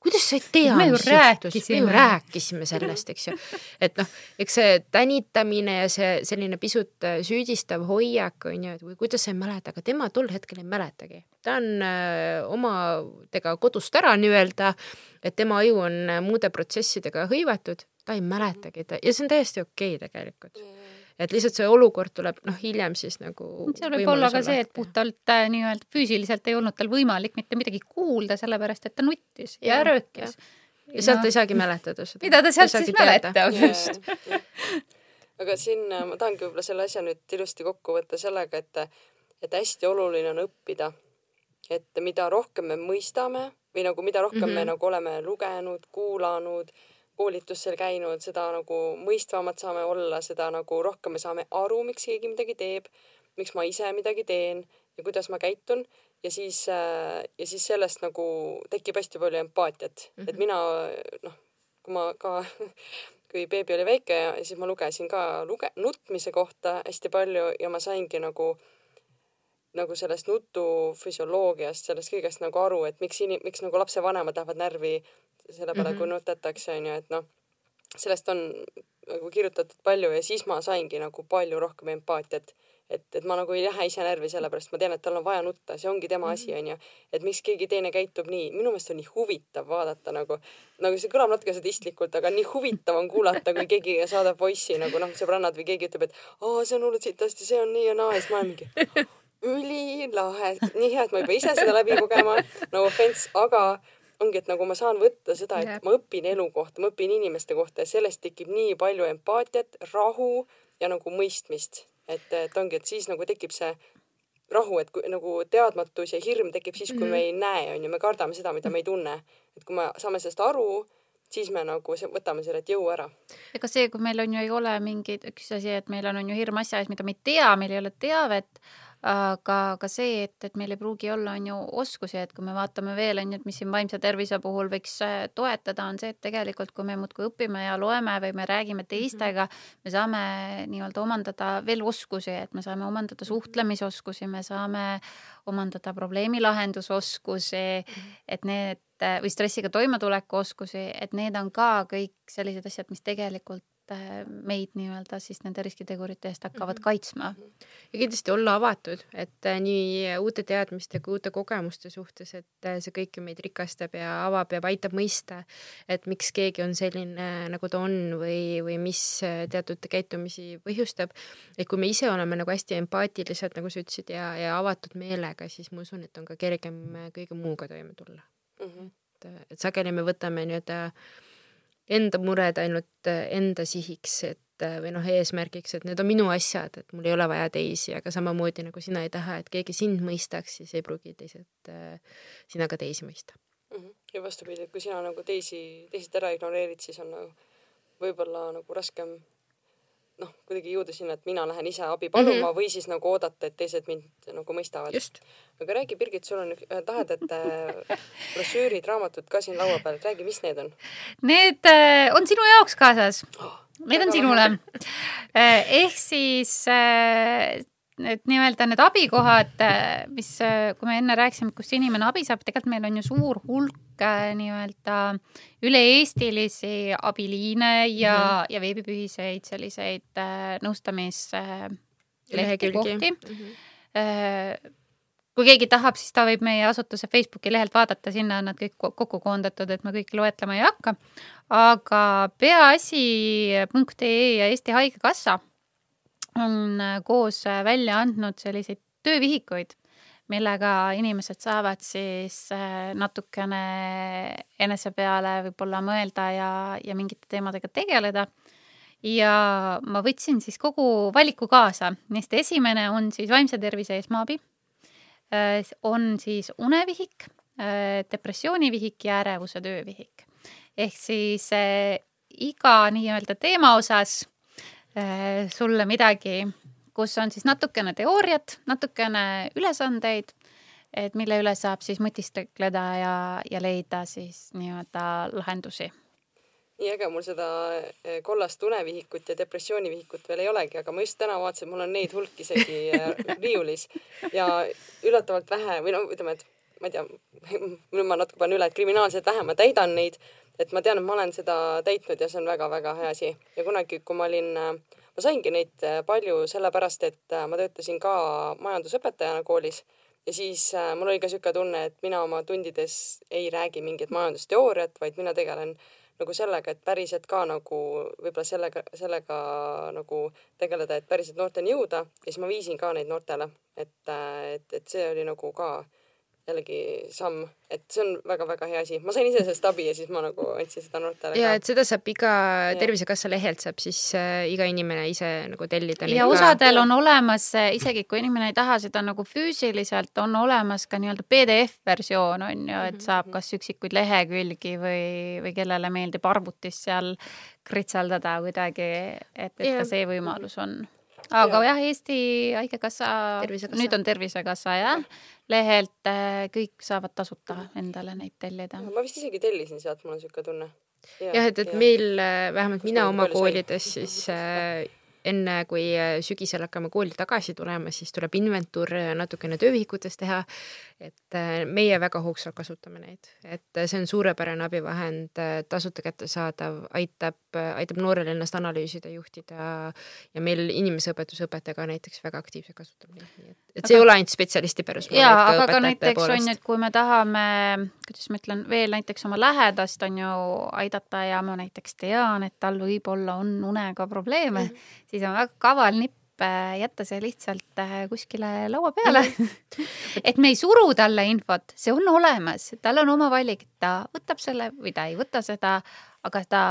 Kuidas sa ei tea, mis juhtus, me ju rääkisime. sellest, eks ju. et noh, eks see tänitamine ja see selline pisut äh, süüdistav hoiak on ju, et või kuidas sa ei mäleta, aga tema tol hetkel ei mäletagi. ta on äh, omadega kodust ära nii-öelda, et tema aju on äh, muude protsessidega hõivatud, ta ei mäletagi ta ja see on täiesti okei okay, tegelikult et lihtsalt see olukord tuleb noh, hiljem siis nagu. seal võib olla ka see, et puhtalt äh, nii-öelda füüsiliselt ei olnud tal võimalik mitte midagi kuulda, sellepärast et ta nuttis ja, ja röökis. ja sealt no. ei saagi mäletada seda. mida ta sealt siis mäletab just *laughs* aga siin äh, ma tahangi võib-olla selle asja nüüd ilusti kokku võtta sellega, et, et hästi oluline on õppida. et mida rohkem me mõistame või nagu mida rohkem mm -hmm. me mhm. nagu oleme lugenud, kuulanud koolitustel käinud, seda nagu mõistvamad saame olla, seda nagu rohkem me saame aru, miks keegi midagi teeb, miks ma ise midagi teen ja kuidas ma käitun ja siis äh, ja siis sellest nagu tekib hästi palju empaatiat mm, -hmm. et mhm. mina noh, kui ma ka *laughs* kui beebi oli väike ja siis ma lugesin ka luge-, nutmise kohta hästi palju ja ma saingi nagu nagu sellest nutufüsioloogiast, sellest kõigest nagu aru, et miks inim-, miks nagu lapsevanemad lähevad närvi selle peale mm, -hmm. kui nutatakse, onju, et noh, sellest on nagu kirjutatud palju ja siis ma saingi nagu palju rohkem empaatiat. et, et ma nagu ei lähe ise närvi sellepärast, ma tean, et tal on vaja nutta, see ongi tema mm -hmm. asi, onju. et miks keegi teine käitub nii, minu meelest on nii huvitav vaadata nagu, nagu see kõlab natuke sadistlikult, aga nii huvitav on kuulata, kui keegi saadab voice'i nagu noh, sõbrannad või keegi ütleb, et aa, see on hullult sitasti, see on nii ja naa ja siis ma olen mingi ülilahe, nii hea, et ma juba ise seda läbi kogema, no offense, aga ongi, et nagu ma saan võtta seda, et ma õpin elu kohta, ma õpin inimeste kohta ja sellest tekib nii palju empaatiat, rahu ja nagu mõistmist, et, et ongi, et siis nagu tekib see rahu, et kui nagu teadmatus ja hirm tekib siis, kui mm -hmm. me ei näe, on ju, me kardame seda, mida me ei tunne. et kui me saame sellest aru, siis me nagu võtame selle jõu ära. ega see, kui meil on ju ei ole mingeid, üks asi, et meil on, on ju hirm asja ees, mida me ei tea, meil ei ole teavet aga ka see, et, et meil ei pruugi olla, on ju, oskusi, et kui me vaatame veel, on ju, et mis siin vaimse tervise puhul võiks äh, toetada, on see, et tegelikult kui me muudkui õpime ja loeme või me räägime mhm. teistega, me saame nii-öelda omandada veel oskusi, et me saame omandada mhm. suhtlemisoskusi, me saame omandada probleemilahendusoskusi, mhm. et need või stressiga toimetuleku oskusi, et need on ka kõik sellised asjad, mis tegelikult meid nii-öelda siis nende riskitegurite eest hakkavad mm -hmm. kaitsma. ja kindlasti olla avatud, et äh, nii uute teadmiste kui uute kogemuste suhtes, et äh, see kõik ju meid rikastab ja avab ja aitab mõista, et miks keegi on selline, nagu ta on või, või mis teatud käitumisi põhjustab. et kui me ise oleme nagu hästi empaatilised, nagu sa ütlesid, ja, ja avatud meelega, siis ma usun, et on ka kergem kõige muuga toime tulla mm. -hmm. et, et sageli me võtame nii-öelda äh, enda mured ainult äh, enda sihiks, et äh, või noh, eesmärgiks, et need on minu asjad, et mul ei ole vaja teisi, aga samamoodi nagu sina ei taha, et keegi sind mõistaks, siis ei pruugi teised äh, sina ka teisi mõista mm. -hmm. ja vastupidi, et kui sina nagu teisi, teised ära ignoreerid, siis on nagu võib-olla nagu raskem noh, kuidagi jõuda sinna, et mina lähen ise abi paluma mm -hmm. või siis nagu oodata, et teised mind nagu mõistavad. aga räägi, Birgit, sul on tahedad äh, *laughs* brošüürid, raamatud ka siin laua peal, räägi, mis need on? Need äh, on sinu jaoks kaasas oh,. Need on sinule. Äh, ehk siis äh, et nii-öelda need abikohad, äh, mis, äh, kui me enne rääkisime, kust inimene abi saab, tegelikult meil on ju suur hulk äh, nii-öelda üle-eestilisi abiliine ja mm, -hmm. ja veebipühiseid selliseid nõustamissehti kohti mm. -hmm. kui keegi tahab, siis ta võib meie asutuse Facebooki lehelt vaadata, sinna on nad kõik kokku koondatud, et ma kõiki loetlema ei hakka. aga peaasi.ee ja Eesti Haigekassa on äh, koos äh, välja andnud selliseid töövihikuid, millega inimesed saavad siis äh, natukene enese peale võib-olla mõelda ja, ja mingite teemadega tegeleda. ja ma võtsin siis kogu valiku kaasa, neist esimene on siis vaimse tervise esmaabi, on siis unevihik, depressioonivihik ja ärevuse töövihik. ehk siis iga nii-öelda teema osas sulle midagi, kus on siis natukene teooriat, natukene ülesandeid, et mille üle saab siis mõtiskleda ja, ja leida siis nii-öelda lahendusi. nii äge, mul seda eh, kollast unevihikut ja depressioonivihikut veel ei olegi, aga ma just täna vaatasin, mul on neid hulk isegi eh, riiulis ja üllatavalt vähe või no ütleme, et ma ei tea, *laughs* nüüd ma natuke panen üle, et kriminaalselt vähe ma täidan neid, et ma tean, et ma olen seda täitnud ja see on väga-väga hea asi. Ja kunagi, kui ma olin, ma saingi neid palju sellepärast, et ma töötasin ka majandusõpetajana koolis. Ja siis äh, mul oli ka niisugune tunne, et mina oma tundides ei räägi mingit majandusteooriat, vaid mina tegelen nagu sellega, et päriselt ka nagu võib-olla sellega, sellega nagu tegeleda, et päriselt noorteni jõuda. Ja siis ma viisin ka neid noortele, et, et, et see oli nagu ka jällegi samm, et see on väga-väga hea asi. ma sain ise sellest abi ja siis ma nagu andsin seda noortele ka. ja et seda saab iga Tervisekassa lehelt saab siis äh, iga inimene ise nagu tellida. ja osadel on olemas, isegi kui inimene ei taha seda nagu füüsiliselt, on olemas ka nii-öelda PDF-versioon on ju, et mhm, saab mhm. kas üksikuid lehekülgi või, või kellele meeldib arvutis seal kritseldada kuidagi, et, et ja. ka see võimalus on aga ja. jah, Eesti Haigekassa, nüüd on Tervisekassa jah, lehelt äh, kõik saavad tasuta endale neid tellida. ma vist isegi tellisin sealt, mul on niisugune tunne. jah, et, et ja. meil, äh, vähemalt mina oma koolides siis äh, enne kui äh, sügisel hakkame kooli tagasi tulema, siis tuleb inventuur natukene töövihikutest teha. Et äh, meie väga hoogsalt kasutame neid, et see on suurepärane abivahend, äh, tasuta kättesaadav, aitab, aitab noorel ennast analüüsida, juhtida ja meil inimeseõpetuse õpetaja ka näiteks väga aktiivselt kasutab neid, nii et, et see aga, ei ole ainult spetsialisti pärus. jaa, aga ka näiteks poolest. on ju, et kui me tahame, kuidas ma ütlen, veel näiteks oma lähedast on ju aidata ja ma näiteks tean, et tal võib-olla on unega probleeme mm, -hmm siis on väga kaval nipp äh, jätta see lihtsalt äh, kuskile laua peale. *laughs* Et me ei suru talle infot, see on olemas, tal on oma valik, ta võtab selle või ta ei võta seda, aga ta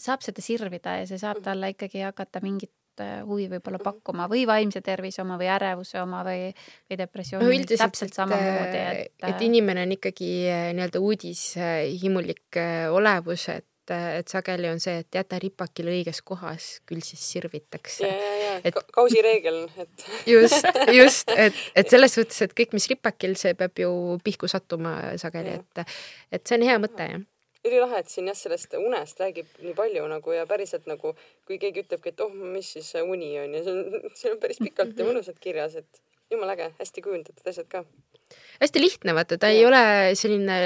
saab seda sirvida ja see saab talle ikkagi hakata mingit äh, huvi võib-olla pakkuma või vaimse tervise oma või ärevuse oma või, või depressiooni no, üldiselt, täpselt samamoodi, et et inimene on ikkagi nii-öelda uudishimulik olevus, et et, et sageli on see, et jäta ripakil õiges kohas, küll siis sirvitakse. ja, ja, ja. Et, kausireegel, et *laughs* just, just, *laughs* et, et selles suhtes, et kõik, mis ripakil, see peab ju pihku sattuma sageli, et, et see on hea mõte, jah. Ülilahe, et siin jah, sellest unest räägib nii palju nagu ja päriselt nagu, kui keegi ütlebki, et oh, mis siis uni on ja see on, *laughs* see on päris pikalt ja mõnusalt kirjas, et jumala äge, hästi kujundatud asjad ka hästi lihtne, vaata, ta ja. ei ole selline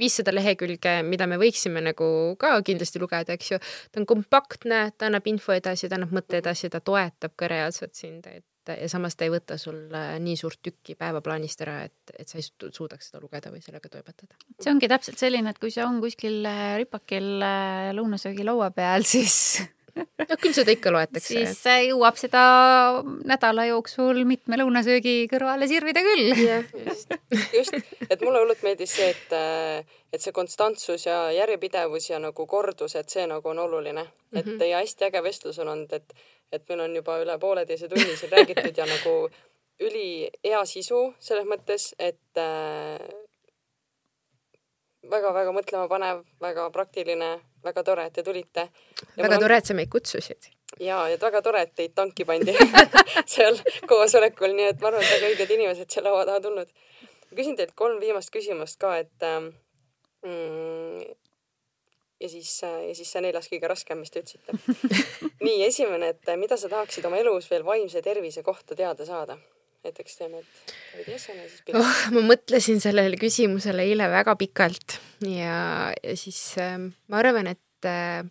viissada lehekülge, mida me võiksime nagu ka kindlasti lugeda, eks ju. ta on kompaktne, ta annab info edasi, ta annab mõtte edasi, ta toetab ka reaalselt sind, et ja samas ta ei võta sul nii suurt tükki päevaplaanist ära, et, et sa ei suudaks seda lugeda või sellega toimetada. see ongi täpselt selline, et kui see on kuskil ripakil lõunasöögilaua peal, *laughs* siis no küll seda ikka loetakse. siis et... jõuab seda nädala jooksul mitme lõunasöögi kõrvale sirvida küll. just, just, et mulle hullult meeldis see, et, et see konstantsus ja järjepidevus ja nagu kordus, et see nagu on oluline. et mm -hmm. ja hästi äge vestlus on olnud, et, et meil on juba üle pooleteise tunni siin räägitud ja nagu ülihea sisu selles mõttes, et äh, väga-väga mõtlemapanev, väga praktiline, väga tore, et te tulite. väga tore, et sa meid kutsusid. ja, ja väga tore, et teid tanki pandi *laughs* seal koosolekul, nii et ma arvan, et väga õiged inimesed seal laua taha tulnud. küsin teilt kolm viimast küsimust ka, et ähm, mm, ja siis, ja siis see neljas kõige raskem, mis te ütlesite. *laughs* nii, esimene, et mida sa tahaksid oma elus veel vaimse tervise kohta teada saada? Näiteks teeme, et veidi esene, siis pikalt oh,. ma mõtlesin sellele küsimusele eile väga pikalt ja, ja siis äh, ma arvan, et äh,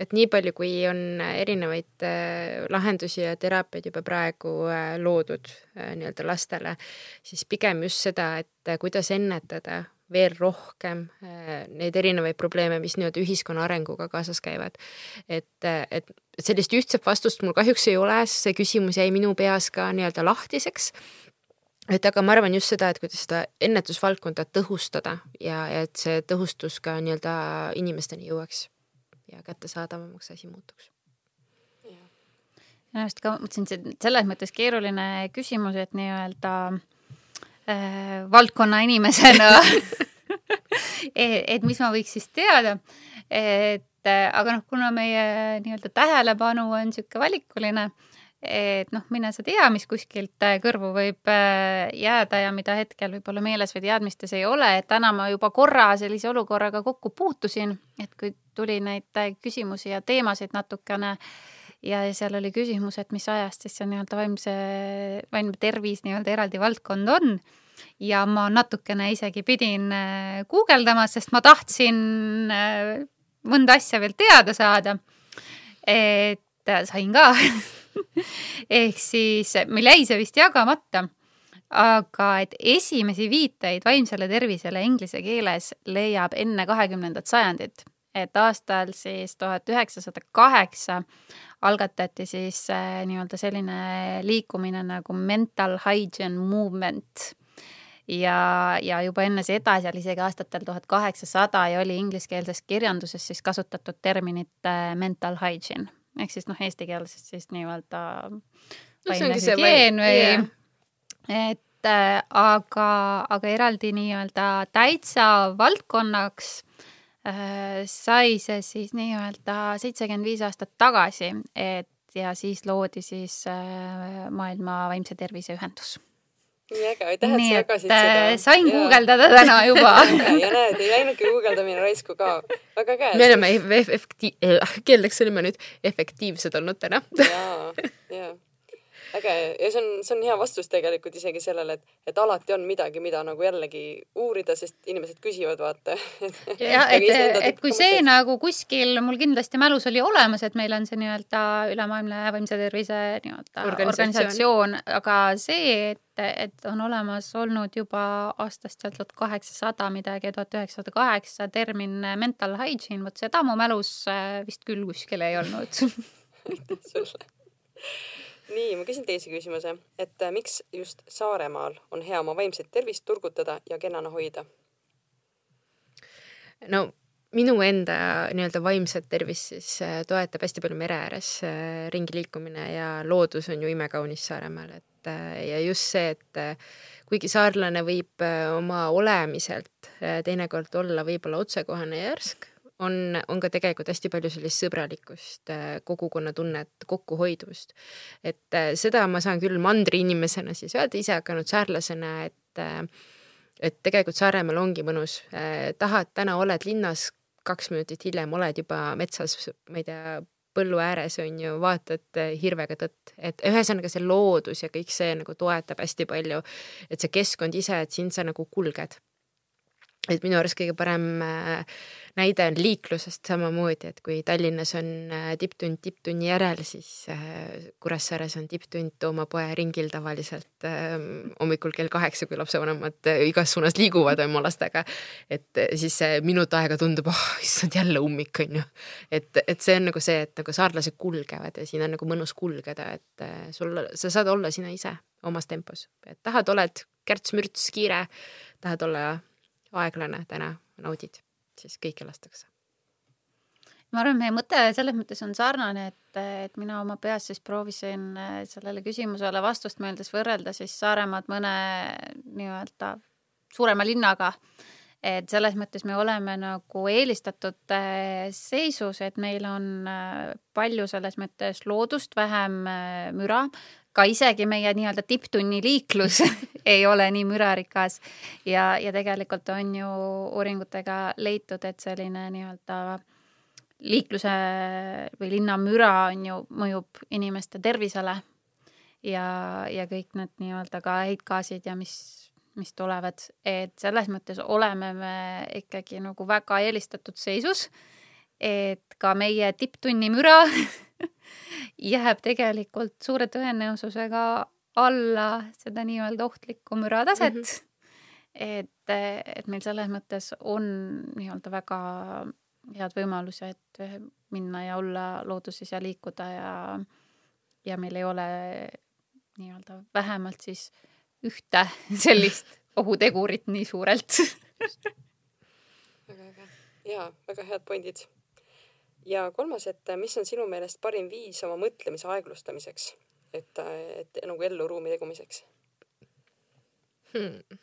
et nii palju, kui on erinevaid äh, lahendusi ja teraapiaid juba praegu äh, loodud äh, nii-öelda lastele, siis pigem just seda, et kuidas ennetada veel rohkem äh, neid erinevaid probleeme, mis nii-öelda ühiskonna arenguga kaasas käivad. et, äh, et sellist ühtset vastust mul kahjuks ei ole, see küsimus jäi minu peas ka nii-öelda lahtiseks et aga ma arvan just seda, et kuidas seda ennetusvaldkonda tõhustada ja, ja et see tõhustus ka nii-öelda inimesteni jõuaks ja kättesaadavamaks asi muutuks. minu arust ka mõtlesin, see selles mõttes keeruline küsimus, et nii-öelda äh, valdkonna inimesena. *laughs* Et, et mis ma võiks siis teada, et äh, aga noh, kuna meie nii-öelda tähelepanu on niisugune valikuline, et noh, mine sa tea, mis kuskilt äh, kõrvu võib äh, jääda ja mida hetkel võib-olla meeles või teadmistes ei ole, et täna ma juba korra sellise olukorraga kokku puutusin, et kui tuli neid äh, küsimusi ja teemasid natukene ja seal oli küsimus, et mis ajast siis see nii-öelda vaimse, vaimne tervis nii-öelda eraldi valdkond on ja ma natukene isegi pidin guugeldama, sest ma tahtsin mõnda asja veel teada saada. et sain ka *laughs* ehk siis meil jäi see vist jagamata. aga et esimesi viiteid vaimsele tervisele inglise keeles leiab enne kahekümnendat sajandit, et aastal siis tuhat üheksasada kaheksa algatati siis äh, nii-öelda selline liikumine nagu mental hygiene movement ja, ja juba enne seda, seal isegi aastatel tuhat kaheksasada ja oli ingliskeelses kirjanduses siis kasutatud terminit äh, mental hygiene ehk siis noh, eesti keeles siis nii-öelda vaimne hügieen või yeah. et äh, aga, aga eraldi nii-öelda täitsa valdkonnaks äh, sai see siis nii-öelda seitsekümmend viis aastat tagasi, et ja siis loodi siis äh, Maailma Vaimse Tervise Ühendus nii äge, aitäh, et sa jagasid seda. Äh, sain guugeldada täna juba *laughs* ja näed, ei läinudki guugeldamine raisku ka. väga äge. me oleme efekti-, keeldeks olime nüüd efektiivsed olnud täna. jaa, jaa äge ja see on, see on hea vastus tegelikult isegi sellele, et, et alati on midagi, mida nagu jällegi uurida, sest inimesed küsivad, vaata. *laughs* jah, et, et, et kui see mõtled. nagu kuskil mul kindlasti mälus oli olemas, et meil on see nii-öelda ülemaailmne vaimse tervise nii-öelda organisatsioon, organisatsioon, aga see, et, et on olemas olnud juba aastast seal tuhat kaheksasada midagi, tuhat üheksasada kaheksa termin mental hygiene, vot seda mu mälus äh, vist küll kuskil ei olnud *laughs* aitäh sulle nii, ma küsin teise küsimuse, et äh, miks just Saaremaal on hea oma vaimset tervist turgutada ja kenana hoida? no minu enda nii-öelda vaimset tervist siis äh, toetab hästi palju mere ääres äh, ringi liikumine ja loodus on ju imekaunis Saaremaal, et ja just see, et kuigi saarlane võib oma olemiselt teinekord olla võib-olla otsekohene ja järsk, on, on ka tegelikult hästi palju sellist sõbralikkust, äh, kogukonnatunnet, kokkuhoidvust. et äh, seda ma saan küll mandri inimesena siis öelda, ise hakanud saarlasena, et äh, et tegelikult Saaremaal ongi mõnus, tahad, täna oled linnas, kaks minutit hiljem oled juba metsas, ma ei tea, põllu ääres on ju, vaatad hirvega tõtt, et ühesõnaga see loodus ja kõik see nagu toetab hästi palju, et see keskkond ise, et siin sa nagu kulged et minu arust kõige parem äh, näide on liiklusest samamoodi, et kui Tallinnas on äh, tipptund tipptunni järel, siis äh, Kuressaares on tipptund Tooma poe ringil tavaliselt hommikul kell kaheksa, kui lapsevanemad igas suunas liiguvad oma lastega. et siis see minut aega tundub, oh issand, jälle ummik on ju. et, et see on nagu see, et nagu saarlased kulgevad ja siin on nagu mõnus kulgeda, et sul, sa saad olla sina ise omas tempos, et tahad, oled kärts-mürts, kiire, tahad olla aeglane täna naudid, siis kõike lastakse. ma arvan, meie mõte selles mõttes on sarnane, et, et mina oma peas siis proovisin äh, sellele küsimusele vastust mõeldes võrrelda siis Saaremaad mõne nii-öelda suurema linnaga et selles mõttes me oleme nagu eelistatud äh, seisus, et meil on äh, palju selles mõttes loodust, vähem müra, ka isegi meie nii-öelda tipptunni liiklus *laughs* ei ole nii mürarikas. Ja, ja tegelikult on ju uuringutega leitud, et selline nii-öelda liikluse või linnamüra on ju, mõjub inimeste tervisele. Ja, ja kõik need nii-öelda ka heitgaasid ja mis, mis tulevad, et selles mõttes oleme me ikkagi nagu väga eelistatud seisus, et ka meie tipptunni müra *laughs* jääb tegelikult suure tõenäosusega alla seda nii-öelda ohtlikku mürataset mm. -hmm. et, et meil selles mõttes on nii-öelda väga head võimalused minna ja olla looduses ja liikuda ja, ja meil ei ole nii-öelda vähemalt siis ühte *laughs* sellist ohutegurit nii suurelt väga äge ja väga head pointid ja kolmas, et mis on sinu meelest parim viis oma mõtlemise aeglustamiseks, et, et nagu elluruumi tegumiseks hmm.?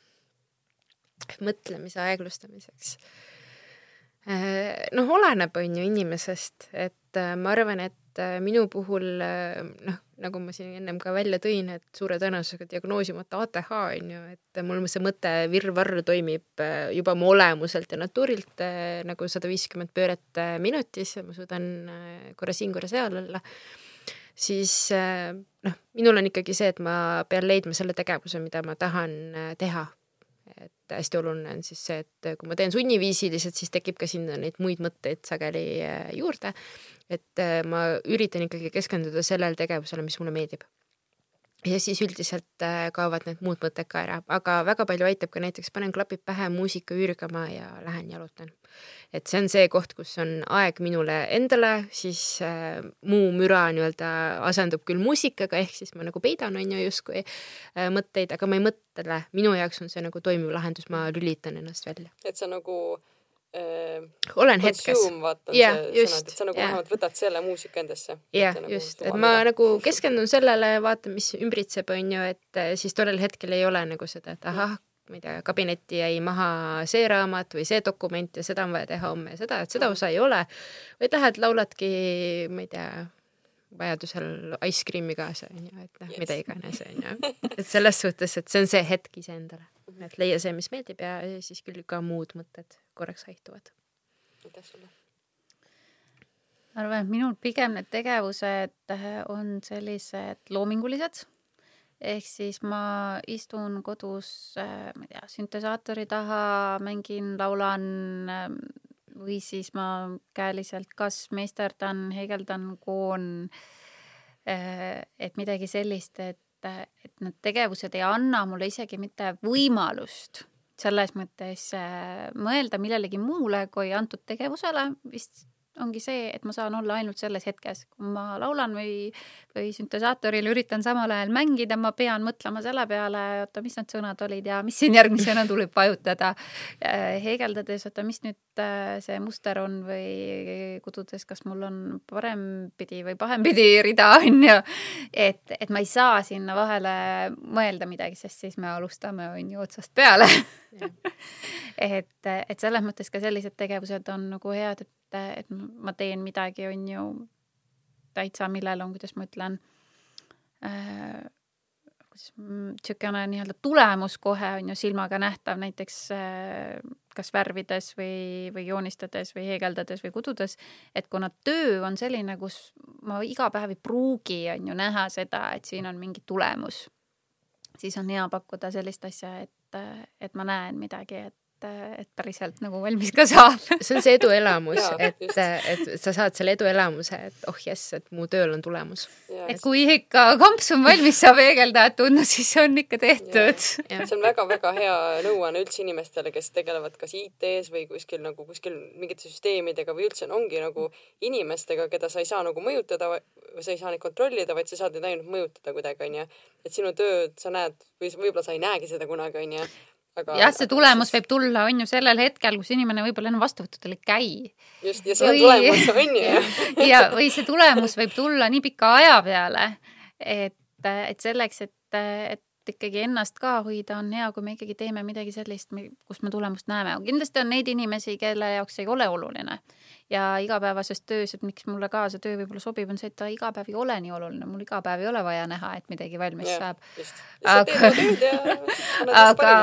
mõtlemise aeglustamiseks äh, noh, oleneb, on ju inimesest, et äh, ma arvan, et äh, minu puhul noh, nagu ma siin ennem ka välja tõin, et suure tõenäosusega diagnoosimata ATH on ju, et mul see mõte virvarr toimib äh, juba mu olemuselt ja natuurilt äh, nagu sada viiskümmend pööret äh, minutis, ma suudan korra siin, korra seal olla. Siis noh, minul on ikkagi see, et ma pean leidma selle tegevuse, mida ma tahan teha. Et hästi oluline on siis see, et kui ma teen sunniviisiliselt, siis tekib ka sinna neid muid mõtteid sageli juurde et äh, ma üritan ikkagi keskenduda sellele tegevusele, mis mulle meeldib. ja siis üldiselt äh, kaovad need muud mõtted ka ära, aga väga palju aitab ka näiteks panen klapid pähe, muusika üürgama ja lähen jalutan. et see on see koht, kus on aeg minule endale, siis äh, muu müra nii-öelda asendub küll muusikaga, ehk siis ma nagu peidan, on ju, justkui äh, mõtteid, aga ma ei mõtle, minu jaoks on see nagu toimiv lahendus, ma lülitan ennast välja. et sa nagu olen hetkes. sõna, et sa nagu vähemalt võtad selle muusika endasse. jah nagu just, et ma nagu keskendun sellele, vaatan, mis ümbritseb, on ju, et äh, siis tollel hetkel ei ole nagu seda, et ahah, ma ei tea, kabinetti jäi maha see raamat või see dokument ja seda on vaja teha homme ja seda, et seda osa ei ole. vaid lähed, lauladki, ma ei tea, vajadusel ice cream'i kaasa, on ju, et noh yes., mida iganes, on ju. et selles suhtes, et see on see hetk iseendale et leia see, mis meeldib ja siis küll ka muud mõtted korraks haihtuvad. aitäh sulle! ma arvan, et minul pigem need tegevused äh, on sellised loomingulised. ehk siis ma istun kodus, äh, ma ei tea, süntesaatori taha, mängin, laulan ähm, või siis ma käeliselt kas meisterdan, heegeldan, koon. Äh, et midagi sellist, et et, et need tegevused ei anna mulle isegi mitte võimalust selles mõttes äh, mõelda millelegi muule kui antud tegevusele, vist ongi see, et ma saan olla ainult selles hetkes, kui ma laulan või, või süntesaatoril üritan samal ajal mängida, ma pean mõtlema selle peale, oota, mis need sõnad olid ja mis siin järgmisena tuleb vajutada. heegeldades, oota, mis nüüd äh, see muster on või kududes, kas mul on parempidi või pahempidi rida on ju. et, et ma ei saa sinna vahele mõelda midagi, sest siis me alustame on ju otsast peale *laughs* et, et selles mõttes ka sellised tegevused on nagu head, et et, et ma teen midagi, on ju, täitsa, millel on, kuidas ma ütlen äh,, niisugune nii-öelda tulemus kohe on ju silmaga nähtav, näiteks äh, kas värvides või, või joonistades või heegeldades või kududes, et kuna töö on selline, kus ma iga päev ei pruugi, on ju, näha seda, et siin on mingi tulemus, siis on hea pakkuda sellist asja, et, et ma näen midagi, et et, et päriselt nagu valmis ka saab. See on see eduelamus et, et sa saad selle eduelamuse, et oh jess, et mu tööl on tulemus. et kui ikka kamps on valmis, saab heegeldajat tundma, siis on ikka tehtud. see on väga-väga hea nõuanne üldse inimestele, kes tegelevad kas IT-s või kuskil nagu kuskil mingite süsteemidega või üldse ongi nagu inimestega, keda sa ei saa nagu mõjutada või sa ei saa neid kontrollida, vaid sa saad neid ainult mõjutada kuidagi, onju. et sinu tööd sa näed või võib-olla sa ei näegi seda kunagi, onju aga jah, see tulemus võib tulla, on ju, sellel hetkel, kus inimene võib-olla enam vastuvõttudel ei käi. just, ja see või... tulemus, on ju. *laughs* ja, või see tulemus võib tulla nii pika aja peale, et, et selleks, et, et ikkagi ennast ka hoida, on hea, kui me ikkagi teeme midagi sellist, kus me tulemust näeme. kindlasti on neid inimesi, kelle jaoks ei ole oluline ja igapäevases töös, et miks mulle ka see töö võib-olla sobib, on see, et ta iga päev ei ole nii oluline, mul iga päev ei ole vaja näha, et midagi valmis ja, saab. *laughs* aga, aga,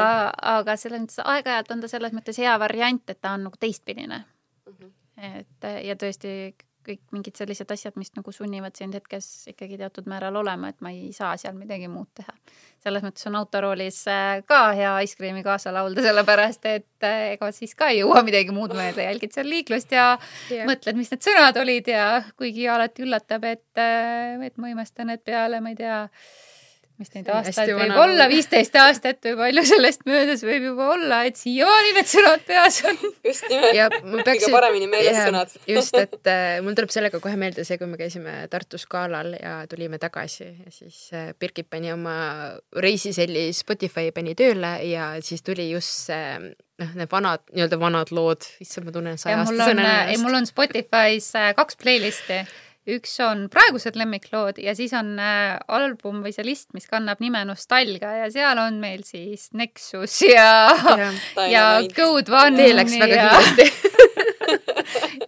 aga selles mõttes aeg-ajalt on ta selles mõttes hea variant, et ta on nagu teistpidine mm. -hmm. et ja tõesti kõik mingid sellised asjad, mis nagu sunnivad sind hetkes ikkagi teatud määral olema, et ma ei saa seal midagi muud teha. selles mõttes on autoroolis äh, ka hea Ice Cream'i kaasa laulda, sellepärast et äh, ega siis ka ei jõua midagi muud mõelda, jälgid seal liiklust ja yeah. mõtled, mis need sõnad olid ja kuigi alati üllatab, et, äh, et ma imestan, et peale, ma ei tea mis neid aastaid võib vana. olla, viisteist aastat või palju sellest möödas võib juba olla, et siiamaani need sõnad peas on. just nimelt, kõige paremini meeles sõnad. *laughs* just, et äh, mul tuleb sellega kohe meelde see, kui me käisime Tartus galal ja tulime tagasi ja siis äh, Birgit pani oma reisiselli Spotify pani tööle ja siis tuli just see äh, noh, need vanad, nii-öelda vanad lood, issand, ma tunnen saja aastasena ennast. ei, mul on Spotify's äh, kaks playlist'i üks on praegused lemmiklood ja siis on äh, album või see list, mis kannab nime Nostalgia ja seal on meil siis Nexus ja, *laughs* ja, ja Code One. Tee läks väga ja... *laughs* kiiresti.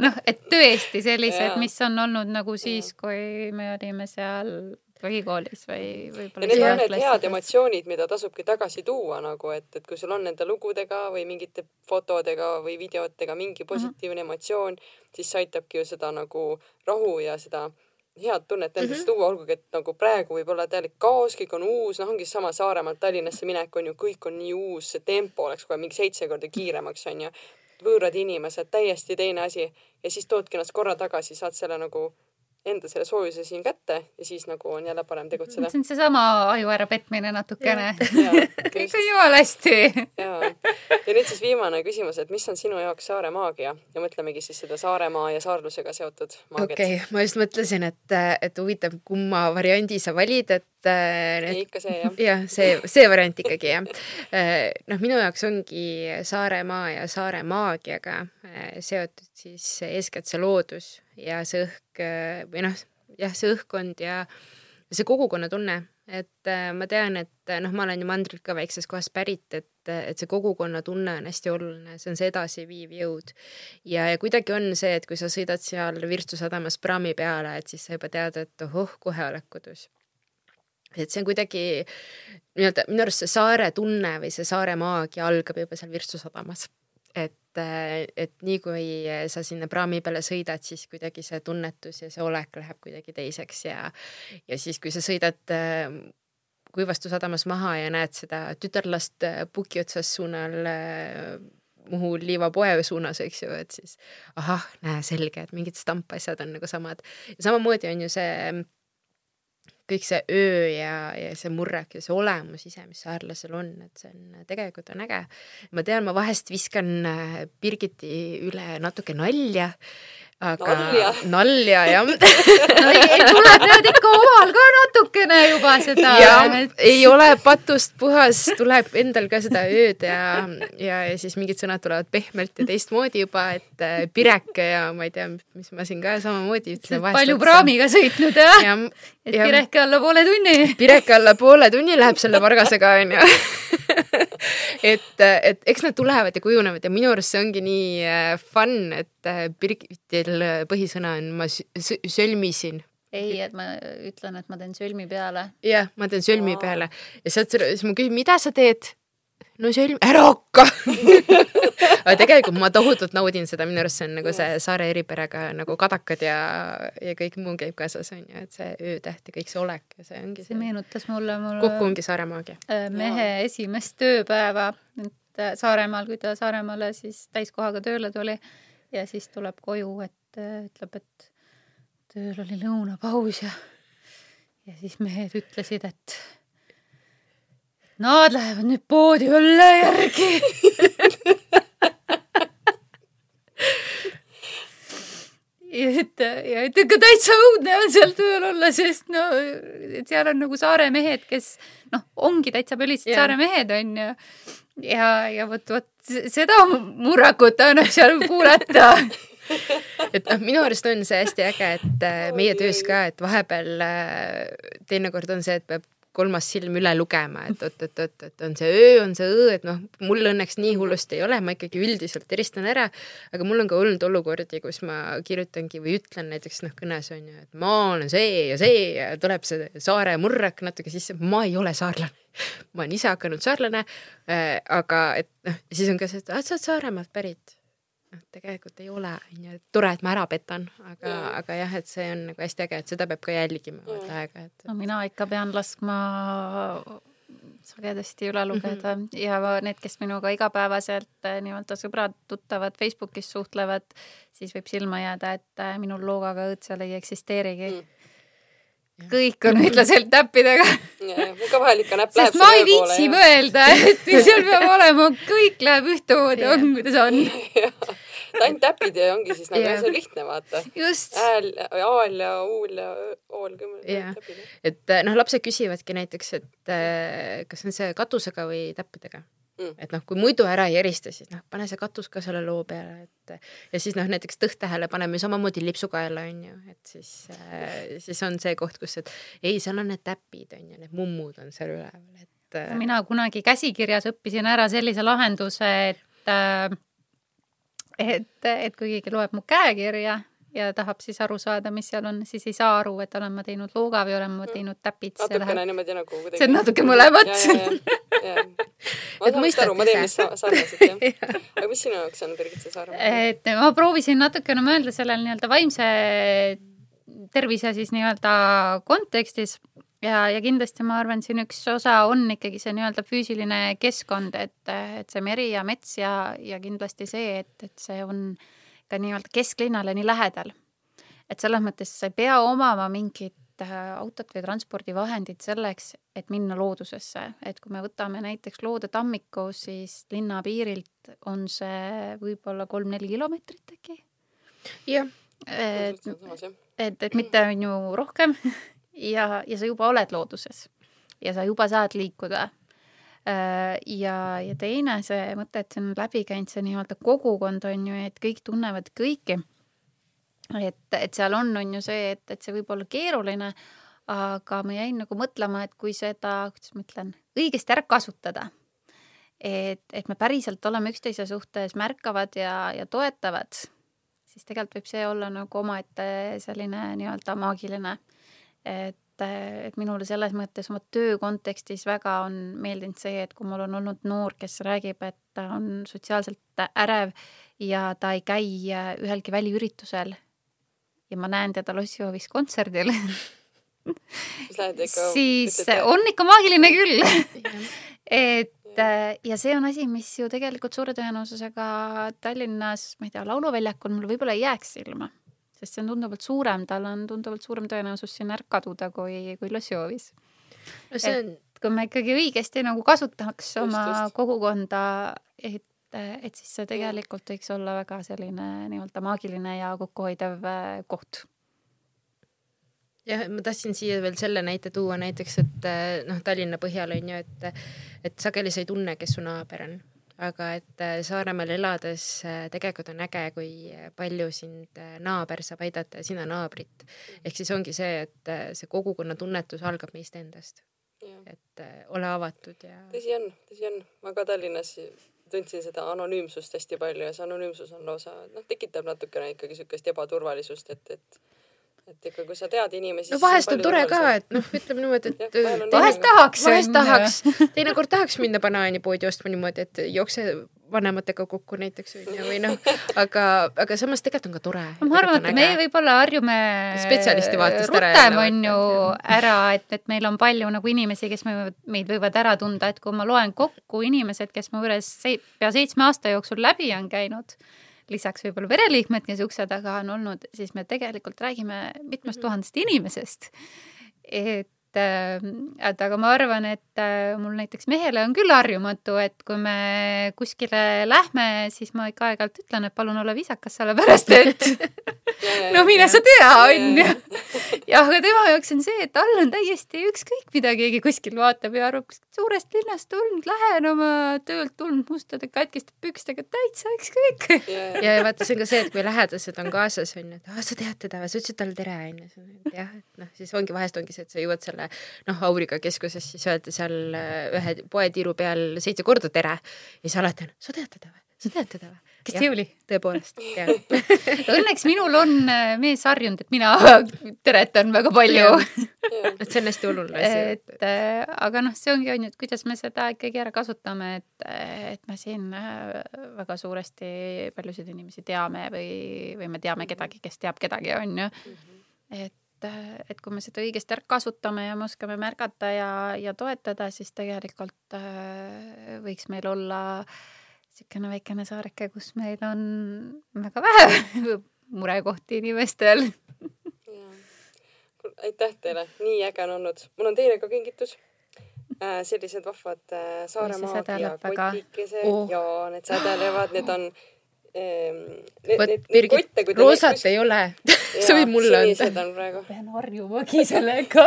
noh, et tõesti sellised, mis on olnud nagu siis, kui me olime seal põhikoolis või võib-olla. ja need on need head emotsioonid, mida tasubki tagasi tuua nagu, et, et kui sul on nende lugudega või mingite fotodega või videotega mingi mhm. positiivne mm -hmm. emotsioon, siis see aitabki ju seda nagu rahu ja seda head tunnet endast mm -hmm. tuua, olgugi et nagu praegu võib olla täielik kaos, kõik on uus, noh, ongi seesama Saaremaalt Tallinnasse minek on ju, kõik on nii uus, see tempo oleks kohe mingi seitse korda kiiremaks, on ju. võõrad inimesed, täiesti teine asi ja siis toodki ennast korra tagasi, saad selle nagu enda selle soojuse siin kätte ja siis nagu on jälle parem tegutseda. see on seesama aju ärapetmine natukene. kõik on jumala hästi. ja, ja nüüd siis viimane küsimus, et mis on sinu jaoks Saare maagia ja mõtlemegi siis seda Saaremaa ja saarlusega seotud maagiat. okei okay,, ma just mõtlesin, et, et huvitav, kumma variandi sa valid, et Need, ikka see jah. *laughs* jah, see, see variant ikkagi jah. noh, minu jaoks ongi Saaremaa ja Saare maagiaga seotud siis eeskätt see loodus ja see õhk või noh, jah, see õhkkond ja see kogukonnatunne, et äh, ma tean, et noh, ma olen ju mandrilt ka väiksest kohast pärit, et, et see kogukonnatunne on hästi oluline, see on see edasiviiv jõud. ja, ja kuidagi on see, et kui sa sõidad seal Virtsu sadamas praami peale, et siis sa juba tead, et ohoh, kohe oled kodus et see on kuidagi nii-öelda minu arust see saare tunne või see saare maagia algab juba seal Virtsu sadamas et, et nii kui sa sinna praami peale sõidad, siis kuidagi see tunnetus ja see olek läheb kuidagi teiseks ja, ja siis, kui sa sõidad äh, Kuivastu sadamas maha ja näed seda tütarlast äh, puki otsas suunal äh, Muhu liivapoe suunas, eks ju, et siis ahah, näe, selge, et mingid stampasjad on nagu samad. samamoodi on ju see kõik see öö ja, ja see murrek ja see olemus ise, mis saarlasel on, et see on, tegelikult on äge. ma tean, ma vahest viskan äh, Birgiti üle natuke nalja aga nalja, nalja jah *laughs* no ei, tuleb nüüd ikka omal ka natukene juba seda. Et... ei ole patust puhas, tuleb endal ka seda ööd ja, ja, ja siis mingid sõnad tulevad pehmelt ja teistmoodi juba, et äh, pireke ja ma ei tea, mis ma siin ka samamoodi ütlen. palju praamiga sõitnud jah ja,? et ja, pireke alla poole tunni. pireke alla poole tunni läheb selle vargasega onju *laughs* *laughs* et, et eks nad tulevad ja kujunevad ja minu arust see ongi nii äh, fun, et äh, Birgitil põhisõna on ma sölmisin ei, et ma ütlen, et ma teen sölmi peale. jah, ma teen sölmi wow. peale ja sealt, siis ma küsin, mida sa teed? No see oli, ära hakka *laughs* aga tegelikult ma tohutult naudin seda, minu arust see on nagu see saare eriperega nagu kadakad ja, ja kõik muu käib kaasas, on ju, et see öötäht ja kõik see olek ja see ongi see. see meenutas mulle, mulle kokku ongi Saare maagia. Äh, mehe esimest tööpäeva, et äh, Saaremaal, kui ta Saaremaale siis täiskohaga tööle tuli ja siis tuleb koju, et äh, ütleb, et tööl oli lõunapaus ja ja siis mehed ütlesid, et Nad lähevad nüüd poodi õlle järgi ja et, ja et ikka täitsa õudne on seal tööl olla, sest no seal on nagu saare mehed, kes noh, ongi täitsa põlised yeah. saare mehed onju. ja, ja vot, vot seda murrakut annab seal kuulata et noh, minu arust on see hästi äge, et äh, meie töös ka, et vahepeal äh, teinekord on see, et peab kolmas silm üle lugema, et oot-oot-oot, et on see öö, on see õõ, et noh, mul õnneks nii hullusti ei ole, ma ikkagi üldiselt eristan ära, aga mul on ka olnud olukordi, kus ma kirjutangi või ütlen näiteks noh, kõnes on ju, et ma olen see ja see ja tuleb see saare murrak natuke sisse, ma ei ole saarlane. ma olen ise hakanud saarlane äh,, aga et noh, siis on ka see, et sa oled Saaremaalt pärit noh, tegelikult ei ole, on ju, et tore, et ma ära petan, aga mm., aga jah, et see on nagu hästi äge, et seda peab ka jälgima mm. aega, et. no mina ikka pean laskma sagedasti üle lugeda mm -hmm. ja need, kes minuga igapäevaselt eh, nii-öelda sõbrad-tuttavad Facebookis suhtlevad, siis võib silma jääda, et eh, minul loogaga õõtsal ei eksisteerigi mm kõik on ühtlaselt näppidega. ka vahel ikka näpp läheb sest ma ei viitsi ja. mõelda, et mis seal peab *laughs* olema, kõik läheb ühtemoodi, on kuidas on. ainult täpid ja ongi siis nagu see on lihtne vaata. hääl, aal ja uul ja küll. jah, et noh, lapsed küsivadki näiteks, et eh, kas on see katusega või täppidega mm.. et noh, kui muidu ära ei erista, siis noh, pane see katus ka selle loo peale, et ja siis noh, näiteks tõht-tähele paneme samamoodi lipsukaela on ju, et siis äh,, siis on see koht, kus, et ei, seal on need täpid on ju, need mummud on seal üleval, et äh.... mina kunagi käsikirjas õppisin ära sellise lahenduse, et äh, et, et kui keegi loeb mu käekirja ja tahab siis aru saada, mis seal on, siis ei saa aru, et olen ma teinud looga või olen ma mm. teinud täpid. natukene niimoodi nagu kuidagi. see on natuke mõlemat. *laughs* ma saan vist aru, ma teen vist sarnaselt jah. *laughs* aga mis sinu jaoks on Birgit see Saaremaa? et ma proovisin natukene mõelda sellele nii-öelda vaimse tervise siis nii-öelda kontekstis ja, ja kindlasti ma arvan, siin üks osa on ikkagi see nii-öelda füüsiline keskkond, et, et see meri ja mets ja, ja kindlasti see, et, et see on ka nii-öelda kesklinnale nii lähedal. et selles mõttes sa ei pea omama mingit äh, autot või transpordivahendit selleks, et minna loodusesse, et kui me võtame näiteks Loodetammiku, siis linna piirilt on see võib-olla kolm-neli kilomeetrit äkki. jah. et, et, et mitte on ju rohkem *laughs* ja, ja sa juba oled looduses ja sa juba saad liikuda. Äh, ja, ja teine see mõte, et see on läbi käinud, see nii-öelda kogukond on ju, et kõik tunnevad kõiki. et, et seal on, on ju see, et, et see võib olla keeruline, aga ma jäin nagu mõtlema, et kui seda, kuidas ma ütlen, õigesti ära kasutada et, et me päriselt oleme üksteise suhtes märkavad ja, ja toetavad, siis tegelikult võib see olla nagu omaette selline nii-öelda maagiline et, et minule selles mõttes oma töö kontekstis väga on meeldinud see, et kui mul on olnud noor, kes räägib, et ta on sotsiaalselt ärev ja ta ei käi ühelgi väliüritusel ja ma näen teda lossihoovis kontserdil *laughs* siis on ikka maagiline küll. *laughs* *laughs* Et ja see on asi, mis ju tegelikult suure tõenäosusega Tallinnas, ma ei tea, lauluväljakul mul võib-olla ei jääks silma sest see on tunduvalt suurem, tal on tunduvalt suurem tõenäosus sinna ära kaduda kui, kui lossihoovis. no see on. kui me ikkagi õigesti nagu kasutaks just, oma just. kogukonda, et, et siis see tegelikult võiks olla väga selline nii-öelda maagiline ja kokkuhoidev äh, koht jah, ma tahtsin siia veel selle näite tuua näiteks, et äh, noh, Tallinna põhjal on ju, et, et sageli sa ei tunne, kes su naaber on aga et äh, Saaremaal elades äh, tegelikult on äge, kui palju sind äh, naaber saab aidata ja sina naabrit. ehk siis ongi see, et see kogukonna tunnetus algab meist endast. et ole avatud ja. tõsi on, tõsi on, ma ka Tallinnas tundsin seda anonüümsust hästi palju ja see anonüümsus on lausa noh, tekitab natukene ikkagi siukest ebaturvalisust, et, et et ikka, kui sa tead inimesi. no vahest on, tore ka, et noh, ütleme niimoodi, et *laughs* ja, vahest tahaks. vahest tahaks, teinekord tahaks minna banaanipoodi ostma niimoodi, et jookse vanematega kokku näiteks onju või noh, aga, aga samas tegelikult on ka tore. ma arvan, et meie võib-olla harjume spetsialisti vaatest ära. rutem on ju ära, et, et meil on palju nagu inimesi, kes me, meid võivad ära tunda, et kui ma loen kokku inimesed, kes mu juures se pea seitsme aasta jooksul läbi on käinud lisaks võib-olla pereliikmed, kes ukse taga on olnud, siis me tegelikult räägime mitmest mhm. tuhandest inimesest. et Äh, et aga ma arvan, et äh, mul näiteks mehele on küll harjumatu, et kui me kuskile lähme, siis ma ikka aeg-ajalt ütlen, et palun ole viisakas, sellepärast et *laughs* *laughs* no mine sa tea, onju. *laughs* ja aga tema jaoks on see, et tal on täiesti ükskõik, mida keegi kuskil vaatab ja arvab, suurest linnast tulnud, lähen oma töölt tulnud mustade katkiste pükstega, täitsa ükskõik. ja, ja vaata, see on ka see, et kui lähedased on kaasas, onju, et aa, sa tead teda või sa ütlesid talle tere, onju. jah, et noh, siis ongi vahest ongi see, et sa jõuad selle noh, Auriga keskuses siis öeldi seal äh, ühe poetiiru peal seitse korda tere ja siis alati on, sa tead teda või? sa tead teda või? kes see oli? tõepoolest, jah *laughs* *laughs* Õnneks minul on äh, mees harjunud, et mina *laughs* teretan väga palju et see on hästi oluline asi. et äh, aga noh, see ongi on ju, et kuidas me seda ikkagi ära kasutame, et, et me siin väga suuresti paljusid inimesi teame või, või me teame kedagi, kes teab kedagi, on ju. Mhm. et et, et kui me seda õigesti ära kasutame ja me oskame märgata ja, ja toetada, siis tegelikult äh, võiks meil olla niisugune väikene saareke, kus meil on väga vähe *laughs* murekohti inimestel. aitäh teile, nii äge on olnud. mul on teile ka kingitus äh,. sellised vahvad äh, Saaremaa ja kotikesed oh. ja need sädelevad, need on vot Birgit, roosat ei ole sa võid mulle anda. pean harjumagi sellega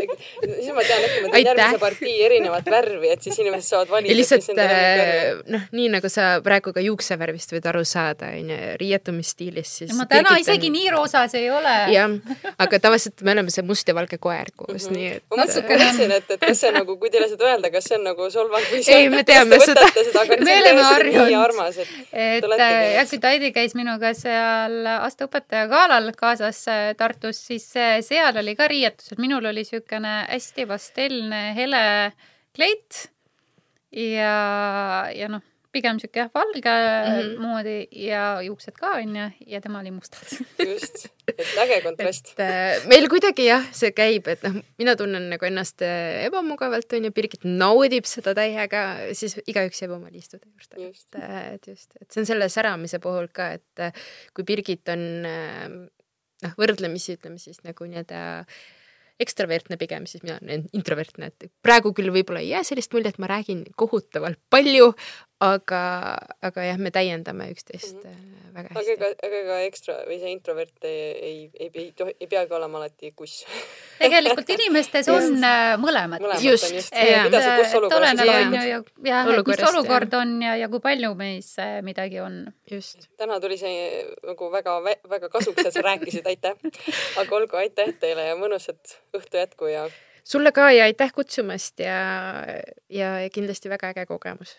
siis ma tean, et ma teen järgmise partii erinevat värvi, et siis inimesed saavad valida. ja lihtsalt äh, noh, nii nagu sa praegu ka juuksevärvist võid aru saada, onju, riietumisstiilist, siis. ma täna isegi on... nii roosas ei ole. jah, aga tavaliselt me oleme see must ja valge koer koos mm, -hmm. nii et. ma mõtlesin, et, et kas see nagu, kui teile seda öelda, kas see on nagu solvang või see. ei, me teame seda. aga see on nii armas, et et äh, jah, kui Taidi käis minuga seal aastaõpetaja galal kaasas äh, Tartus, siis seal oli ka riietus, et minul oli niisugune hästi pastelne hele kleit ja, ja noh, pigem sihuke jah, valge mm -hmm. moodi ja juuksed ka onju ja tema oli mustad. just, et äge kontrast. Äh, meil kuidagi jah, see käib, et noh, mina tunnen nagu ennast äh, ebamugavalt onju, Birgit naudib seda täiega, siis igaüks jääb oma liistude juurde. et, äh, et just, et see on selle säramise puhul ka, et kui Birgit on noh, võrdlemisi ütleme siis nagu nii-öelda ekstravertne pigem, siis mina olen introvertne, et praegu küll võib-olla ei jää sellist muljet, ma räägin kohutavalt palju, aga, aga jah, me täiendame üksteist mm -hmm. väga hästi. aga ega, aga ega ekstra või see introvert ei, ei, ei, ei tohi, ei peagi olema alati kuss tegelikult inimestes *laughs* on äh, mõlemad. just, just., mida sa kus olukorras on ju ja, jah, et mis olukord on ja, ja kui palju meis äh, midagi on. just. täna tuli see nagu väga, väga kasuks, et sa rääkisid, aitäh. aga olgu, aitäh teile ja mõnusat õhtu jätku ja sulle ka ja aitäh kutsumast ja, ja kindlasti väga äge kogemus